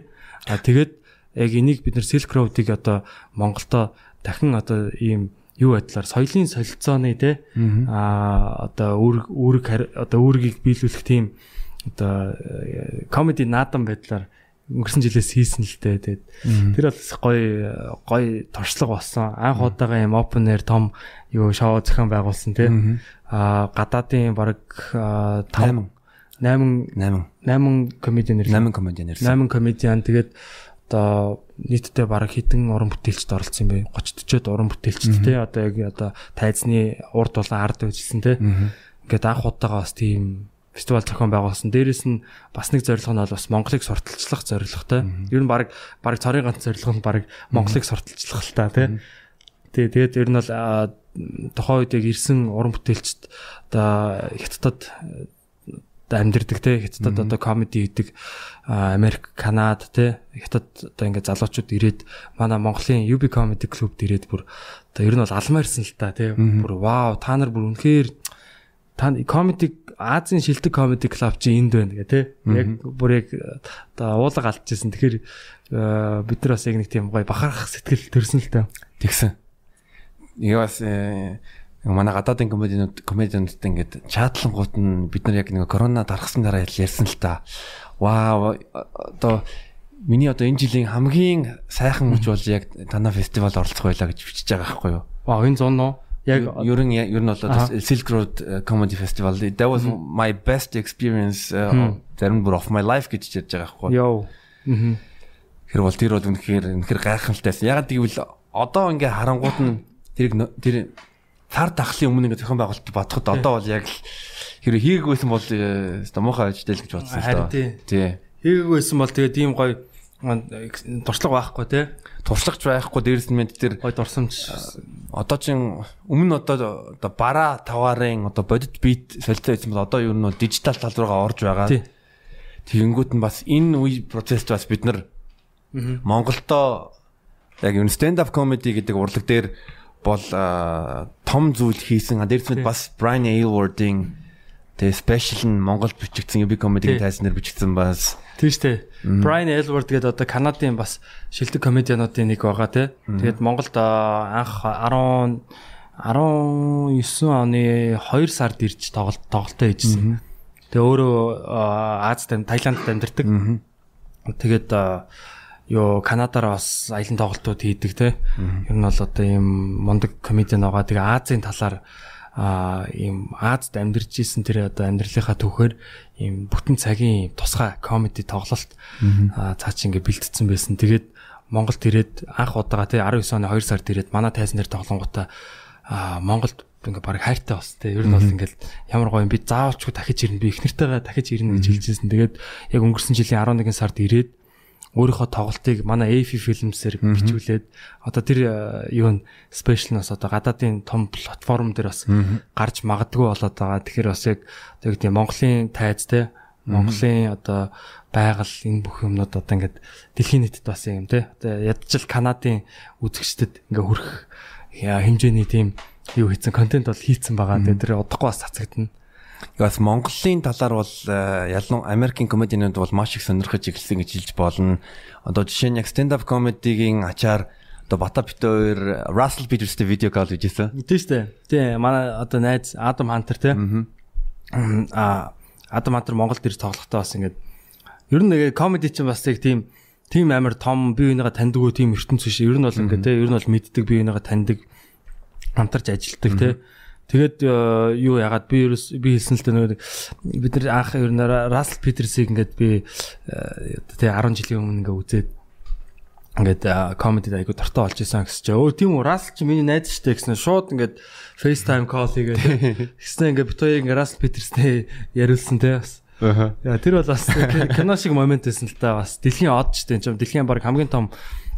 [SPEAKER 2] А тэгээд яг энийг бид нар Silk Road-ыг одоо Монголдо дахин одоо ийм юу байдлаар соёлын солилцооны те а одоо үүрэг үүрэг одоо үүргийг биелүүлэх тийм одоо комеди наадам байдлаар өнгөрсөн жилээс хийсэн л дээ. Тэгээд тэр бол гоё гоё туршлага болсон. Анх удаага юм open air том юу шоу зохион байгуулсан тий. Аа гадаадын баг 5 8 8 8 комедиан нэр.
[SPEAKER 1] 8 комедиан нэр.
[SPEAKER 2] 8 комедиан тэгээд одоо нийтдээ баг хитэн уран бүтээлчд оролцсон юм бэ 30 40-од уран бүтээлчд тий одоо яг одоо тайзны урд дулаан ард байжсэн тий ингээд анх удаага бас тийм фестивал зохион байгуулсан. Дээрээс нь бас нэг зорилго нь бол бас Монголыг сурталчлах зорилготой. Ер нь баг баг цорын ганц зорилго нь баг Монголыг сурталчлах л та тий. Тэгээд ер нь бол тухайн үед яг ирсэн уран бүтээлчд одоо хятадд амьдэрдэг те хятадд одоо комеди хийдэг Америк, Канад те хятад одоо ингээд залуучууд ирээд манай Монголын UB comedy club-д ирээд бүр одоо ер нь бол алмаарсан л та те бүр вау та нар бүр үнэхээр та комеди Азийн шилдэг комеди клуб чи энд байна гэх тээ. Яг бүр яг одоо уулга алдчихсан. Тэгэхээр бид нар бас яг нэг тийм гоё бахарах сэтгэл төрсөн л таа.
[SPEAKER 1] Тэгсэн. Э, манай гадаадын комедианууд комедианууд ингээд чаатлангууд нь бид нар яг нэг корона дарахсан дараа ярьсан л та. Вау одоо миний одоо энэ жилийн хамгийн сайхан мөч бол яг танаа фестивалд оролцох байлаа гэж бичиж байгаа байхгүй юу?
[SPEAKER 2] Вау энэ зон нөө
[SPEAKER 1] Яг ер нь ер нь бол Silk Road э, Comedy Festival that was my best experience э, зарим бүр of my life гэж ярьж байгаа байхгүй.
[SPEAKER 2] Йоо.
[SPEAKER 1] Тэр бол тэр бол үнэхээр үнэхээр гайхамшигтайсан. Ягаад гэвэл одоо ингээ харангууд нь тэр тэр цар тахлын өмнө ингээ зохион байгуулалт бодоход одоо бол яг л хэрэг хийгээгүй байсан бол оо муухай ажтай л гэж бодсон
[SPEAKER 2] л доо. Тий. Хийгээгүй байсан бол тэгээд ийм гоё туршлага байхгүй тий.
[SPEAKER 1] Туршлагч байхгүй дээрс нь мэд тэр
[SPEAKER 2] гой дурсамж
[SPEAKER 1] одоо чин өмнө одоо одоо бара таварын одоо бодит бит солилцоо байсан бол одоо юу нь бол дижитал тал руугаа орж байгаа. Тэгэнгүүт нь бас энэ үе процесс бас бид нар Монголдо яг stand up comedy гэдэг урлаг дээр бол том зүйл хийсэн. Дээрс мэд бас Brian Aylward-ing тэгээ special нь Монгол бичигдсэн UB comedy-гийн тайзнаар бичигдсэн бас
[SPEAKER 2] Тийм дээ. Brian Elward гэдэг одоо Канадын бас шилдэг комедиануудын нэг байгаа тий. Тэгээд Монголд анх 10 19 оны 2 сард ирж тоглолт тоглолтоо хийжсэн. Тэгээ өөрөө Азад Таиландд амьдардаг. Тэгээд ёо Канадаар бас аялын тоглолтууд хийдэг те. Ер нь бол одоо ийм мундаг комедиан байгаа. Тэгээ Азийн талаар а ийм Азад амьдарч исэн тэр одоо амьдралынхаа түүхээр ийм бүтэн цагийн тусгай комеди тоглолт цаа чи ингээ бэлтцсэн байсан. Тэгээд Монголд ирээд анх удаага тий 19 оны 2 сард ирээд манай тайзан дээр тоглонгуудаа Монголд ингээ баг хайртай бас тий ер нь бол ингээл ямар гоё юм би заавалчгүй дахиж ирнэ би их нартайгаа дахиж ирнэ гэж хэлжсэн. Тэгээд яг өнгөрсөн жилийн 11 сард ирээд өөрийнхөө тоглолтыг манай AFI Films-ээр бичүүлээд одоо тэр э, юу н спешиал нас одоо гадаадын том платформ дээр бас гарч магадгүй болоод байгаа. Тэгэхээр бас яг яг тийм Монголын тайз те Монголын одоо байгаль энэ бүх юмнууд одоо ингээд дэлхийн нийтэд бас юм те одоо ядчил Канадын үзэгчдэд ингээ хүрэх хэмжээний тийм юу хийсэн контент бол хийцэн байгаа. Тэгээ тэр удахгүй бас цацагдана.
[SPEAKER 1] Бас Монголын талаар бол э, ялан Америкийн комедианууд бол маш их сонирхож эхэлсэн гэж хэлж болно. Одоо жишээ нь яг stand up comedy-гийн ачаар одоо Бата Питер Russell Peters-тэй видео кол хийжсэн.
[SPEAKER 2] Тийм шүү дээ. Тийм манай одоо найз Адам Хантер те. Аа Адам Хантер Монголд ирж тоглохдоо бас ингээд ер нь нэг комеди чинь бас яг тийм тийм амар том бие бинийгаа таньдаг тийм ертөнц биш. Ер нь бол ингээд те ер нь бол мэддэг бие бинийгаа таньдаг хамтарч ажилладаг те. Тэгээд э, юу ягаад би ерөөс би хэлсэн л дээ нэг бид нар анх ер нь Russell Peters-ийг ингээд би тэгээ 10 жилийн өмнө ингээд үзээд ингээд комедид айгу дортой олж исэн гэсэн чинь. Өө тийм үү Russell чи миний найз штэ гэсэн шууд ингээд FaceTime call хийгээд (laughs) гэсэн ингээд бит хоёрыг ингээд Russell Peters-тэй яриулсан те бас. Аа. Яа тэр бол бас кино шиг момент байсан л та бас. Дэлхийн од ч тийм дэлхийн баг хамгийн том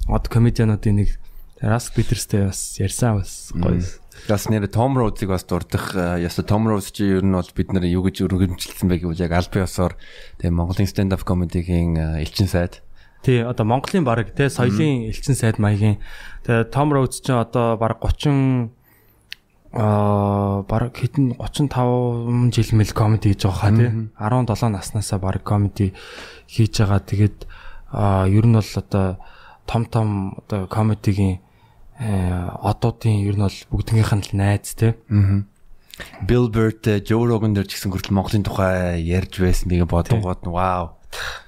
[SPEAKER 2] од комедиануудын нэг Russell Peters-тэй бас ярьсан бас гоё.
[SPEAKER 1] Бас нэр Том Роузыг бас дурдах яста Том Роуз чи ер нь бол бид нар юу гэж өргөмжилсэн бэ гэвэл яг аль биесоор тэгээ Монголын stand up comedy-гийн элчин сайд.
[SPEAKER 2] Тий, одоо Монголын баг тий соёлын элчин сайд маягийн. Тэгээ Том Роуз ч одоо баг 30 аа баг хэдэн 35 жил мэл комеди хийж байгаа хаа тий 17 наснаасаа баг комеди хийж байгаа. Тэгээд аа ер нь бол одоо том том одоо комедигийн одуудын ер нь бол бүгднийх нь найз тий
[SPEAKER 1] Аа. Bill Burr, Joe Rogan дээр ч гэсэн хүртэл Монголын тухай ярьж байсан тэгээ бодгоод вау.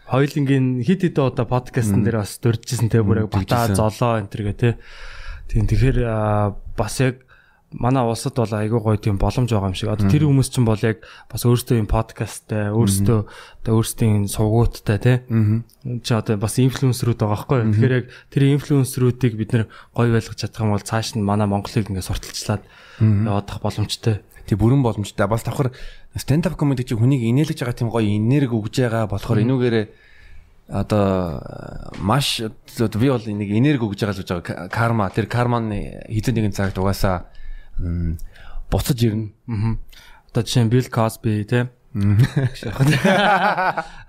[SPEAKER 2] Хоёлынгийн хит хит одоо подкастн дээр бас дуржсэн те бүр бата золоо энэ төр гэ те. Тийм тэгэхээр бас яг манай улсад бол айгүй гоё тийм боломж байгаа юм шиг. Одоо тэр хүмүүс чинь бол яг бас өөрсдөө юм подкасттай, өөрсдөө одоо өөрсдийн сувгууттай тий. Чи одоо бас инфлюенсерүүд байгаа байхгүй юу? Тэгэхээр яг тэр инфлюенсерүүдийг бид нэр гоё байлгаж чадах юм бол цааш нь манай Монголыг ингээд сурталчлаад явах боломжтой.
[SPEAKER 1] Тэг бүрэн боломжтой. Бас давхар stand up comedy чи хүнийг инээлгэж байгаа тийм гоё энерги өгж байгаа болохоор энүүгээрээ одоо маш би бол нэг энерги өгж байгаа л гэж байгаа карма тэр карманы хэзээ нэгэн цагт угаасаа буцаж ирнэ.
[SPEAKER 2] Одоо жишээ нь Bill Cosby те.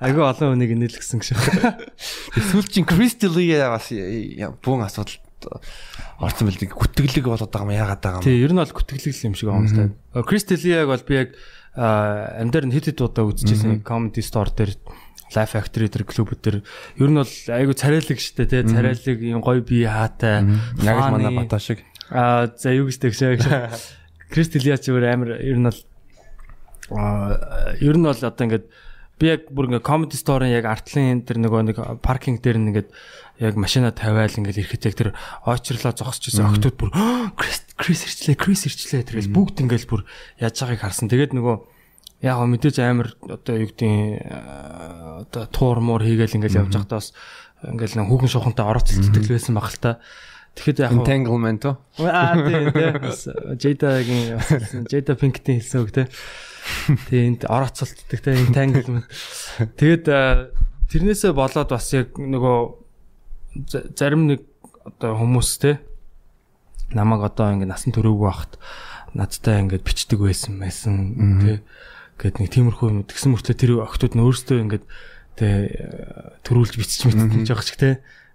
[SPEAKER 2] Айгүй олон хүнийг инээлгсэн гэж.
[SPEAKER 1] Сүүлчийн Christy Lee бас бүүн асуудал орсон бэл гүтгэлэг болоод байгаа юм яагаад байгаа юм.
[SPEAKER 2] Тий, ер нь бол гүтгэлэг юм шиг байна. Christy Lee-яг бол би яг амдаар нь хэд хэд удаа үзчихсэн comedy store дээр Life Factory тэр клубүүд тэр ер нь бол айгүй царайлаг штэ тий, царайлаг юм гоё бие хаатай.
[SPEAKER 1] Яг л манай бата шиг.
[SPEAKER 2] Аа за юу гэж тэгшээ. Christy Lee ч амар ер нь бол ер нь бол одоо ингээд би яг бүр ингээ comedy store-ын яг артлын тэр нөгөө нэг паркинг дээр ингээд яг машина тавиал ингээл ирэхэд яг тэр очрлоо зогсчихсан октод бүр (gasps) Крис Крис ирчлээ Крис ирчлээ тэргээл бүгд ингээл бүр яаж байгааг харсан. Тэгээд нөгөө яг мэдээж амар одоо юу гэдгийг одоо туур муур хийгээл ингээл явж байхдаа бас ингээл нэг хүүхэн шухантай орооцолцдог л байсан баг л та.
[SPEAKER 1] Тэгэхэд яг entanglement оо.
[SPEAKER 2] Аа тийм тийм. Jada-гийн Jada Pinkett-ийн хэлсэн үг. Тийм орооцолцдог те entanglement. Тэгээд тэрнээсээ болоод бас яг нөгөө зарим нэг одоо хүмүүс те намайг одоо ингэ насан туршаагүй байхад надтай ингээд бичдэг байсан байсан те гэд нэг тиймэрхүү юм тэгсэн мөртлөө тэр охтууд нь өөрсдөө ингээд те төрүүлж бичиж мэдчихэж байгаа ч те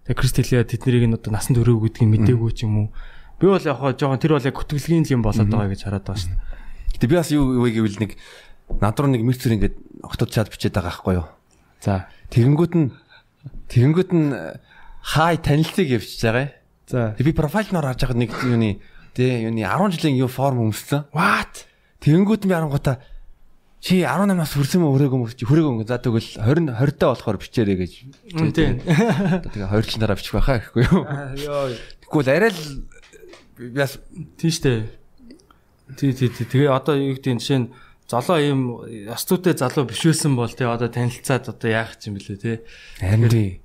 [SPEAKER 2] тэгээ Кристелиа тэднийг нь одоо насан туршаагүй гэдгийг мдээгүй ч юм уу би бол яг хаа жоохон тэр бол яг хөтгөлгийн юм болоод байгаа гэж хараад байгаа шүү
[SPEAKER 1] дээ гэтээ би бас юу юу гэвэл нэг над руу нэг мэрцэр ингээд охтууд чад бичээд байгаа байхгүй юу
[SPEAKER 2] за
[SPEAKER 1] тэгэнгүүт нь тэгэнгүүт нь хай танилцыг явьчихж байгаа. За. Би профайл нор харж байгаад нэг юуны тий юуны 10 жилийн юу форм өмссөн.
[SPEAKER 2] What?
[SPEAKER 1] Тэгэнгүүт би харангуйта чи 18-аас хүрсэн мө хүрээгүй мө чи хүрээгүй за тэгвэл 20 20 таа болохоор бичээрэй гэж.
[SPEAKER 2] Тийм.
[SPEAKER 1] Тэгээ 20 жилийн дараа бичих байхаа гэхгүй юу. Тэгвэл арай л яс
[SPEAKER 2] тийм штэ. Тий тий тий тэгээ одоо юу гэдэг жишээ нь золоо ийм ястуутай залуу биш байсан бол тий одоо танилцаад одоо яах юм бэлээ тий.
[SPEAKER 1] Харин тий.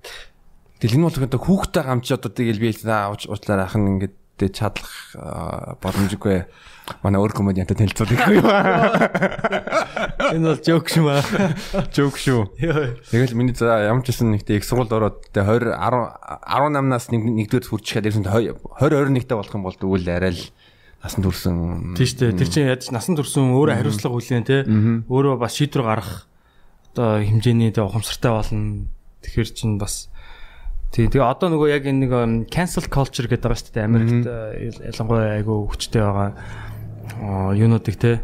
[SPEAKER 1] Тэгэл энэ бол одоо хүүхдтэй гамч одоо тэгэл би уучлаарай ах нь ингээд чадлах боломжгүй. Манай өөр комедиантай танилцуулах юм. (laughs)
[SPEAKER 2] Энэ бол жоок шүү маа.
[SPEAKER 1] Жоок шүү. Тэгэл миний за ямар ч гэсэн нэгтэй их сургуульд ороод тэг 20 10 18-наас нэгдүгээр хүрчихээд ирсэн 20 21-тэй болох юм бол тэгвэл арай л насан турсан.
[SPEAKER 2] Тийм шүү дээ. Тэр чинь яаж насан турсан өөрөө хариуцлага хүлээн те. Өөрөө бас шийдвэр гаргах одоо хэмжээний тэг ухамсартай болно. Тэгэхээр чин бас Тий, тэгээ одоо нөгөө яг энэ нэг cancel culture гэдэг байгаа шүү дээ. Америкт ялангуяа айгүй хүчтэй байгаа юунуудыг те.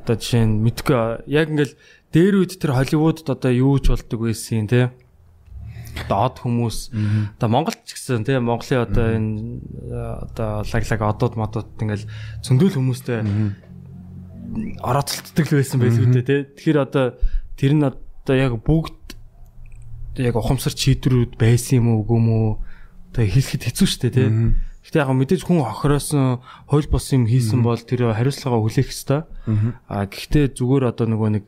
[SPEAKER 2] Одоо жишээ нь мэдгүй. Яг ингээл дээр үед тэр Холливуудд одоо юу ч болдог байсан те. Одоо од хүмүүс. Одоо Монголд ч гэсэн те? Монголын одоо энэ одоо лаглаг одууд модууд ингээл зөндөл хүмүүстэй орооцолтдог л байсан байлгүй те. Тэгэхээр одоо тэр нь одоо яг бүгд яг ухамсар чийдрүүд байсан юм уу үгүй юм уу? Одоо хэлэхэд хэцүү шүү дээ тий. Гэтэ яг мэдээж хүн охироосон хууль бос юм хийсэн бол тэр хариуцлагаа хүлээх ёстой. А гэхдээ зүгээр одоо нөгөө нэг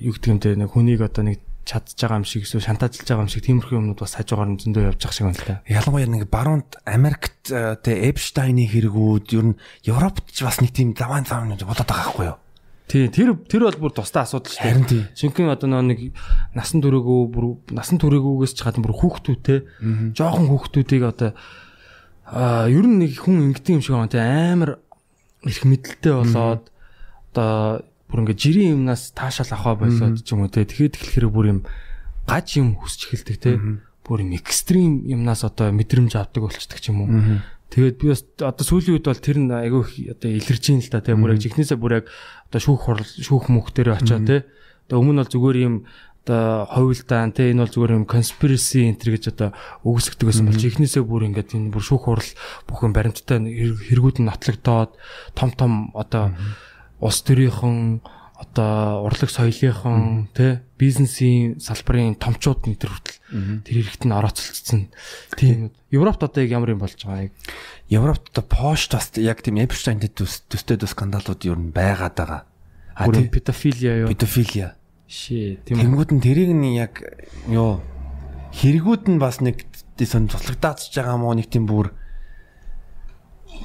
[SPEAKER 2] юу гэдэг юм те нэг хүнийг одоо нэг чадж байгаа юм шиг эсвэл шантаажлж байгаа юм шиг тиймэрхүү юмнууд бас хажуугаар нь зөндөө явж байгаа шиг байна л да.
[SPEAKER 1] Ялангуяа нэг баруунд Америкт те Эпштайны хэрэгүүд ер нь Европт ч бас нэг тийм лаван цаавнууд болоод байгаа байхгүй юу?
[SPEAKER 2] Тий, тэр тэр бол бүр тустай асуудал шүү дээ.
[SPEAKER 1] Харин тий.
[SPEAKER 2] Шинхэн одоо нэг насан туршаагүй бүр насан туршаагүйгээс ч гадна бүр хүүхдүүдтэй жоохон хүүхдүүдийг одоо аа ер нь нэг хүн ингэдэг юм шиг байна тий амар их мэдлэлтэй болоод одоо бүр ингээ жирийн юмнаас таашаал авах болоод ч юм уу тий. Тэгэхэд эхлэхээр бүр юм гаж юм хүсч эхэлдэг тий. бүр юм экстрим юмнаас одоо мэдрэмж авдаг болчдаг ч юм уу. Тэгээд би бас одоо сүүлийн үед бол тэр нь айгүй одоо илэрж ийн л да тийм бүр яг жихнээсээ бүр яг одоо шүүх хурал шүүх мөнх дээр очиод тийм. Тэгээ өмнө нь бол зүгээр юм одоо ховлдаан те энэ бол зүгээр юм conspiracy энтер гэж одоо үгсгдэг гэсэн бол ихнээсээ бүр ингээд энэ бүр шүүх хурал бүхэн баримттай хэрэгүүд нь нотлогдоод том том одоо улс төрийнхэн одоо урлаг соёлынхон те бизнесийн салбарын томчууд энэ төр хүртэл тэр хэрэгт нь орооцолцсон. Тийм. Европт одоо яг ямар юм болж байгаа яг
[SPEAKER 1] Европт одоо поштас яг тийм Эпштайн төстэй төс скандалууд юу н байгаад байгаа.
[SPEAKER 2] А тийм педофилия юу?
[SPEAKER 1] Педофилия
[SPEAKER 2] Шээ.
[SPEAKER 1] Тэнгүүд нь тэрийг нь яг ёо хэрэгүүд нь бас нэг сон цоцлогдаацж байгаа мó нэг тийм бүр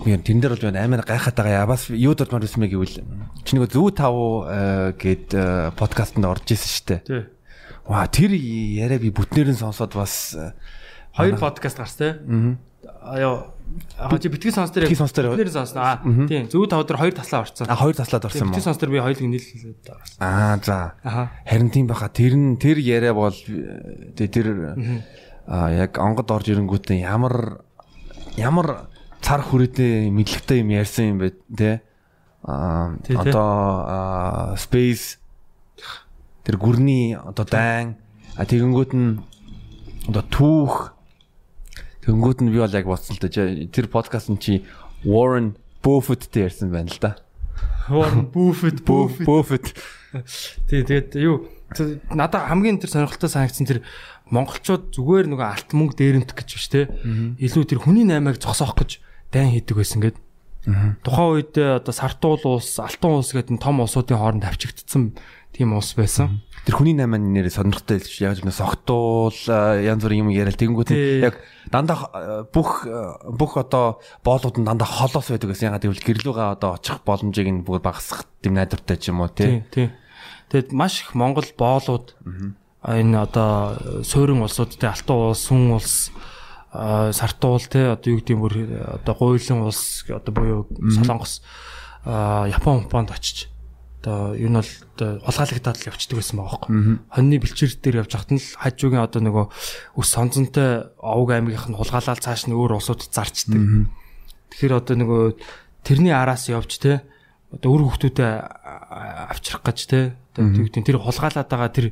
[SPEAKER 1] Яа тэн дээр бол амар гайхаад байгаа яа бас юу дурмаар үсмэ гэвэл чи нэг зүү тав гэд подкастт орж исэн штэ. Тий. Ваа тэр яриа би бүтнээр нь сонсоод бас
[SPEAKER 2] хоёр подкаст гарсан те. Аа Аа чи битгий сонс дээр
[SPEAKER 1] битгий сонс дээр
[SPEAKER 2] нэр сонсно. Аа тийм зөв тав дээр хоёр таслаа орцсон.
[SPEAKER 1] Аа хоёр таслаад орсон юм
[SPEAKER 2] уу? Битгий сонс дээр би хоёулыг нийлүүлээд
[SPEAKER 1] байгаа. Аа за. Харин тийм баха тэр нь тэр яриа бол тэр аа яг онгод орж ирэнгүүтээ ямар ямар цар хүрээтэй мэдлэгтэй юм ярьсан юм бэ те. Аа одоо space тэр гүрний одоо дайн а тэгэнгүүт нь одоо түүх Тэнгүүд нь би бол яг бодсон л да. Тэр подкаст нь чи Warren Buffett-тэй ярьсан байна л да.
[SPEAKER 2] Warren Buffett,
[SPEAKER 1] Buffett.
[SPEAKER 2] Тий, тэгээд юу надад хамгийн тэр сонирхолтой санагдсан тэр монголчууд зүгээр нөгөө алт мөнгө дээрэмтэх гэж биш те. Илүү тэр хүний наймааг зогсоох гэж дайн хийдэг байсан гэдэг. Тухайн үед одоо Сартуул улс, Алтан улс гэдэг том улсуудын хооронд авчигдсан тийм улс байсан.
[SPEAKER 1] Тэр хүний наймааны нэрээ сонирхолтой хэлж яаж нэг согтуул янз бүрийн юм яриад тэгэнгүүт яг дандаа бүх бүх одоо боолууд нь дандаа холоос байдаг гэсэн. Ягаад гэвэл гэрлүүгээ одоо очих боломжийг нь бүгд багасгах тийм найдвартай ч юм уу тий.
[SPEAKER 2] Тэгэд маш их Монгол боолууд энэ одоо суурин улсуудтай Алтан улс, Сүн улс сартуул те одоо юу гэдэг юм бүр одоо гуйлын улс одоо буюу Солонгос Япон Японд очиж одоо юу нь бол улгаалагдаад л явцдаг байсан байгаа байхгүй. Хоньны бэлчээр дээр явж хахад нь л хажуугийн одоо нөгөө өс сонзонтой овг аймгийнх нь хулгаалал цааш нь өөр улсууд зарчдаг. Тэгэхээр одоо нөгөө тэрний араас явж те одоо өр хөвгтүүдэд авчрах гэж те одоо тэр хулгаалаад байгаа тэр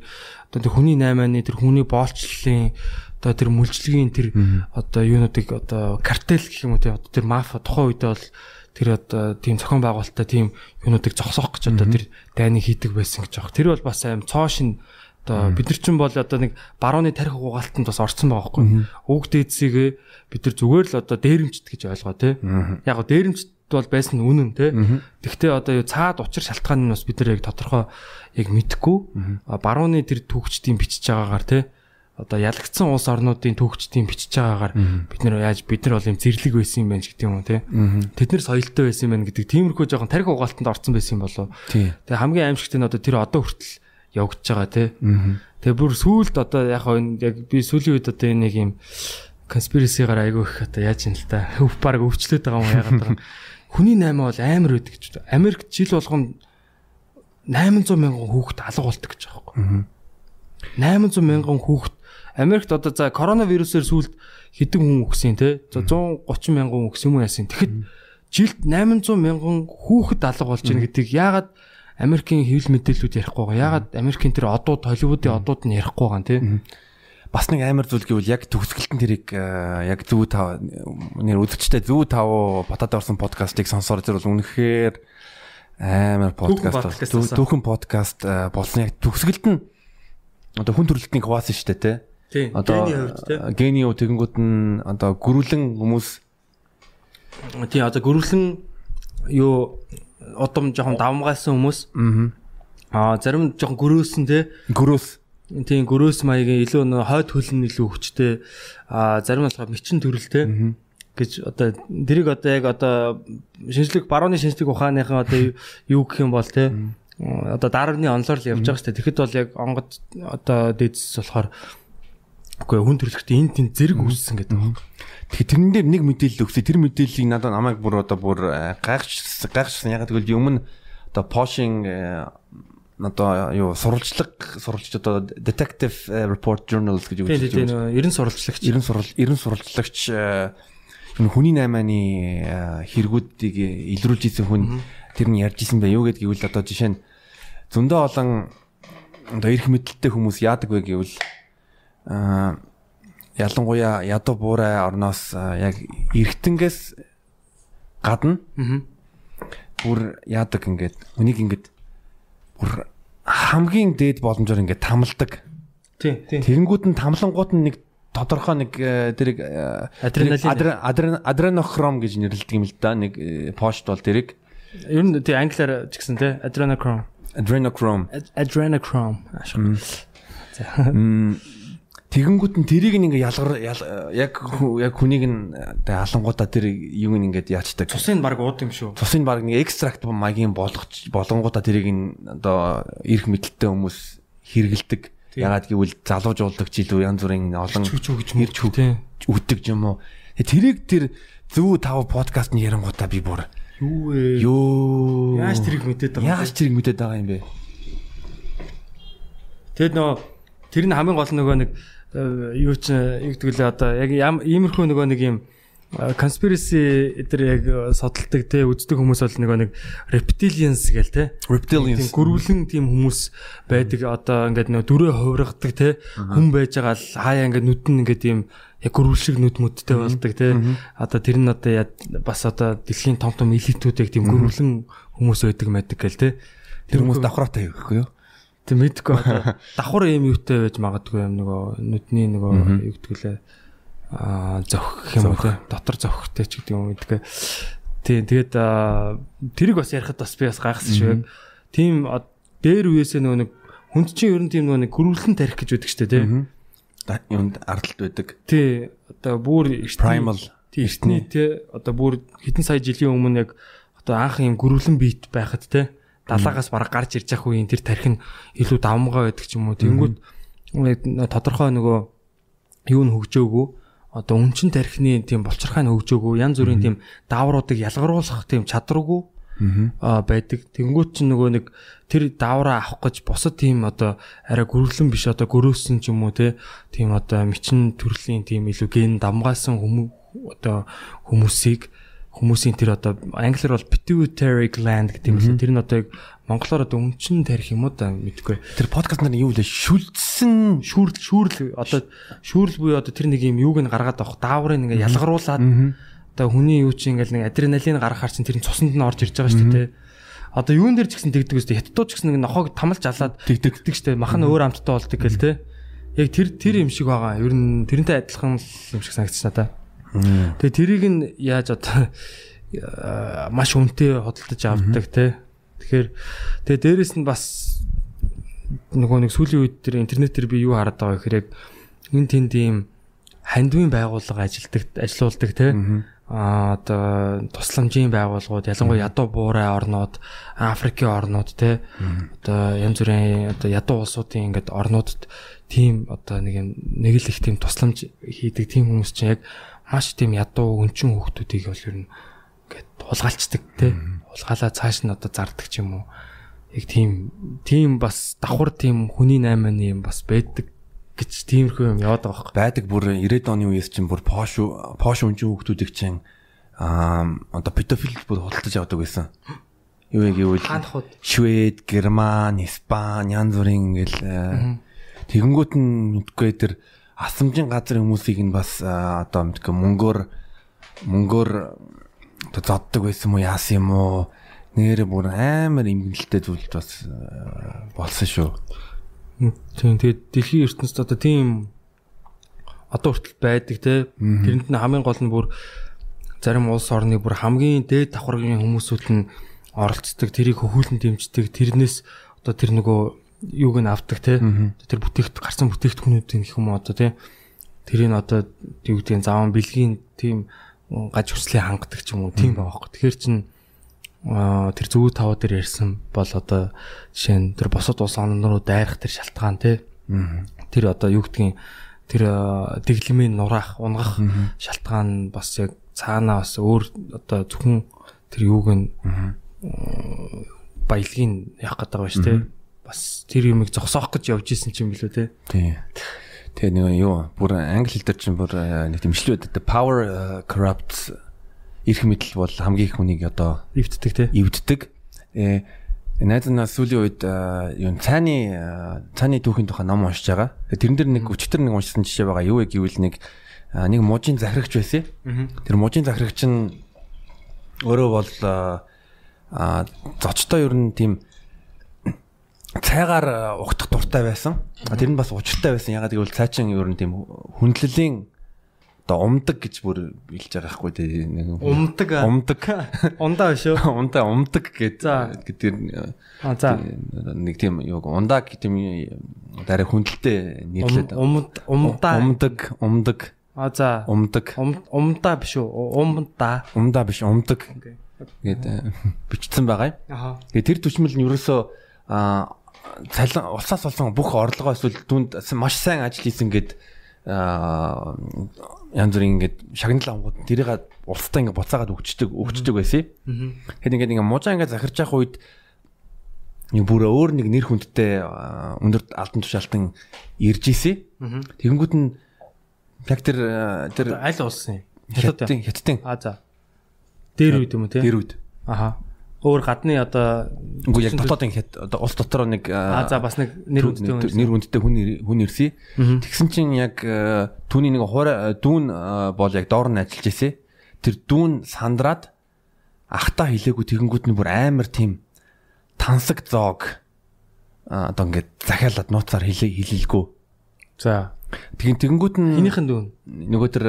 [SPEAKER 2] одоо хүний наймааны тэр хүний боолчлолын одоо тэр мүлжлэгийн тэр одоо юунуудыг одоо картел гэх юм уу те одоо тэр мафа тухайн үедээ бол тэр одоо тийм зохион байгуулалттай тийм юунуудыг зогсоох гэж одоо тэр дайныг хийдэг байсан гэж байгаа. Тэр бол бас аим цоо шин одоо бид нар чинь бол одоо нэг барууны тарих угаалтанд бас орсон байгаа байхгүй. Үг дээдсийг бид нар зүгээр л одоо дээрэмчт гэж ойлгоо те. Яг го дээрэмчт бол байсан үнэн те. Тэгвэл одоо цаад учир шалтгаан нь бас бид нар яг тодорхой яг мэдэхгүй. Барууны тэр түүхчдийн бичиж байгаагаар те одоо ялагдсан улс орнуудын төвчдийн бичиж байгаагаар бид нэр яаж бид нар бол юм зэрлэг байсан юм байна гэдэг юм уу те. Тэд нар соёлтой байсан юм байна гэдэг тиймэрхүү жоохон тарих угаалтанд орсон байсан юм болов. Тэгээ хамгийн аимшигт нь одоо тэр одоо хүртэл явагдаж байгаа те. Тэгээ бүр сүүлд одоо яг яг би сүүлийн үед одоо нэг юм конспирасигаар айгүй их одоо яаж юм л та. Өв баг өвчлөөд байгаа юм яагаад байгаа. (laughs) Хүний наймаа бол амар байдаг гэж. Америкт жил болгоно 800 мянган хүүхэд алга болдог гэж байгаа байхгүй. 800 мянган хүүхэд Америкт одоо за коронавирусээр сүүлд хэдэн хүн өгсөн те. За 130 мянган хүн өгсөн юм яасан. Тэгэхэд жилд 800 мянган хүүхэд алга болж байна гэдгийг яагаад Америкийн хэвлэл мэдээллүүд ярихгүй байгаа. Яагаад Америкийн тэр одууд Холливуудын одууд нь ярихгүй байгаа те.
[SPEAKER 1] Бас нэг амар зүйл гэвэл яг төгсгөлтөн тэрийг яг зүү тав нэр үзэгчтэй зүү тав батад орсон подкастыг сонсоор тэр бол үнэхээр амар подкаст түүхэн подкаст болсон яг төгсгөлт нь одоо хүн төрөлтний хуваасан шүү дээ те
[SPEAKER 2] Тийм. Гений хувьд тийм.
[SPEAKER 1] Гений хувь тэгэнгүүт нь одоо гөрүлэн хүмүүс
[SPEAKER 2] тий одоо гөрүлэн юу удам жоохон давмгайлсан хүмүүс. Аа зарим жоохон гөрөөсөн тий.
[SPEAKER 1] Гөрөөс.
[SPEAKER 2] Тийм гөрөөс маягийн илүү нөө хойд хөлн илүү хүчтэй. Аа зарим болохоор мэчин төрөл тий гэж одоо дэрийг одоо яг одоо шинжлэх барууны шинжлэх ухааныхан одоо юу гэх юм бол те одоо дарааны онлоор л явж байгаа шүү дээ. Тэгэхэд бол яг онгод одоо дээдс болохоор Үгүй хүн төрөлхтөө энэ тийм зэрэг үүссэн гэдэг байна. Тэгэхээр
[SPEAKER 1] тэрэн дээр нэг мэдээлэл өгсөй. Тэр мэдээллийг надад намайг бүр одоо бүр гайхаж гайхажсан. Ягаад гэвэл өмнө одоо Porsche одоо юу сурвалжлага сурвалж одоо detective report journals гэж
[SPEAKER 2] үг тийм тийм 90 сурвалжлагч
[SPEAKER 1] 90 сурвал 90 сурвалжлагч энэ хүний наймааны хэрэгүүдийг илрүүлж исэн хүн тэр нь ярьж исэн бай юу гэдгийг үл одоо жишээ нь зөндөө олон одоо эрх мэдэлтэй хүмүүс яадаг вэ гэвэл ялангуяа ядуу буурай орноос яг эргэтэнгээс гадна. Бүр яадаг ингээд үнийг ингээд бүр хамгийн дээд боломжоор ингээд тамалдаг.
[SPEAKER 2] Тий, тий.
[SPEAKER 1] Тэгэнгүүт нь тамлангууд нь нэг тодорхой нэг тэрийг
[SPEAKER 2] адреналин.
[SPEAKER 1] адренохром гэж нэрлэдэг юм л да. Нэг пошт бол тэрийг
[SPEAKER 2] ер нь тий англиар ч гэсэн тий adrenochrome
[SPEAKER 1] adrenochrome
[SPEAKER 2] adrenochrome
[SPEAKER 1] за тэгэнгүүт нь тэрийг ингээ ялгар яг яг хүнийг нь алангуудаа тэр нь ингээд яачдаг
[SPEAKER 2] цусыг баг ууд юм шүү
[SPEAKER 1] цусыг баг нэг экстракт маягийн болгоч болонгуудаа тэрийг нь одоо ирэх мэдлэлтэй хүмүүс хэрэгэлдэг ягаад гэвэл залуужуулдаг ч илүү янз бүрийн олон
[SPEAKER 2] ирж
[SPEAKER 1] өгдөг юм уу тэрийг тэр зөв тав подкастны ярангуудаа би бүр
[SPEAKER 2] Юу вэ?
[SPEAKER 1] Йоо.
[SPEAKER 2] Яаж тэрийг мэдээд
[SPEAKER 1] байгаа юм бэ? Яаж тэрийг мэдээд байгаа юм бэ?
[SPEAKER 2] Тэгэд нөө тэр нь хамгийн гол нөгөө нэг юу ч юу гэдэг лээ одоо яг иймэрхүү нөгөө нэг юм conspiracy эдэр яг содолдог те үздэг хүмүүс бол нөгөө нэг reptilians гээл те.
[SPEAKER 1] Reptilians.
[SPEAKER 2] Гөрвлэн тийм хүмүүс байдаг. Одоо ингээд нөгөө дүрээ хувиргадаг те. Хүн байж байгаа л хаяа ингээд нүд нь ингээд ийм яг гөрвөл шиг нүд мүдтэй болдог те. Одоо тэр нь одоо бас одоо дэлхийн том том элитүүдийг тийм гөрвлэн хүмүүс байдаг мэдэг гээл те.
[SPEAKER 1] Тэр хүмүүс давхраатай гэхгүй юу
[SPEAKER 2] Тэг мэдгүй. Давхар юм юутай байж магадгүй юм нөгөө нүдний нөгөө юу гэдэг лээ аа зовх юм уу те? Дотор зовхтой ч гэдэг юм мэдгүй. Тийм тэгээд тэрийг бас ярихад бас би бас гайхсан шүү. Тийм дээр үеэсээ нөгөө нэг хүнд чинь ер нь тийм нөгөө нэг гөрвөлэн тарих гэж байдаг шүү дээ те.
[SPEAKER 1] Юунд ардалт байдаг.
[SPEAKER 2] Тий одоо бүр
[SPEAKER 1] primal.
[SPEAKER 2] Тий эртний те одоо бүр хэдэн сая жилийн өмнө яг одоо анх юм гөрвөлэн биет байхад те далаагаас бараг гарч ирж явах үеийн тэр тарих нь илүү давмгаа байдаг ч юм уу. Тэнгүүд тодорхой нөгөө юу н хөгжөөгөө одоо үнчин тархины тийм болцорхой нь хөгжөөгөө янз бүрийн тийм даавруудыг ялгаруулах тийм чадваргүй аа байдаг. Тэнгүүт ч нөгөө нэг тэр даавраа авах гэж бусад тийм одоо арай гөрвлэн биш одоо гөрөөсөн ч юм уу те тийм одоо мэчин төрлийн тийм илүү ген дамгаасан хүмүүс одоо хүмүүсийг хүмүүсийн тэр одоо англиар бол pituitary gland гэдэг юм лээ. Тэр нь одоо яг монголоор одоо өмчин тарих юм уу да мэдгүй.
[SPEAKER 1] Тэр подкаст нар юу вэ? Шүлдсэн
[SPEAKER 2] шүүрл шүүрл одоо шүүрл буюу одоо тэр нэг юм юуг нь гаргаад авах дааврыг ингээ ялгаруулад одоо хүний юу чи ингээл нэг адреналин гаргахаар чин тэр нь цуснд нь орж ирж байгаа шүү дээ. Одоо юун дээр ч гэсэн тэгдэг үстэй хятадууд ч гэсэн нэг нохоог тамалж алаад тэгдэгдэг шүү дээ. Махан өөр амттай болдог гэл те. Яг тэр тэр юм шиг байгаа. Ер нь тэрнтэй адилхан юм шиг санагдчихна та. Тэгээ тэрийг нь яаж одоо маш үнэтэй хөдөлж авдаг те. Тэгэхээр тэгээ дээрэс нь бас нөгөө нэг сүүлийн үед тэр интернетээр би юу хараад байгаа гэхээр яг энэ тэнд ийм хандвын байгууллага ажилдаг ажилуулдаг те а одоо тусламжийн байгууллагууд ялангуяа ядуу буурай орнууд Африкийн орнууд те одоо янз бүрийн одоо ядуу улсуудын ингээд орнуудад тийм одоо нэг юм нэг л их тийм тусламж хийдэг тийм хүмүүс чинь яг маш тийм ядуу өнчин хүүхдүүдийг бол ер нь ингээд тулгаалцдаг те. Улгаалаа цааш нь одоо зардаг ч юм уу. Яг тийм тийм бас давхар тийм хүний наймааны юм бас байдаг гэж тиймэрхүү юм яваад байгаа
[SPEAKER 1] байхгүй байдаг бүр 90-ад оны үеэс чинь бүр пош пош өнчин хүүхдүүдийг чинь аа одоо педофил бүр худалдаж авдаг байсан. Юу гэвэл Швед, Герман, Испани янз бүрийн ингээл тэгэнгүүт нь мэдгүй тэр асамжийн газрын хүмүүсийг нь бас одоо мэдгүй мөнгөөр мөнгөөр одоо зоддог байсан юм уу яасан юм уу? Нэрэ бүр амар имгэлтэй зүйлд бас болсон шүү.
[SPEAKER 2] Тийм. Тэгээд дэлхийн ертөнцид одоо тийм одоо хүртэл байдаг те. Тэрэнд нь хамгийн гол нь бүр зарим улс орны бүр хамгийн дээд давхаргын хүмүүсүүд нь оролцдог тэрийг хөхүүлэн дэмждэг тэрнээс одоо тэр нөгөө юуг нь авдаг те. Тэр бүтээгт гарсан бүтээгдэхүүнүүдийн гэх юм одоо те. Тэрийг одоо юу гэдгийг заван бэлгийн тийм гаж хүслээ хангадаг ч юм уу тийм байгаа хөөе тэгэхээр чин тэр зөв таваа дээр ярьсан бол одоо жишээ нь тэр босод улс орнороо дайрах тэр шалтгаан те. Тэр одоо юу гэдгийг тэр дэглэмийн нураах унгах шалтгаан бас яг цаанаа бас өөр одоо зөвхөн тэр юуг нь баялагын яах гээд байгаа ба ш тэ бас тэр юмыг зогсоох гэж явж исэн юм билүү те.
[SPEAKER 1] Тий. Тэгээ нэг юу бүр англи хэл дээр чинь бүр нэг тэмшлүү the power corrupts эрх мэдэл бол хамгийн их хүнийг одоо
[SPEAKER 2] эвддэг те.
[SPEAKER 1] эвддэг. Э найз нь сүүлийн үед юу цааны цааны түүхийн тухай ном уншиж байгаа. Тэрэн дээр нэг өчтөр нэг уншсан жишээ байгаа. Юу вэ гэвэл нэг нэг мужийн захирагч байсан. Тэр мужийн захирагч нь өөрөө бол зочтой ер нь тийм цайгаар угтах дуртай байсан. Тэр нь бас учиртай байсан. Ягаад гэвэл цаачин ер нь тийм хүндлэлийн одоо умдаг гэж бүр билж байгаа байхгүй тий
[SPEAKER 2] умдаг
[SPEAKER 1] умдаг. (laughs)
[SPEAKER 2] Ундаа биш үү (laughs)
[SPEAKER 1] ундаа умдаг гэдэг
[SPEAKER 2] а за.
[SPEAKER 1] нэг тийм юу ундаа гэдэг тийм дараа хүндэлтэй нийтлээд
[SPEAKER 2] умд умдаа.
[SPEAKER 1] Умдаг умдаг.
[SPEAKER 2] А за.
[SPEAKER 1] Умдаг.
[SPEAKER 2] Умдаа биш үү? Умдаа.
[SPEAKER 1] Умдаа биш умдаг. Гэдэг (laughs) бичсэн байгаа юм. Тэгээ тэр төчмөл нь ерөөсөө а цалин улсаас болсон бүх орлогоо эсвэл түнд маш сайн ажил хийсэн гэд янз бүрийн ингээд шагналаа ангууд тэрийг улстай ингээд буцаагаад өгчдөг өгчдөг байсан. Тэгэхээр ингээд ингээд мужаа ингээд захирч явах үед нэг бүр өөр нэг нэр хүндтэй өндөр алтан тушаалтан ирж исэн. Тэгэнгүүт нь яг тэр тэр
[SPEAKER 2] аль улсын?
[SPEAKER 1] Хятадын хятадын.
[SPEAKER 2] А за. Дээр үед юм уу те
[SPEAKER 1] дээр үед.
[SPEAKER 2] Аха өөр гадны одоо
[SPEAKER 1] үгүй яг дотоодын одоо улс дотор нэг
[SPEAKER 2] аа за бас нэг нэр
[SPEAKER 1] хүндтэй нэр хүндтэй хүн хүн ирсэн. Тэгсэн чинь яг түүний нэг хуур дүүн бол яг доор нь ажиллаж ирсэн. Тэр дүүн сандраад ахта хилээгүй тэгэнгүүт нь бүр амар тийм тансаг зоог одоо ингээд захиалаад нууцаар хилээлгүй.
[SPEAKER 2] За
[SPEAKER 1] Тэгин тэгэнгүүт нь
[SPEAKER 2] хинийхэн дүүн?
[SPEAKER 1] Нөгөө тэр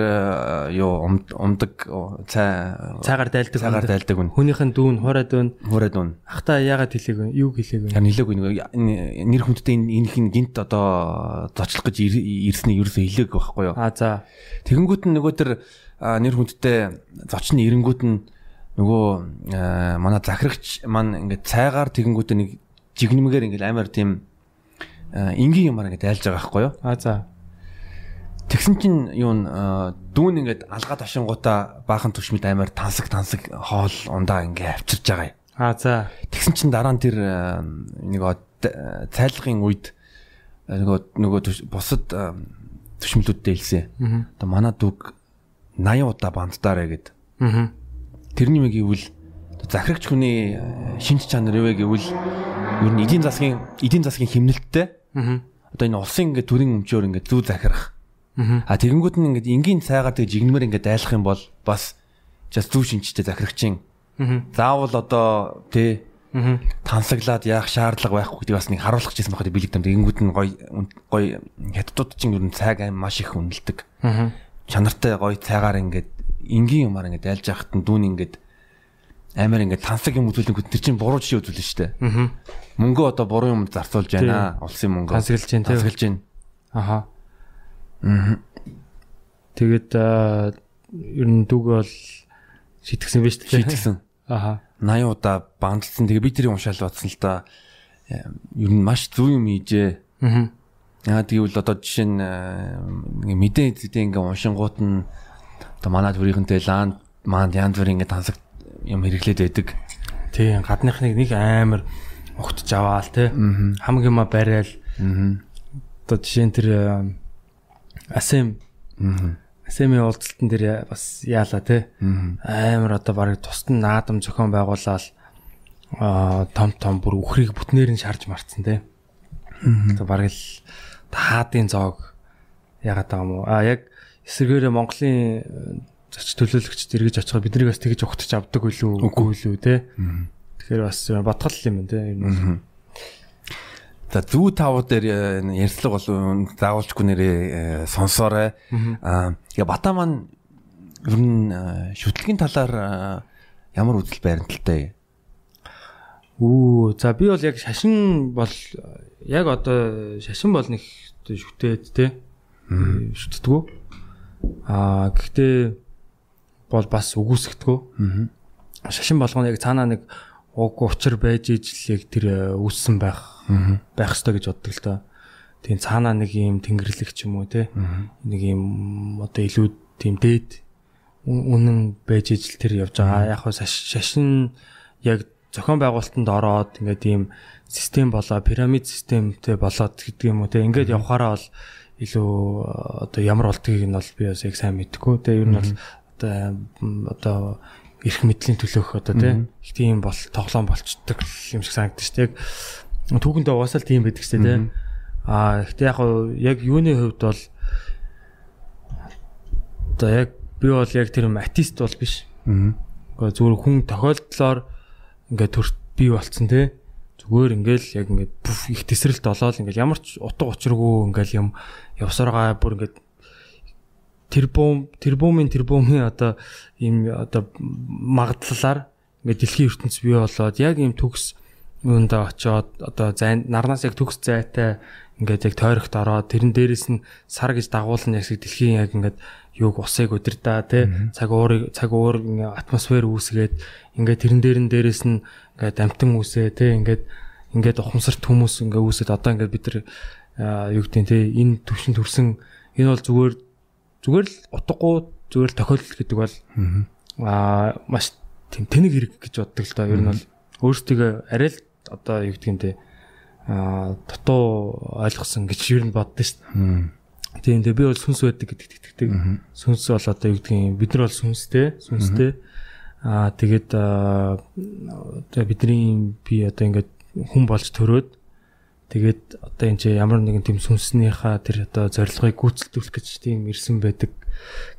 [SPEAKER 1] юу умдаг цай
[SPEAKER 2] цаагаар дайлдаг
[SPEAKER 1] цаагаар дайлдаг хүн.
[SPEAKER 2] Хүнийхэн дүүн хураа дүүн.
[SPEAKER 1] Хураа дүүн.
[SPEAKER 2] Ахта яагаад хэлээгүй юу хэлээгүй
[SPEAKER 1] харин хэлээгүй нөгөө нэр хүндтэй энийх нь гинт одоо зочлох гэж ирсний ерөөсөө хэлээгүй байхгүй юу?
[SPEAKER 2] А за.
[SPEAKER 1] Тэгэнгүүт нь нөгөө тэр нэр хүндтэй зочны эренгүүт нь нөгөө манай захирагч маань ингээд цайгаар тэгэнгүүт нэг жигнэмгээр ингээд амар тийм энгийн юмар ингээд айлж байгаа байхгүй юу?
[SPEAKER 2] А за
[SPEAKER 1] Тэгсэн чинь юу н дүүн ингээд алгаад авшингуудаа баахан төвшмөд амар тансаг тансаг хоол ундаа ингээд авчирж байгаа юм.
[SPEAKER 2] Аа за.
[SPEAKER 1] Тэгсэн чинь дараа нь тэр нэг цайлгын үед нөгөө нөгөө бусад төвшмөлүүдтэй хэлсэн. Одоо манай дүүг 80 удаа бандтаарэ гэд. Тэрний мэг гэвэл захирагч хүний шинж чанар юу вэ гэвэл ер нь эдийн засгийн эдийн засгийн хэмнэлттэй. Одоо энэ улсын ингээд төрийн өмчөөр ингээд зүү захирах А тэгэнгүүт нь ингээд энгийн цайгаар тэг жигнэмэр ингээд дайлах юм бол бас just зүв шинжтэй захирагчин. Заавал одоо тэ тансаглаад яах шаардлага байхгүй гэдэг бас нэг харуулах гэсэн байхад билэг там тэгэнгүүт нь гой гой хятадууд чинь ер нь цайг аим маш их үнэлдэг. Чанартай гой цайгаар ингээд энгийн юмар ингээд дайлж яхад нь дүүн ингээд амар ингээд тансаг юм үзүүлэнгүүт тэр чинь буруу жишээ үзүүлнэ шүү дээ. Мөнгөө одоо буруу юм зарцуулж байна. Улсын мөнгө.
[SPEAKER 2] Тансаглаж байна.
[SPEAKER 1] Тансаглаж байна.
[SPEAKER 2] Аха. Тэгээд ер нь дүүг бол шийтгсэн байж тээ.
[SPEAKER 1] Шийтгсэн.
[SPEAKER 2] Аха.
[SPEAKER 1] 80 удаа бандалсан. Тэгээ би тэрийг уншаал бодсон л да. Ер нь маш зөв юм хийжээ.
[SPEAKER 2] Аа.
[SPEAKER 1] Яа тэгвэл одоо жишээ нь мэдээ зүйдээ ингээ уншингууд нь одоо манай төрийнхэнтэй лаанд маанд янз бүр ингээ тансаг юм хэрэглээд байдаг.
[SPEAKER 2] Тийм гадныхныг нэг амар ухтж аваал те. Хамаг юма барайл.
[SPEAKER 1] Аа.
[SPEAKER 2] Одоо жишээ нь тэр Асем. Асемийн уулзалтан дээр бас яалаа те. Амар одоо барыг тусад нь наадам зохион байгуулаад аа том том бүр үхрийг бүтнээр нь шарж марцсан те. Одоо барыг л хаадын зоог ягаад байгаа юм уу? А яг эсэргээрээ Монголын зоч төлөөлөгчд эргэж очиход биднийг бас тэгж ухтаж авдаг үлээ үгүй үлээ те. Тэгэхээр бас ботгол юм те.
[SPEAKER 1] За зүү тавууд дээр ярьцлага бол заавалчгүй нэрээ сонсоорой. Аа яа бата маань ер нь шүтлгийн талаар ямар үзэл баримталтай.
[SPEAKER 2] Үу за би бол яг шашин бол яг одоо шашин бол нэг шүтээд те. Шүтдэггүй. Аа гэхдээ бол бас үгүйсгдэггүй. Шашин болгоно яг цаанаа нэг уг учир байж ижил яг тэр үүссэн байх байх ёстой гэж боддог л доо. Тийм цаанаа нэг юм тэнгэрлэг ч юм уу те. Нэг юм одоо илүү тийм дээд үнэн байж ижил тэр явж байгаа. Яг хөө шашин яг зохион байгуулалтанд ороод ингээд ийм систем болоо пирамид системтэй болоод гэдэг юм уу те ингээд явхаараа бол илүү одоо ямар болдгийг нь бол би бас яг сайн мэдэхгүй те ер нь бол одоо одоо эрх мэдлийн төлөөх одоо те их тийм бол тоглоом болчдөг юм шиг санагдаж дээ яг түүхэндээ угаасаа л тийм байдаг шүү дээ те а гэхдээ яг яг юуны хувьд бол одоо яг би бол яг тэр матист бол биш. Аа зүгээр хүн тохиолдлоор ингээд төрт бий болцсон те зүгээр ингээл яг ингээд бүф их тесрэлт олоод ингээл ямар ч утга учиргүй ингээл юм явсаргаа бүр ингээд тэрбум тэрбумын тэрбумын одоо ийм одоо магадлалаар ингээд дэлхийн ертөнц бий болоод яг ийм төгс юундаа очоод одоо зайн нарнаас яг төгс зайтай ингээд яг тойрогт ороод тэрэн дээрээс нь сар гэж дагуулна яг дэлхийн яг ингээд юуг усыг удирдаа тий цаг уурыг цаг уур атмосфер үүсгээд ингээд тэрэн дээрэн дээрээс нь ингээд амтан үсээ тий ингээд ингээд ухамсарт хүмүүс ингээд үүсээд одоо ингээд бид нар юу гэдэг тий энэ төвшин төрсэн энэ бол зүгээр зүгээр л утгагүй зүгээр л тохиолдол гэдэг бол аа маш тэнэг хэрэг гэж боддог л доо ер нь бол. Өөрсдөө арай л одоо юу тий аа дутуу ойлгосон гэж ер нь боддоо шүү дээ Тийм дээ би бол сүнс байдаг гэдэгт итгэдэг. Сүнс бол одоо юу гэдгийг бид нар бол сүнстэй, сүнстэй. Аа тэгээд бидний би одоо ингээд хүн болж төрөөд тэгээд одоо энэ чи ямар нэгэн тийм сүнснийхаа тэр одоо зорилгыг гүйцэлдүүлэх гэж тийм ирсэн байдаг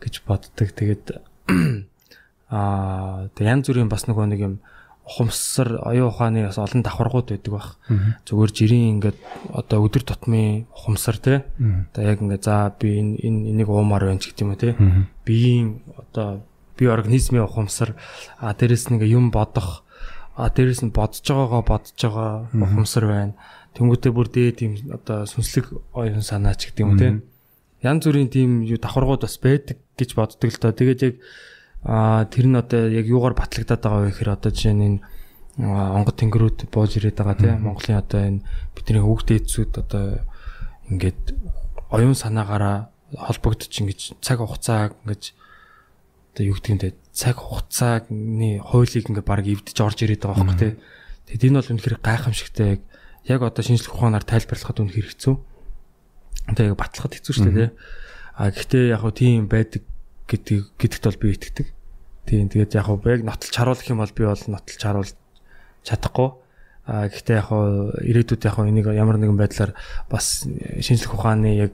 [SPEAKER 2] гэж боддог. Тэгээд (clears throat) аа янз бүрийн бас нөгөө нэг юм ухамсар оюун ухааны бас олон давхаргууд байдаг баг. Зүгээр жирийн ингээд одоо өдөр тутмын ухамсар те. Одоо яг ингээд за би энэ энэ энийг уумаар байна ч гэдэг юм уу те. Биеийн одоо бие организмын ухамсар а дээрэс ингээ юм бодох а дээрэс нь бодож байгаагаа бодож байгаа ухамсар байна. Тэнгүүтээ бүр дээд тийм одоо сүнслэг оюун санаа ч гэдэг юм те. Янз бүрийн тийм давхаргууд бас байдаг гэж боддог л доо. Тэгээд яг Аа тэр нь одоо яг юугаар батлагдаад байгаа вэ гэхээр одоо жишээ нь онгод тэнгэрүүд бууж ирээд байгаа тийм Монголын одоо энэ бидний хүүхдээ эцүүд одоо ингээд оюун санаагаараа холбогдож ингэж цаг хугацаа ингэж одоо юу гэдэг юм те цаг хугацааны хуулийг ингээд баг эвдэж орж ирээд байгаа байхгүй тий. Тэгэд энэ бол үнэхээр гайхамшигтай яг яг одоо шинжлэх ухаанаар тайлбарлахад үнэхээр хэцүү. Тэгээ яг батлахад хэцүү шүү дээ тий. А гэхдээ яг хөө тийм байдаг гэдэг гэдэгт бол би итгэдэг. Тийм тэгээд яг хөө яг нотолч харуулах юм бол би бол нотолч харуул чадахгүй. А гэхдээ яг хөө ирээдүйд яг хөө энийг ямар нэгэн байдлаар бас шинжлэх ухааны яг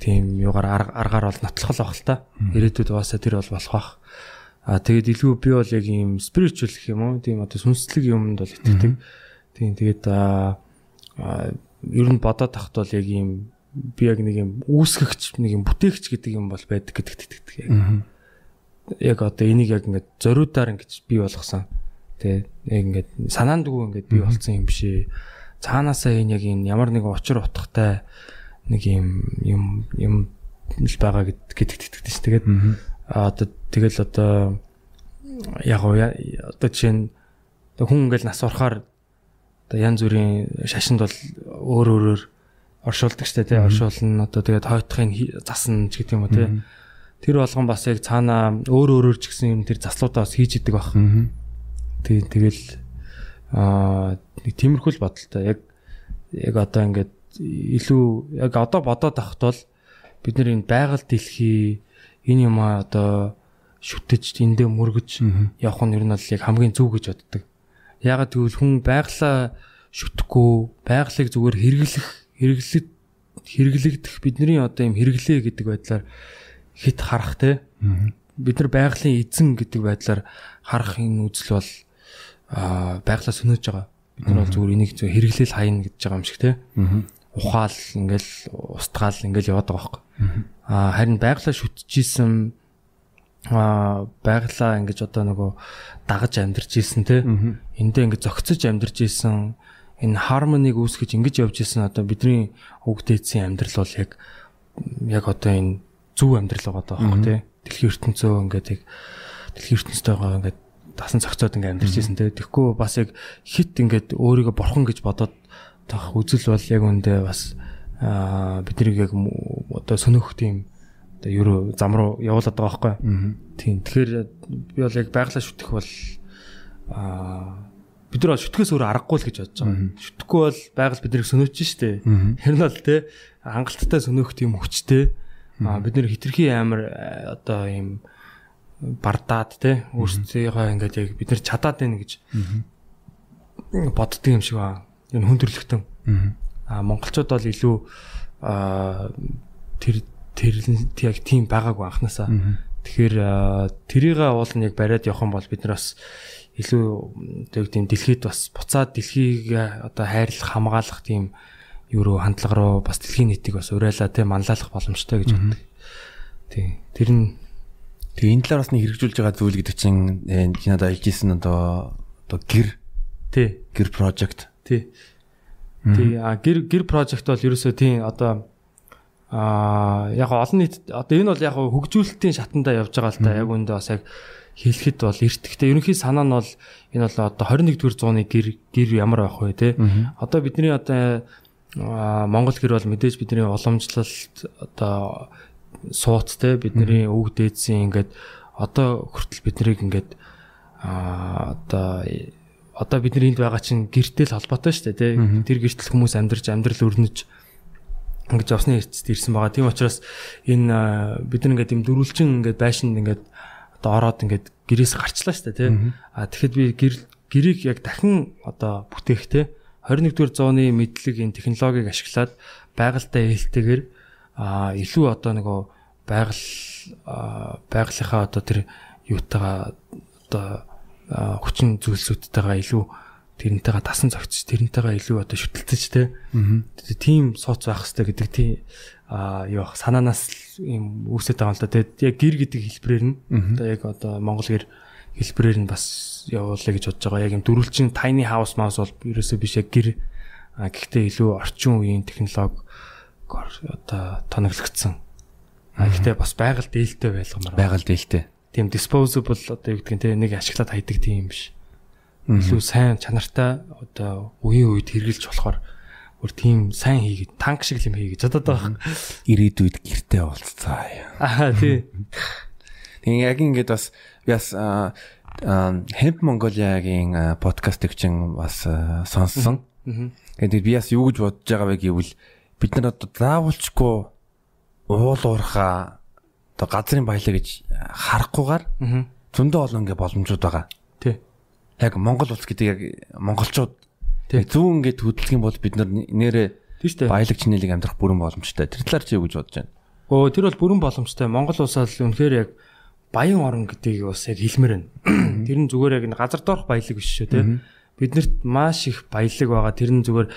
[SPEAKER 2] тийм юугаар аргаар бол нотлох л байх л та. Ирээдүйд угаасаа тэр бол болох бах. А тэгээд илүү би бол яг ийм spiritual гэх юм уу тийм одоо сүнслэг юмд бол итгэдэг. Тийм тэгээд а ер нь бодоод тахт бол яг ийм би яг нэг юм үүсгэгч нэг юм бүтээгч гэдэг юм бол байдаг гэдэгт итгэдэг яг яг одоо энийг яг ингээд зориудаар ингэж бий болгосон. Тэ яг ингээд санаандгүй ингээд бий болсон юм бишээ. Цаанаасаа энэ яг энэ ямар нэгэн учир утгатай нэг юм юм юм л байгаа гэдэгт итгэдэг ш. Тэгээд одоо тэгэл одоо яг одоо жишээ нь хүн ингээд нас орохоор одоо янз бүрийн шашинд бол өөр өөрөөр оршуулдаг штэ тий оршуулна одоо тэгээд хойтхын засна ч гэдэг юм уу тий тэр болгон бас яг цаана өөр өөрөөр ч гэсэн юм тэр заслуудаа бас хийж идэг баг. Тий тэгэл аа нэг тиймэрхүү л бодолтой яг яг одоо ингээд илүү яг одоо бодоод авахт бол бид нар энэ байгаль дэлхий энэ юм аа одоо шүтэж эндээ мөргөж явах нь ер нь бол яг хамгийн зөв гэж боддог. Ягаад гэвэл хүн байглаа шүтгэхгүй байгалыг зүгээр хэрэглэх хэрэглэг хэрэглэгдэх бидний одоо юм хэрэглээ гэдэг байдлаар хит харах те бид нар байгалийн эзэн гэдэг байдлаар харах энэ үзэл бол байглаа сөнөөж байгаа. Бид нар бол зүгээр энийг зөв хэрэглээл хайна гэж байгаа юм шиг те. Ухаал ингээл устгаал ингээл яваад байгаа байхгүй. Аа харин байглаа шүтчихсэн аа байглаа ингэж одоо нөгөө дагаж амьдарч ийсэн те. Эндээ ингэж зөгцөж амьдарч ийсэн энэ хармониг үүсгэж ингэж явж ийсэн одоо бидний хөгдөөцийн амьдрал бол яг яг одоо энэ зөв амьдрал байгаа даа байхгүй тий. Дэлхийн ертөнцөө ингээд яг дэлхийн ертөнцтэйгаа ингээд дасан цогцоод ингээд амьдарч ирсэн тий. Тэгэхгүй бас яг хит ингээд өөрийгөө бурхан гэж бодоод тах үзэл бол яг үндэ бас биднийг яг одоо сөнөх тийм одоо ерөө зам руу явуулаад байгаа байхгүй. Тийм. Тэгэхээр би бол яг байглаа шүтэх бол аа бид нар шүтгэс өөр аргагүй л гэж бодож байгаа. Шүтгэхгүй бол байгаль биднийг сөнөөч штэ. Нь бол те хангалттай сөнөөх тийм хүчтэй. Аа бид нар хитрхи амар одоо ийм бардаад те өөрсдийнхөө ингээд яг бид нар чадаад байна гэж боддөг юм шиг ба. Энэ хүн төрлөختөн. Аа монголчууд бол илүү аа тэр тэр яг тийм байгаагүй анханасаа. Тэгэхээр тэрийг уул нь яг бариад явах юм бол бид нар бас илүү тэг тийм дэлхийд бас буцаад дэлхийг одоо хайрлах хамгаалах тийм юу руу хандлага руу бас дэлхийн нийтийг бас уриалаа тийм манлайлах боломжтой гэж боддог. Тийм. Тэр нь
[SPEAKER 1] Тэгээ энэ талаар бас нэг хэрэгжүүлж байгаа зүйл гэдэг чинь энэ надад альжсэн одоо одоо гэр
[SPEAKER 2] тий
[SPEAKER 1] гэр project
[SPEAKER 2] тий. Тий а гэр гэр project бол ерөөсөө тийм одоо а яг олон нийт одоо энэ бол яг хөгжүүлэлтийн шатандаа явж байгаа л та яг үндэ бас яг хэлэхэд бол эрт. Гэтэ ерөнхий санаа нь бол энэ бол одоо 21-р зууны гэр гэр ямар байх вэ те. Одоо бидний одоо Монгол гэр бол мэдээж бидний уламжлалт одоо сууц те бидний өвөг дээдсийн ингээд одоо хүртэл биднийг ингээд а одоо одоо бидний энд байгаа чинь гэртэй л холбоотой шүү дээ те. Тэр гэртэл хүмүүс амьдарч амьдрал өрнөж ингэж явсны эцэст ирсэн байгаа. Тийм учраас энэ бид нар ингээд юм дөрүлжин ингээд байшинд ингээд одоо ороод ингээд гэрээс гарчлаа шүү дээ тий. А тэгэхэд би гэр гэрийг яг дахин одоо бүтээх тий 21-р зууны мэдлэг энэ технологиг ашиглаад байгальтай ээлтэйгээр а илүү одоо нөгөө байгаль байгалийнхаа одоо тэр юутайгаа одоо хүчин зүйлсүүдтэйгээ илүү тэрнтэйгээ тасан зогцож тэрнтэйгээ илүү одоо шүтэлцэж те тийм сууц байх хэрэгтэй гэдэг тийм а юу санаанаас юм үүсэж байгаа юм л да. Тэгээд яг гэр гэдэг хэлбэрээр нь одоо яг одоо монгол гэр хэлбэрээр нь бас явуулъя гэж бодож байгаа. Яг юм дөрвөлжин tiny house mouse бол ерөөсөө биш яг гэр гэхдээ илүү орчин үеийн технологи одоо тоноглогдсон. А гэхдээ бас байгаль дээлтэй байлгамаар.
[SPEAKER 1] Байгаль дээлтэй.
[SPEAKER 2] Тийм disposable одоо юу гэдэг нь те нэг ашиглаад хайдаг тийм юм биш илүү сайн чанартай одоо үеийн үед хэрэгжилж болохоор өөр тийм сайн хийгээд танк шиг юм хийгээд чадаад байгаа.
[SPEAKER 1] Ирээдүйд гэртээ болцоо. (laughs)
[SPEAKER 2] Аа тий.
[SPEAKER 1] Тэгээ яг ингээд бас бас Hemp Mongolia-гийн подкастыг чинь бас сонссон. Тэгээд би бас юу гэж бодож байгаа вэ гэвэл бид нар одоо заавалчгүй уул уурхаа одоо газрын баялаа гэж харахгүйгээр зөндөө олон ингээ боломжууд байгаа яг Монгол улс гэдэг яг монголчууд зүүн ингээд хөдөлгөх юм бол бид нэрээ
[SPEAKER 2] тийш үү
[SPEAKER 1] баялагч нийлэг амьдрах бүрэн боломжтой. Тэр талаар чи юу гэж бодож байна?
[SPEAKER 2] Өө тэр бол бүрэн боломжтой. Монгол улсаа л үнэхээр яг баян орн гэдгийг бас яг хэлмээр байна. Тэр нь зүгээр яг газар доорх баялаг биш шүү те. Биднэрт маш их баялаг байгаа. Тэр нь зүгээр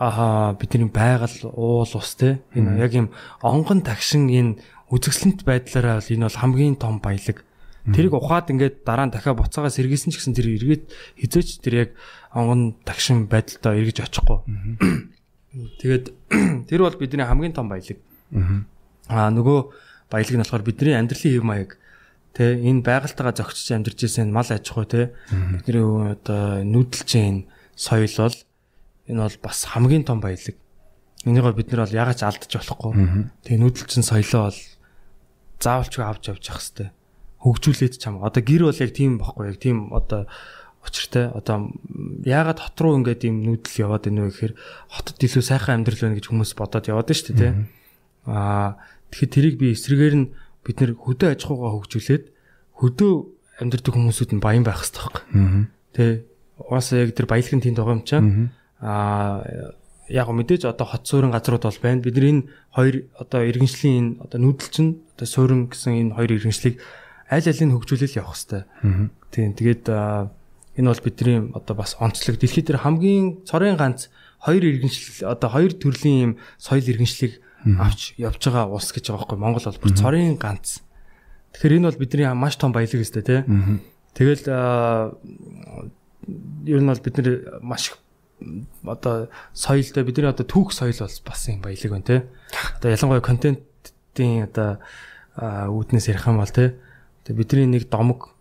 [SPEAKER 2] аа бидний байгаль уул ус те. Энэ яг юм онгон тагшин энэ үзэсгэлэнт байдлаараа бол энэ бол хамгийн том баялаг Тэрийг ухаад ингээд дараа нь дахиад буцаага сэргийсэн ч гэсэн тэр эргээд хизээч тэр яг онгон тагшин байдалтай эргэж очихгүй. Тэгээд (clears throat) тэр бол бидний хамгийн том баялаг. Аа нөгөө баялаг нь болохоор бидний амьдралын хэв маяг тэ энэ байгальтайгаа зохицож амьдарч ирсэн мал аж ахуй тэ бидний одоо нүүдэлж энэ соёл бол энэ бол бас хамгийн том баялаг. Энийгөө бид нар бол ягаад ч алдаж болохгүй. Тэгээ нүүдэлчин соёлоо бол заавалчгүй авч явж явах хэрэгтэй хөгжүүлээд чам. Одоо гэр бол яг тийм байхгүй яг тийм одоо учиртай одоо яагаад хот руу ингээд юм нүүдэл яваад байна вэ гэхээр хотод илүү сайхан амьдрал байна гэж хүмүүс бодоод яваад шүү дээ. Аа тэгэхээр тэрийг би эсрэгээр нь бид нэр хөдөө аж ахуйгаа хөгжүүлээд хөдөө амьдрэх хүмүүсүүд нь баян байх хэрэгтэй байхгүй. Тэ угаасаа яг тэр баялагын тэнд байгаа юм чам. Аа яг мэдээж одоо хот суурин газрууд бол байна. Бидний энэ хоёр одоо иргэншлийн энэ одоо нүүдэлчин одоо суурин гэсэн энэ хоёр иргэншлийг аль алийг хөгжүүлэл явах хэвээр. Тийм. Тэгээд энэ бол бидний одоо бас онцлог дэлхийд дээр хамгийн цорын ганц хоёр иргэншил одоо хоёр төрлийн юм соёл иргэншлийг авч явж байгаа улс гэж байгаа байхгүй Монгол бол бүр цорын ганц. Тэгэхээр энэ бол бидний маш том баялаг өстэй тий. Тэгэл ер нь бол бид нар маш одоо соёлтой бидний одоо түүх соёл бол бас юм баялаг байна тий. (laughs) Одоо ялангуяа контентын одоо үүднээс ярих юм бол тий Тэгээ бидний нэг домог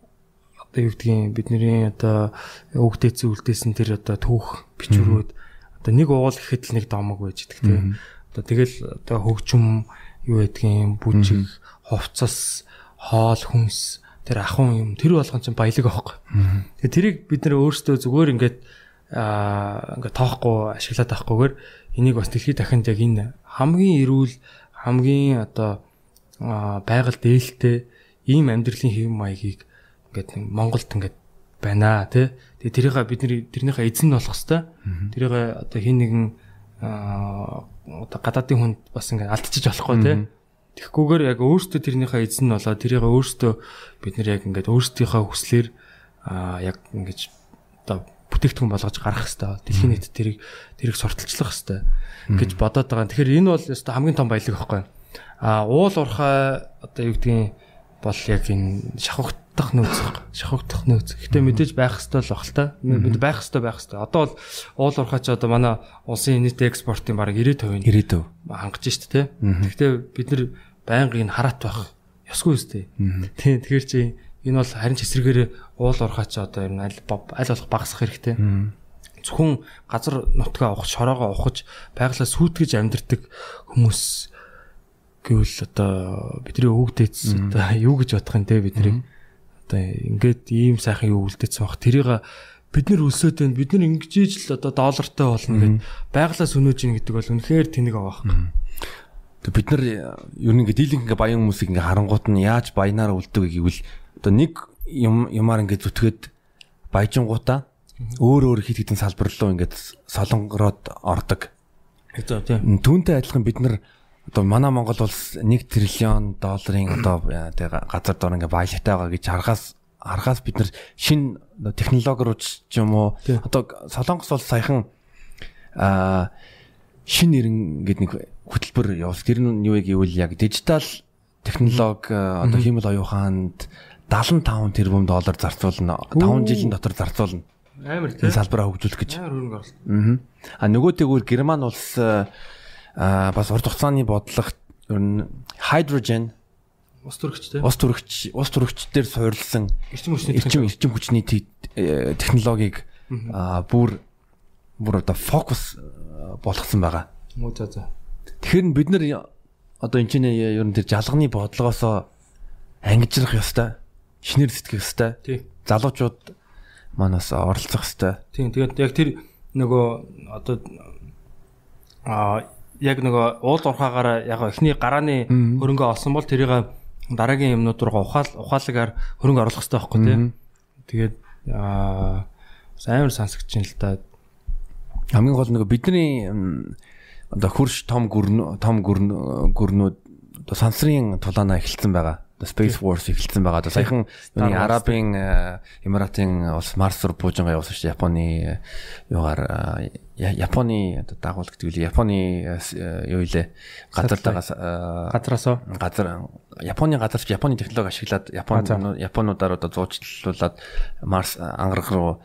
[SPEAKER 2] одоо юу гэдгийг бидний одоо өгдөөцөн үлдээсэн тэр одоо түүх бичвэрүүд одоо нэг уул гэхэд л нэг домог байж идэх тийм. Одоо тэгэл одоо хөгжим юу гэдгийг бүжиг, хувцас, хоол хүнс тэр ахын юм тэр болгон чинь баялаг аахгүй. Тэгээ тэрийг бид нэр өөрсдөө зүгээр ингээд аа ингээд тоохгүй ашиглаад авахгүйгээр энийг бас дэлхийд дахинд яг энэ хамгийн эрүүл хамгийн одоо байгаль дээлтэй ийм амьдралын хэв маягийг ингээд Монголд ингээд байна тий. Тэгээ тэрийг бид тэрнийхээ эзэн болох хэвээр. Тэрийг одоо хин нэгэн одоо гадаадын хүнд бас ингээд алдчих болохгүй тий. Тэгхгүйгээр яг өөртөө тэрнийхээ эзэн болоо тэрийг өөртөө бид нэр яг ингээд өөрсдийнхөө хүслээр яг ингэж одоо бүтээгдэхүүн болгож гаргах хэвээр. Дэлхийн нийтэд тэрийг тэрийг сурталчлах хэвээр гэж бодоод байгаа. Тэгэхээр энэ бол өстой хамгийн том баялаг байхгүй. Аа уул уурхай одоо юу гэдгийг бол яг энэ шавхагдах нөөц шавхагдах нөөц. Гэтэ мэдээж байх хэвээр л бах л та. Бид байх хэвээр байх хэвээр. Одоо бол уул уурхай ч одоо манай улсын нийт экспортын бараг 90%
[SPEAKER 1] 90%
[SPEAKER 2] хангаж штт те. Гэхдээ бид нар байнга энэ хараат байх ёсгүй үстэй. Тийм тэгэхээр чи энэ бол харин ч эсрэгээр уул уурхай ч одоо нь аль аль болох багасах хэрэгтэй. Зөвхөн газар нутгаа авах, шороогоо авахж байгалаа сүйтгэж амьдрдаг хүмүүс гэвэл одоо бидний өвгдээц одоо юу гэж бодох юм те бидний. Одоо ингээд ийм сайхан юу үлдээсэн баг тэрийг бид нар өсөөд байна. Бид нар ингэж л одоо доллартай болно гэд. Байгалаа сүнөөж ийн гэдэг бол үнэхээр тэнэг авах.
[SPEAKER 1] Тэг бид нар ер нь ингээд дийлэнх ингээ баян хүмүүсийг ингээ харангуут нь яаж баянаар үлддэг гэвэл одоо нэг юм юмар ингээ зүтгээд баяжингуудаа өөр өөр хит хитэн салбар руу ингээд солонгороод ордог.
[SPEAKER 2] Тийм.
[SPEAKER 1] Түүнтэй адилхан бид нар одоо манай Монгол улс 1 триллион долларын одоо газар дор ингээ баялагтай байгаа гэж харахаас харахаас бид нар шин технологи руу ч юм уу одоо Солонгос бол саяхан а шин нэрэн гэдэг нэг хөтөлбөр явуулсан. Тэр нь юу гэвэл яг дижитал технологи одоо хиймэл оюуханд 75 тэрбум доллар зарцуулна. 5 жилийн дотор зарцуулна.
[SPEAKER 2] Амар тийм.
[SPEAKER 1] Салбараа хөгжүүлэх гэж.
[SPEAKER 2] Амар хөрөнгө оруулалт.
[SPEAKER 1] Аа. А нөгөө тэгвэл Герман улс аа бас урт хугацааны бодлого ер нь hydrogen
[SPEAKER 2] ус төрөгч тийм.
[SPEAKER 1] ус төрөгч ус төрөгчдөр суурилсан
[SPEAKER 2] Эрчим хүчний
[SPEAKER 1] эрчим эрчим хүчний те- технологиг аа бүр бүр одоо фокус болгосон байгаа.
[SPEAKER 2] Муу за за.
[SPEAKER 1] Тэгэхээр бид нар одоо энэ чинь ер нь тэр жалганы бодлогоосоо ангижрах ёстой. Шинээр сэтгэх ёстой.
[SPEAKER 2] Тий.
[SPEAKER 1] Залуучууд манаас оролцох ёстой.
[SPEAKER 2] Тийм тэгээд яг тэр нөгөө одоо а яг нөгөө уул урхаагаараа яг эхний гарааны хөрөнгө олсон бол тэрийг дараагийн юмнууд руу ухаал ухаалагаар хөрөнгө оруулах хэрэгтэй байхгүй тий. Тэгээд аа амар сансагч юм л да.
[SPEAKER 1] Хамгийн гол нөгөө бидний одоо хурш том гүрн том гүрн гүрнүүд одоо сансрын тулаанаа эхэлсэн байгаа. Space Wars эхэлсэн байгаа. Саяхан юуны Арабын э, Эмиратын улс Марс руу буужингаа явуулсан шүү дээ. Японы э, юугаар э, Я- Японы одоо дагуулт гэдэг үл Японы э, э, юу илээ газар дагаас э,
[SPEAKER 2] Газраасоо
[SPEAKER 1] газар Японы газар Японы технологи ашиглаад Япон Японуудаар одоо зуучлуулад Марс ангарах руу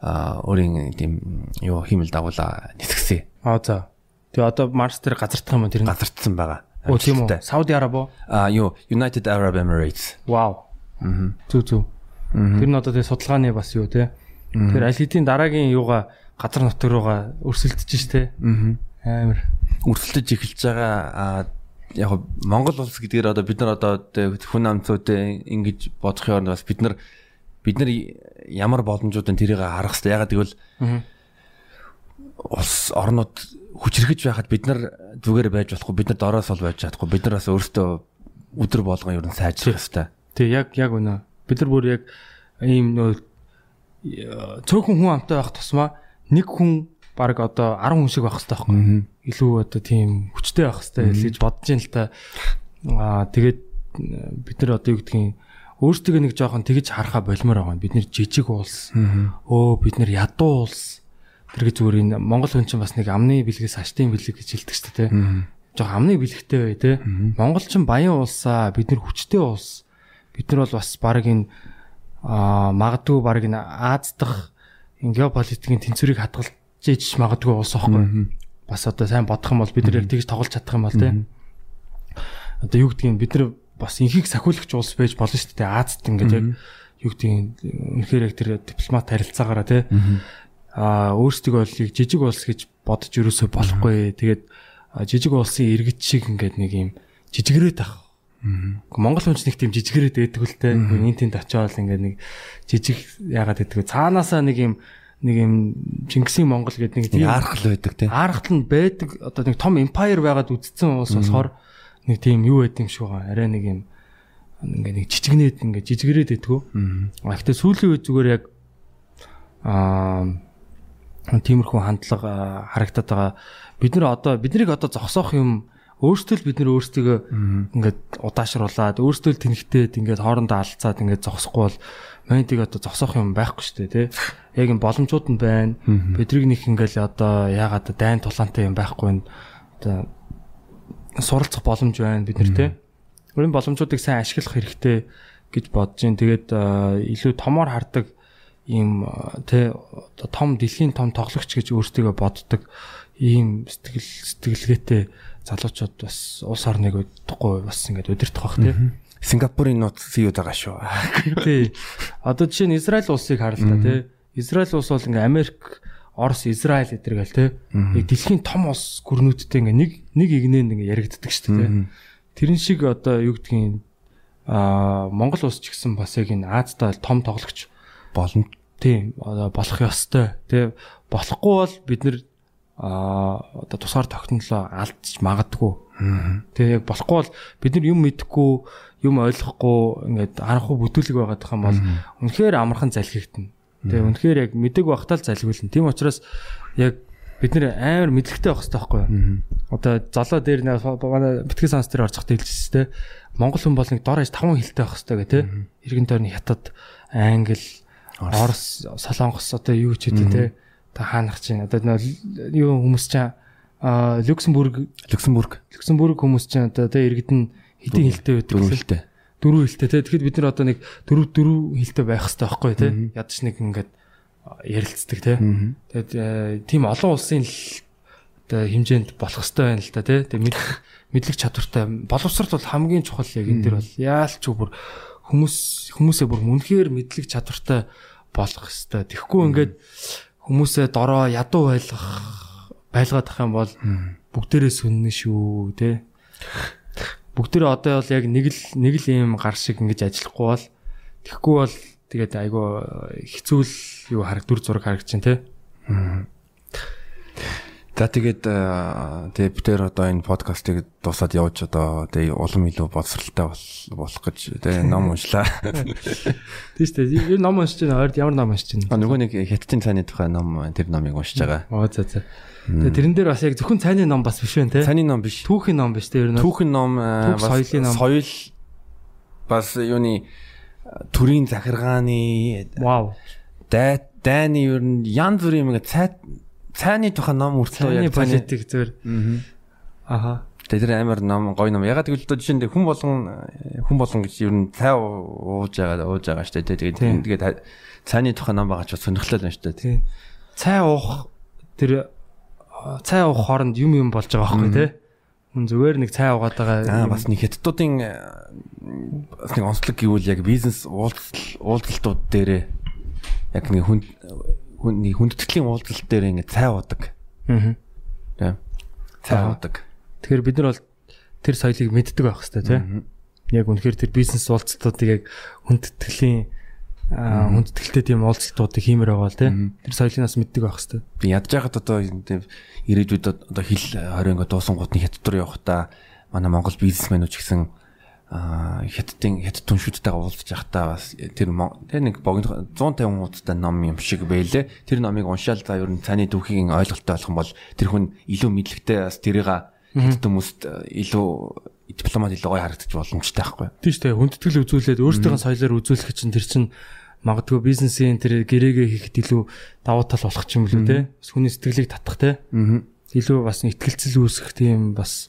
[SPEAKER 1] өөрийн тийм юу хиймэл дагуула нисгсэн.
[SPEAKER 2] аа за. Тэгээ одоо Марс дээр газардах юм тэр нь.
[SPEAKER 1] газардсан байгаа.
[SPEAKER 2] Оо тийм үү. Сауди Араб уу?
[SPEAKER 1] А юу United Arab Emirates.
[SPEAKER 2] Вау. Аа. Зүг зүг. Тэр нь одоо тэгээ судалгааны бас юу те. Тэр аль хэдийн дараагийн юугаа газар нутаг руугаа өрсөлдөж штэ. Аа. Амар.
[SPEAKER 1] Үргэлжлэж эхэлж байгаа яг Монгол улс гэдгээр одоо бид нар одоо хүн амцуудын ингэж бодох юм бас бид нар бид нар ямар боломжуудын тэрийг харах хэрэгтэй. Ягаад гэвэл улс орнууд хүчрхэж байхад бид нар зүгээр байж болохгүй бид нар дороос бол байж чадахгүй бид нар бас өөрсдөө өдөр болгон ер нь сайжрах хэрэгтэй.
[SPEAKER 2] Тэг яг яг өнөө. Бид нар бүр яг ийм нөө цөөхөн хүн амтай байх тусмаа нэг хүн баг одоо 10 хүн шиг байх хэрэгтэй байхгүй. Илүү одоо тийм хүчтэй байх хэрэгтэй гэж бодож ин л та. Аа тэгээд бид нар одоо юу гэдгийг өөрсдөө нэг жоохон тэгж харахаа болмоор байгаа. Бид нэр жижиг улс. Өө бид нэр ядуу улс. Тэр гэж зүгээр энэ Монгол хүн чинь бас нэг амны бэлгээс аштын бэлэг гэж хэлдэг шүү дээ. Жог амны бэлэгтэй бай те. Монгол чинь баян улсаа бид нар хүчтэй улс. Бид нар бол бас баг энэ магадгүй баг энэ Аз энэ геополитикийн тэнцвэрийг хадгалж ич магадгүй улс аахгүй. Бас одоо сайн бодох юм бол бид нар яг тэгж тоглож чадах юм бол те. Одоо юу гэдгийг бид нар бас инхийг сахиулагч улс байж болно шүү дээ. Азад ингээд яг юу гэдгийг үнэхээр яг тэр дипломат харилцаагаараа те. Аа өөрсдөө бол яг жижиг улс гэж бодож ерөөсөө болохгүй. Тэгээд а, жижиг улсын иргэд шиг ингээд нэг юм жижигрээд ах Монгол хүнч нэг тийм л те. Энд тэнд очиод ингээд нэг жижиг яагаад гэдэг вэ? Цаанаасаа нэг юм нэг юм Чингисийн Монгол гэдэг нэг
[SPEAKER 1] тийм аргал байдаг те.
[SPEAKER 2] Аргал нь байдаг одоо нэг том empire байгаад үдцсэн улс болохоор нэг тийм юу байд юм шиг байгаа. Арай нэг юм ингээ нэг жижигнээд ингээ жижигрээд байдгүй. Аа. Гэхдээ сүүлийн үед зүгээр яг аа тиймэрхүү хандлага харагдаад байгаа. Бид нар одоо биднийг одоо зогсоох юм өөрсдөө л бид нар өөрсдөө ингээд удаашруулад өөрсдөө л тэнхтээд ингээд хоорондоо алцаад ингээд зогсохгүй бол ментиг одоо зогсоох юм байхгүй шүү дээ тий. Яг юм боломжууд нь байна. Бидрийг нэг ингээл одоо яагаад дайн тулаантай юм байхгүй нь одоо суралцах боломж байна бид нар тий. Өөрийн боломжуудыг сайн ашиглах хэрэгтэй гэж бодож байна. Тэгээд илүү томоор хардаг ийм тэ том дэлхийн том тоглогч гэж өөрсдөө боддог ийм сэтгэл сэтгэлгээтэй залуучууд бас улс орныг удахгүй бас ингээд удирдах бах тий.
[SPEAKER 1] Сингапурын нууц юу байгаа шүү. (laughs)
[SPEAKER 2] Тий. Одоо жишээ нь Израиль улсыг харъя та тий. Израиль улс бол ингээ Америк, Орос, Израиль эдэргээл тий. Яг дэлхийн том улс гүрнүүдтэй ингээ нэг нэг игнэнд ингээ яригддаг шүү дээ. Тэрэн шиг одоо юу гэдгийг аа Монгол улс ч гэсэн бас яг энэ Азтай том тоглогч
[SPEAKER 1] болно.
[SPEAKER 2] Тийм болох ёстой. Тэ болохгүй бол бид нэр аа одоо тусгаар тогтнолоо алдчих магадгүй. Тэ яг болохгүй бол бид нар юм мэдэхгүй юм ойлгохгүй ингээд харанхуй бүтүүлэг байгаад байгаа юм бол үнэхээр амархан залхигдана. Тэ үнэхээр яг мэдэг багтаал залхиулна. Тийм учраас яг бид нэр амар мэдлэгтэй байх хэрэгтэй байхгүй юу? Одоо золоо дээр нэг манай битгий санс дээр орцох хэлжсэн те. Монгол хүн бол нэг дор аж таван хилтэй байх хэрэгтэй гэх те. Иргэн тойрны хятад, англи, орос, солонгос одоо юу ч үгүй те. Та хаанах чинь. Одоо юу хүмүүс чинь Люксембург.
[SPEAKER 1] Люксембург.
[SPEAKER 2] Люксембург хүмүүс чинь одоо тэ иргэд нь хэдийн хилтэй байдаг
[SPEAKER 1] дөрвөн хилтэй.
[SPEAKER 2] Дөрвөн хилтэй те. Тэгэхэд бид нар одоо нэг дөрөв дөрөв хилтэй байх хэрэгтэй байхгүй те? Ядч нэг ингээд ярилцдаг тий. Тэгээд тийм олон улсын одоо хэмжээнд болох хэрэгтэй байна л да тий. Тэгээд (laughs) мэдлэг чадвартай. Боловсрол бол хамгийн чухал яг энэ дэр бол яалч бүр хүмүүс хүмүүсээ бүр үнэхээр мэдлэг чадвартай болох хэрэгтэй. Тэгэхгүй ингээд хүмүүсээ дороо ядуу байлгах байлгаад ах юм бол бүгдээрээ сүннэ шүү тий. Бүгдээрээ одоо бол яг нэг л нэг л ийм гар шиг ингэж ажиллахгүй бол тэгэхгүй бол Тэгээд айгүй хэцүүл юу хараг дүр зураг харагдаж байна те.
[SPEAKER 1] За тэгээд тэгээ бид тэр одоо энэ подкастыг дуусаад явж одоо тэгээ улам илүү боловсралтай болох гэж тэгээ ном уншлаа.
[SPEAKER 2] Тийм шүү дээ. Энэ ном уншиж байна. Ойд ямар ном уншиж байна?
[SPEAKER 1] Нөгөө нэг хятадын цааны тухай ном тэр номыг уншиж байгаа.
[SPEAKER 2] Оо за за. Тэгээ тэрэн дээр бас яг зөвхөн цааны ном бас биш байна те.
[SPEAKER 1] Цааны ном биш.
[SPEAKER 2] Түүхийн ном биш те ер
[SPEAKER 1] нь. Түүхийн ном бас соёлын ном. Соёл бас юуны төрийн захиргааны
[SPEAKER 2] вау
[SPEAKER 1] дай дайны ер нь янз бүрийн ингээ цай цайны тухай ном үргэлжлээ
[SPEAKER 2] яг политик зөвөр
[SPEAKER 1] аха. Тэр амар ном гоё ном. Ягаад гэвэл одоо жишээ нь хүн болгон хүн болгон гэж ер нь цай ууж байгаа ууж байгаа штэ тэгээд тэгээд цайны тухай ном байгаа ч сонирхолтой байна штэ
[SPEAKER 2] тий цай уух тэр цай уух хооронд юм юм болж байгаа байхгүй тий Хүн зүгээр нэг цай угаад байгаа.
[SPEAKER 1] Аа бас нэг хятадуудын бас нэг онцлог гэвэл яг бизнес уулзалт уулзалтууд дээр яг нэг хүн хүний хүндэтгэлийн уулзалт дээр ингэ цай уудаг. Аа. Тийм. Цай уудаг.
[SPEAKER 2] Тэгэхээр бид нар бол тэр соёлыг мэддэг байх хэрэгтэй тийм. Яг үнэхээр тэр бизнес уулзалтуудыг яг хүндэтгэлийн хүндэтгэлтэй тийм уулзалтуудыг хиймээр байгаа л тийм. Тэр соёлыг бас мэддэг байх хэрэгтэй.
[SPEAKER 1] Би ядж байхад одоо тийм ирээдүйд одоо хил 20 ингээ дуусангууд нь хятад руу явахдаа манай монгол бизнесмэнүүд ч гэсэн хятадын хятад түншүүдтэйгээ уулзж байхдаа бас тэр тэр нэг богино 150 хуудастай ном юм шиг байлээ. Тэр номыг уншаал за ер нь цааны түүхийг ойлголттой болох юм бол тэр хүн илүү мэдлэгтэй бас тэрийг хятад хүмүүст илүү дипломат илүү гоё харагдаж боломжтой байхгүй.
[SPEAKER 2] Тийм шүү дээ. Хүндэтгэл үзүүлээд өөрсдөө соёлоор үзүүлэх чинь тэр чинь магадгүй бизнесийн тэр гэрээгээ хийхэд илүү давуу тал болох ч юм лүү те. Хүний сэтгэлийг татах те. Илүү бас ихтгэлцэл үүсгэх тийм бас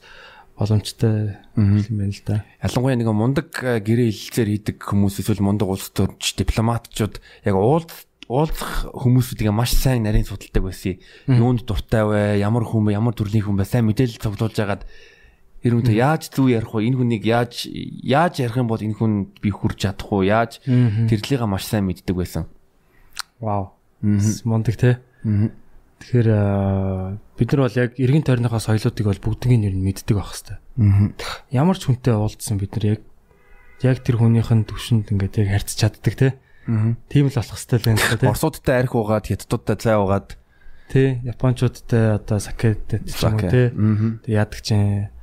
[SPEAKER 2] боломжтой юм байна л да.
[SPEAKER 1] Ялангуяа нэг мундаг э, гэрээ хилцээр хийдэг хүмүүс эсвэл мундаг улс төрч дипломатчууд яг уулз уулзах хүмүүсүүдийг маш сайн нарийн судалдаг байсан. Юунд дуртай вэ? Ямар хүн бэ? Ямар төрлийн хүн бэ? Сайн мэдээлэл цуглуулж агаад Тэр үнтэй яаж зүв ярих вэ? Энэ хүнийг яаж яаж ярих юм бол энэ хүн би хүрч чадах уу? Яаж тэрлийгээ маш сайн мэддэг байсан.
[SPEAKER 2] Вау. Мундаг те. Тэгэхээр бид нар бол яг эргэн тойрныхоо соёлоодыг бол бүгднийг нь мэддэг байх хэвээр. Ямар ч хүнтэй уулзсан бид нар яг яг тэр хүнийх нь төвшөнд ингээд яг харьцаж чаддаг те. Тийм л болох хэвээр байна л
[SPEAKER 1] те. Орсуудтай арх угаад, хятадуудтай цай угаад
[SPEAKER 2] тий японочдтой одоо сакетэй ч юм уу. Тэг яадаг чинь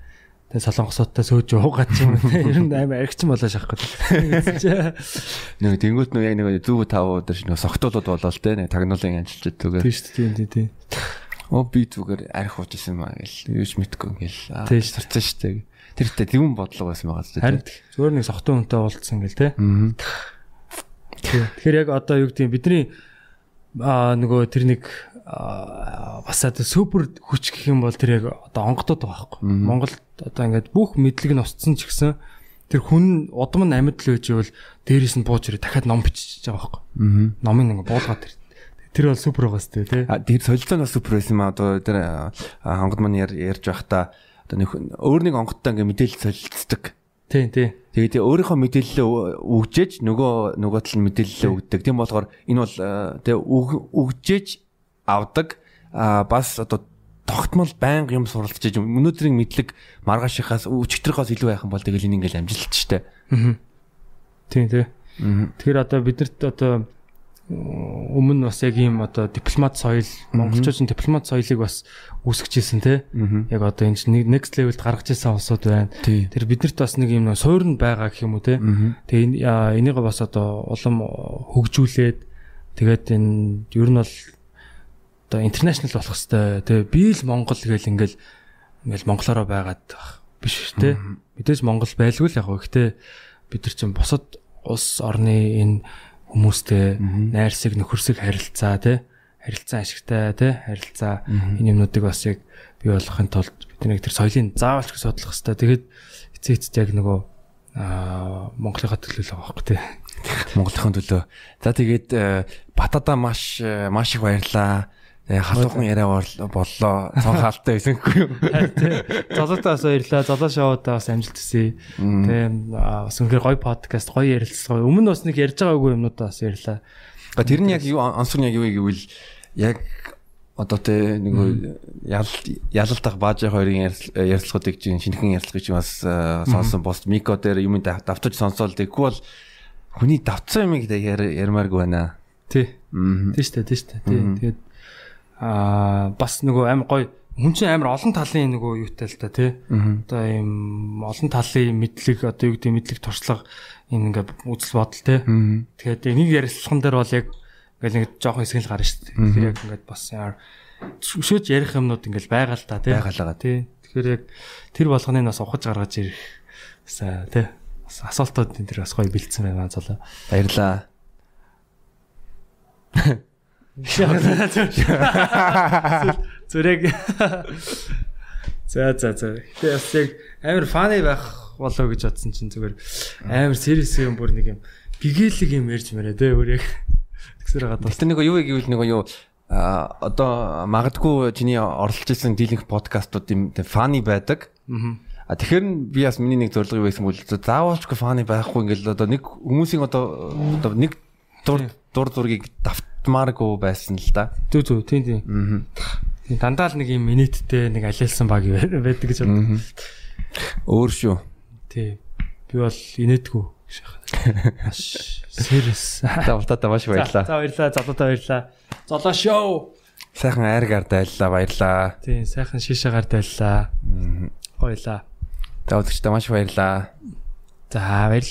[SPEAKER 2] тэг солонгосуудтай сөөж уугаад ч юм уу тий. Ер нь амар аригчин болоо шахах гэдэг. (laughs)
[SPEAKER 1] Нэг тэнгуут нөө яг нэг зүв тав өдөр шиг нэг согтуулууд болоо тий. Нэг тагнуулын ажилчид түгээр.
[SPEAKER 2] Тий шүү дээ тий.
[SPEAKER 1] Оо би зүгээр арих уужсэн юм аа гэл. Юуж мэдгүй ингээл. Тий сурцсан шүү дээ. Тэр ихтэй тэгүн бодлого байсан байгаа
[SPEAKER 2] зү. Харин зүгээр нэг согтуу хүнтэй уулзсан гэл тий. Тэгэхээр яг одоо юу гэдэг бидний аа нөгөө тэр нэг бас одоо супер хүч гэх юм бол тэр яг одоо онгодод байгаа байхгүй. Монголд одоо ингээд бүх мэдлэг нь устсан ч гэсэн тэр хүн удам нь амьд л байж ивэл дээрээс нь бууж ирээ дахиад ном бичиж байгаа байхгүй. Номын ингээд буулгаад тэр тэр бол супер байгаа сте тий.
[SPEAKER 1] Тэр солилцоо нь супер байсан юм аа одоо тэр онгод маань ярьж байхдаа одоо нэг өөр нэг онгодтой ингээд мэдээлэл солилцдог.
[SPEAKER 2] Тий, тий.
[SPEAKER 1] Тэгээд өөрийнхөө мэдээлэлээ өгжээж нөгөө нөгөө тал нь мэдээлэлээ өгдөг. Тийм болохоор энэ бол тий өгжээж авдаг а бас одоо тогтмол байнга юм суралцж иж өнөөдрийн мэдлэг маргаашихаас өчигдрийнхоос илүү байхан бол тэгэл энэ ингээл амжилт штэ. Аа.
[SPEAKER 2] Тийм тий. Тэгэхээр одоо биднэрт одоо өмнө бас яг ийм одоо дипломат соёл монголчууд нь дипломат соёлыг бас үүсгэжсэн те яг одоо энэ чинь next level-д гаргаж ирсэн улсууд байна. Тэр биднэрт бас нэг юм суурн байгаа гэх юм уу те. Тэгээ энийг бас одоо улам хөгжүүлээд тэгээд энэ ер нь бол одоо интернэшнл болох хэвээр тий би л Монгол гэл ингээл ингээл монголоороо байгаад биш тий мэдээж Монгол байлгүй л яг гэхдээ бид нар чинь бусад улс орны энэ хүмүүстэй найрсаг нөхөрсөг харилцаа тий харилцаа ашигтай тий харилцаа энэ юмнуудыг бас яг бий болгохын тулд бидний тэр соёлын заавалч судлах хэвээр тэгээд эцээ эцэд яг нөгөө аа Монголынхаа төлөө л байгаа байхгүй тий
[SPEAKER 1] Монголынхаа төлөө. За тэгээд э, батада маш э, маш их баярлаа халуухан яриа боллоо. Цонхаалтай байсангүй юу?
[SPEAKER 2] Золотоо бас баярлаа. Золоо шоудаа бас амжилт хүсье. Тэгээ бас үнэхээр гоё подкаст, гоё ярилцлага. Өмнө бас нэг ярьж байгаагүй юмнуудаа бас ярьлаа.
[SPEAKER 1] Тэр нь яг юу ансуур нь яг юу гэвэл яг одоо тэ нэг ял ялалтах баажи хоёрын ярилцлагуудыг чинь шинэхэн ярилцлагыг чинь бас сонсон пост мико дээр юм давтаж сонсоол тэггүй бол хүний давтсан юм ярмааргүй байна.
[SPEAKER 2] Тий. Тий штэ, тий штэ. Тий. Тэгээд аа бас нөгөө амар гоё хүн чинь амар олон талын нөгөө юутай л та тий. Одоо ийм олон талын мэдлэг одоо юу гэдэг мэдлэг туршлага энэ ингээ үзэл бодол тий. Тэгэхээр нэг ярилцлаган дээр бол яг ингээл нэг жоохон хэсэг л гарна шүү дээ. Тэгэхээр яг ингээд бас яар шөөж ярих юмнууд ингээл байгаа л та тий.
[SPEAKER 1] Байгалаа
[SPEAKER 2] тий. Тэгэхээр яг тэр болгоныг бас ухаж гаргаж ирэх тий. Бас асуултууд энэ тэр бас гоё бэлдсэн байна золоо.
[SPEAKER 1] Баярлаа. (laughs)
[SPEAKER 2] Зүрэг. За за за. Гэтэ бас яг амар фаны байх болоо гэж бодсон чинь зүгээр амар сервис юм бүр нэг юм гэгээлэг юм ярьж мэрэ тэ өөр яг
[SPEAKER 1] тэгсэр байгаа. Гэтэ нэг юу гэвэл нэг юу а одоо магадгүй чиний оролцож исэн дийлэнх подкастууд юм фаны байдаг. А тэгэхээр би бас миний нэг зорилго байсан бол заавалчгүй фаны байхгүй ингээл одоо нэг хүмүүсийн одоо одоо нэг дур дур зургийг давт татмааргүй байсан л да.
[SPEAKER 2] Зүг зүг тийм тийм. Аа. Дандаа л нэг юм минуттэй нэг алиалсан баг (laughs) байдаг гэж боддог.
[SPEAKER 1] Өөр шүү.
[SPEAKER 2] Тий. Би бол инээдгүй Маш serious.
[SPEAKER 1] За ултаа маш баярлаа.
[SPEAKER 2] За баярлаа. Золотоо баярлаа. Золоо шоу.
[SPEAKER 1] Сайхан айргаар дайллаа баярлаа.
[SPEAKER 2] Тийм, сайхан шишээгаар дайллаа. Гоёлаа.
[SPEAKER 1] Үзэгчдээ маш баярлаа.
[SPEAKER 2] За баярлалаа.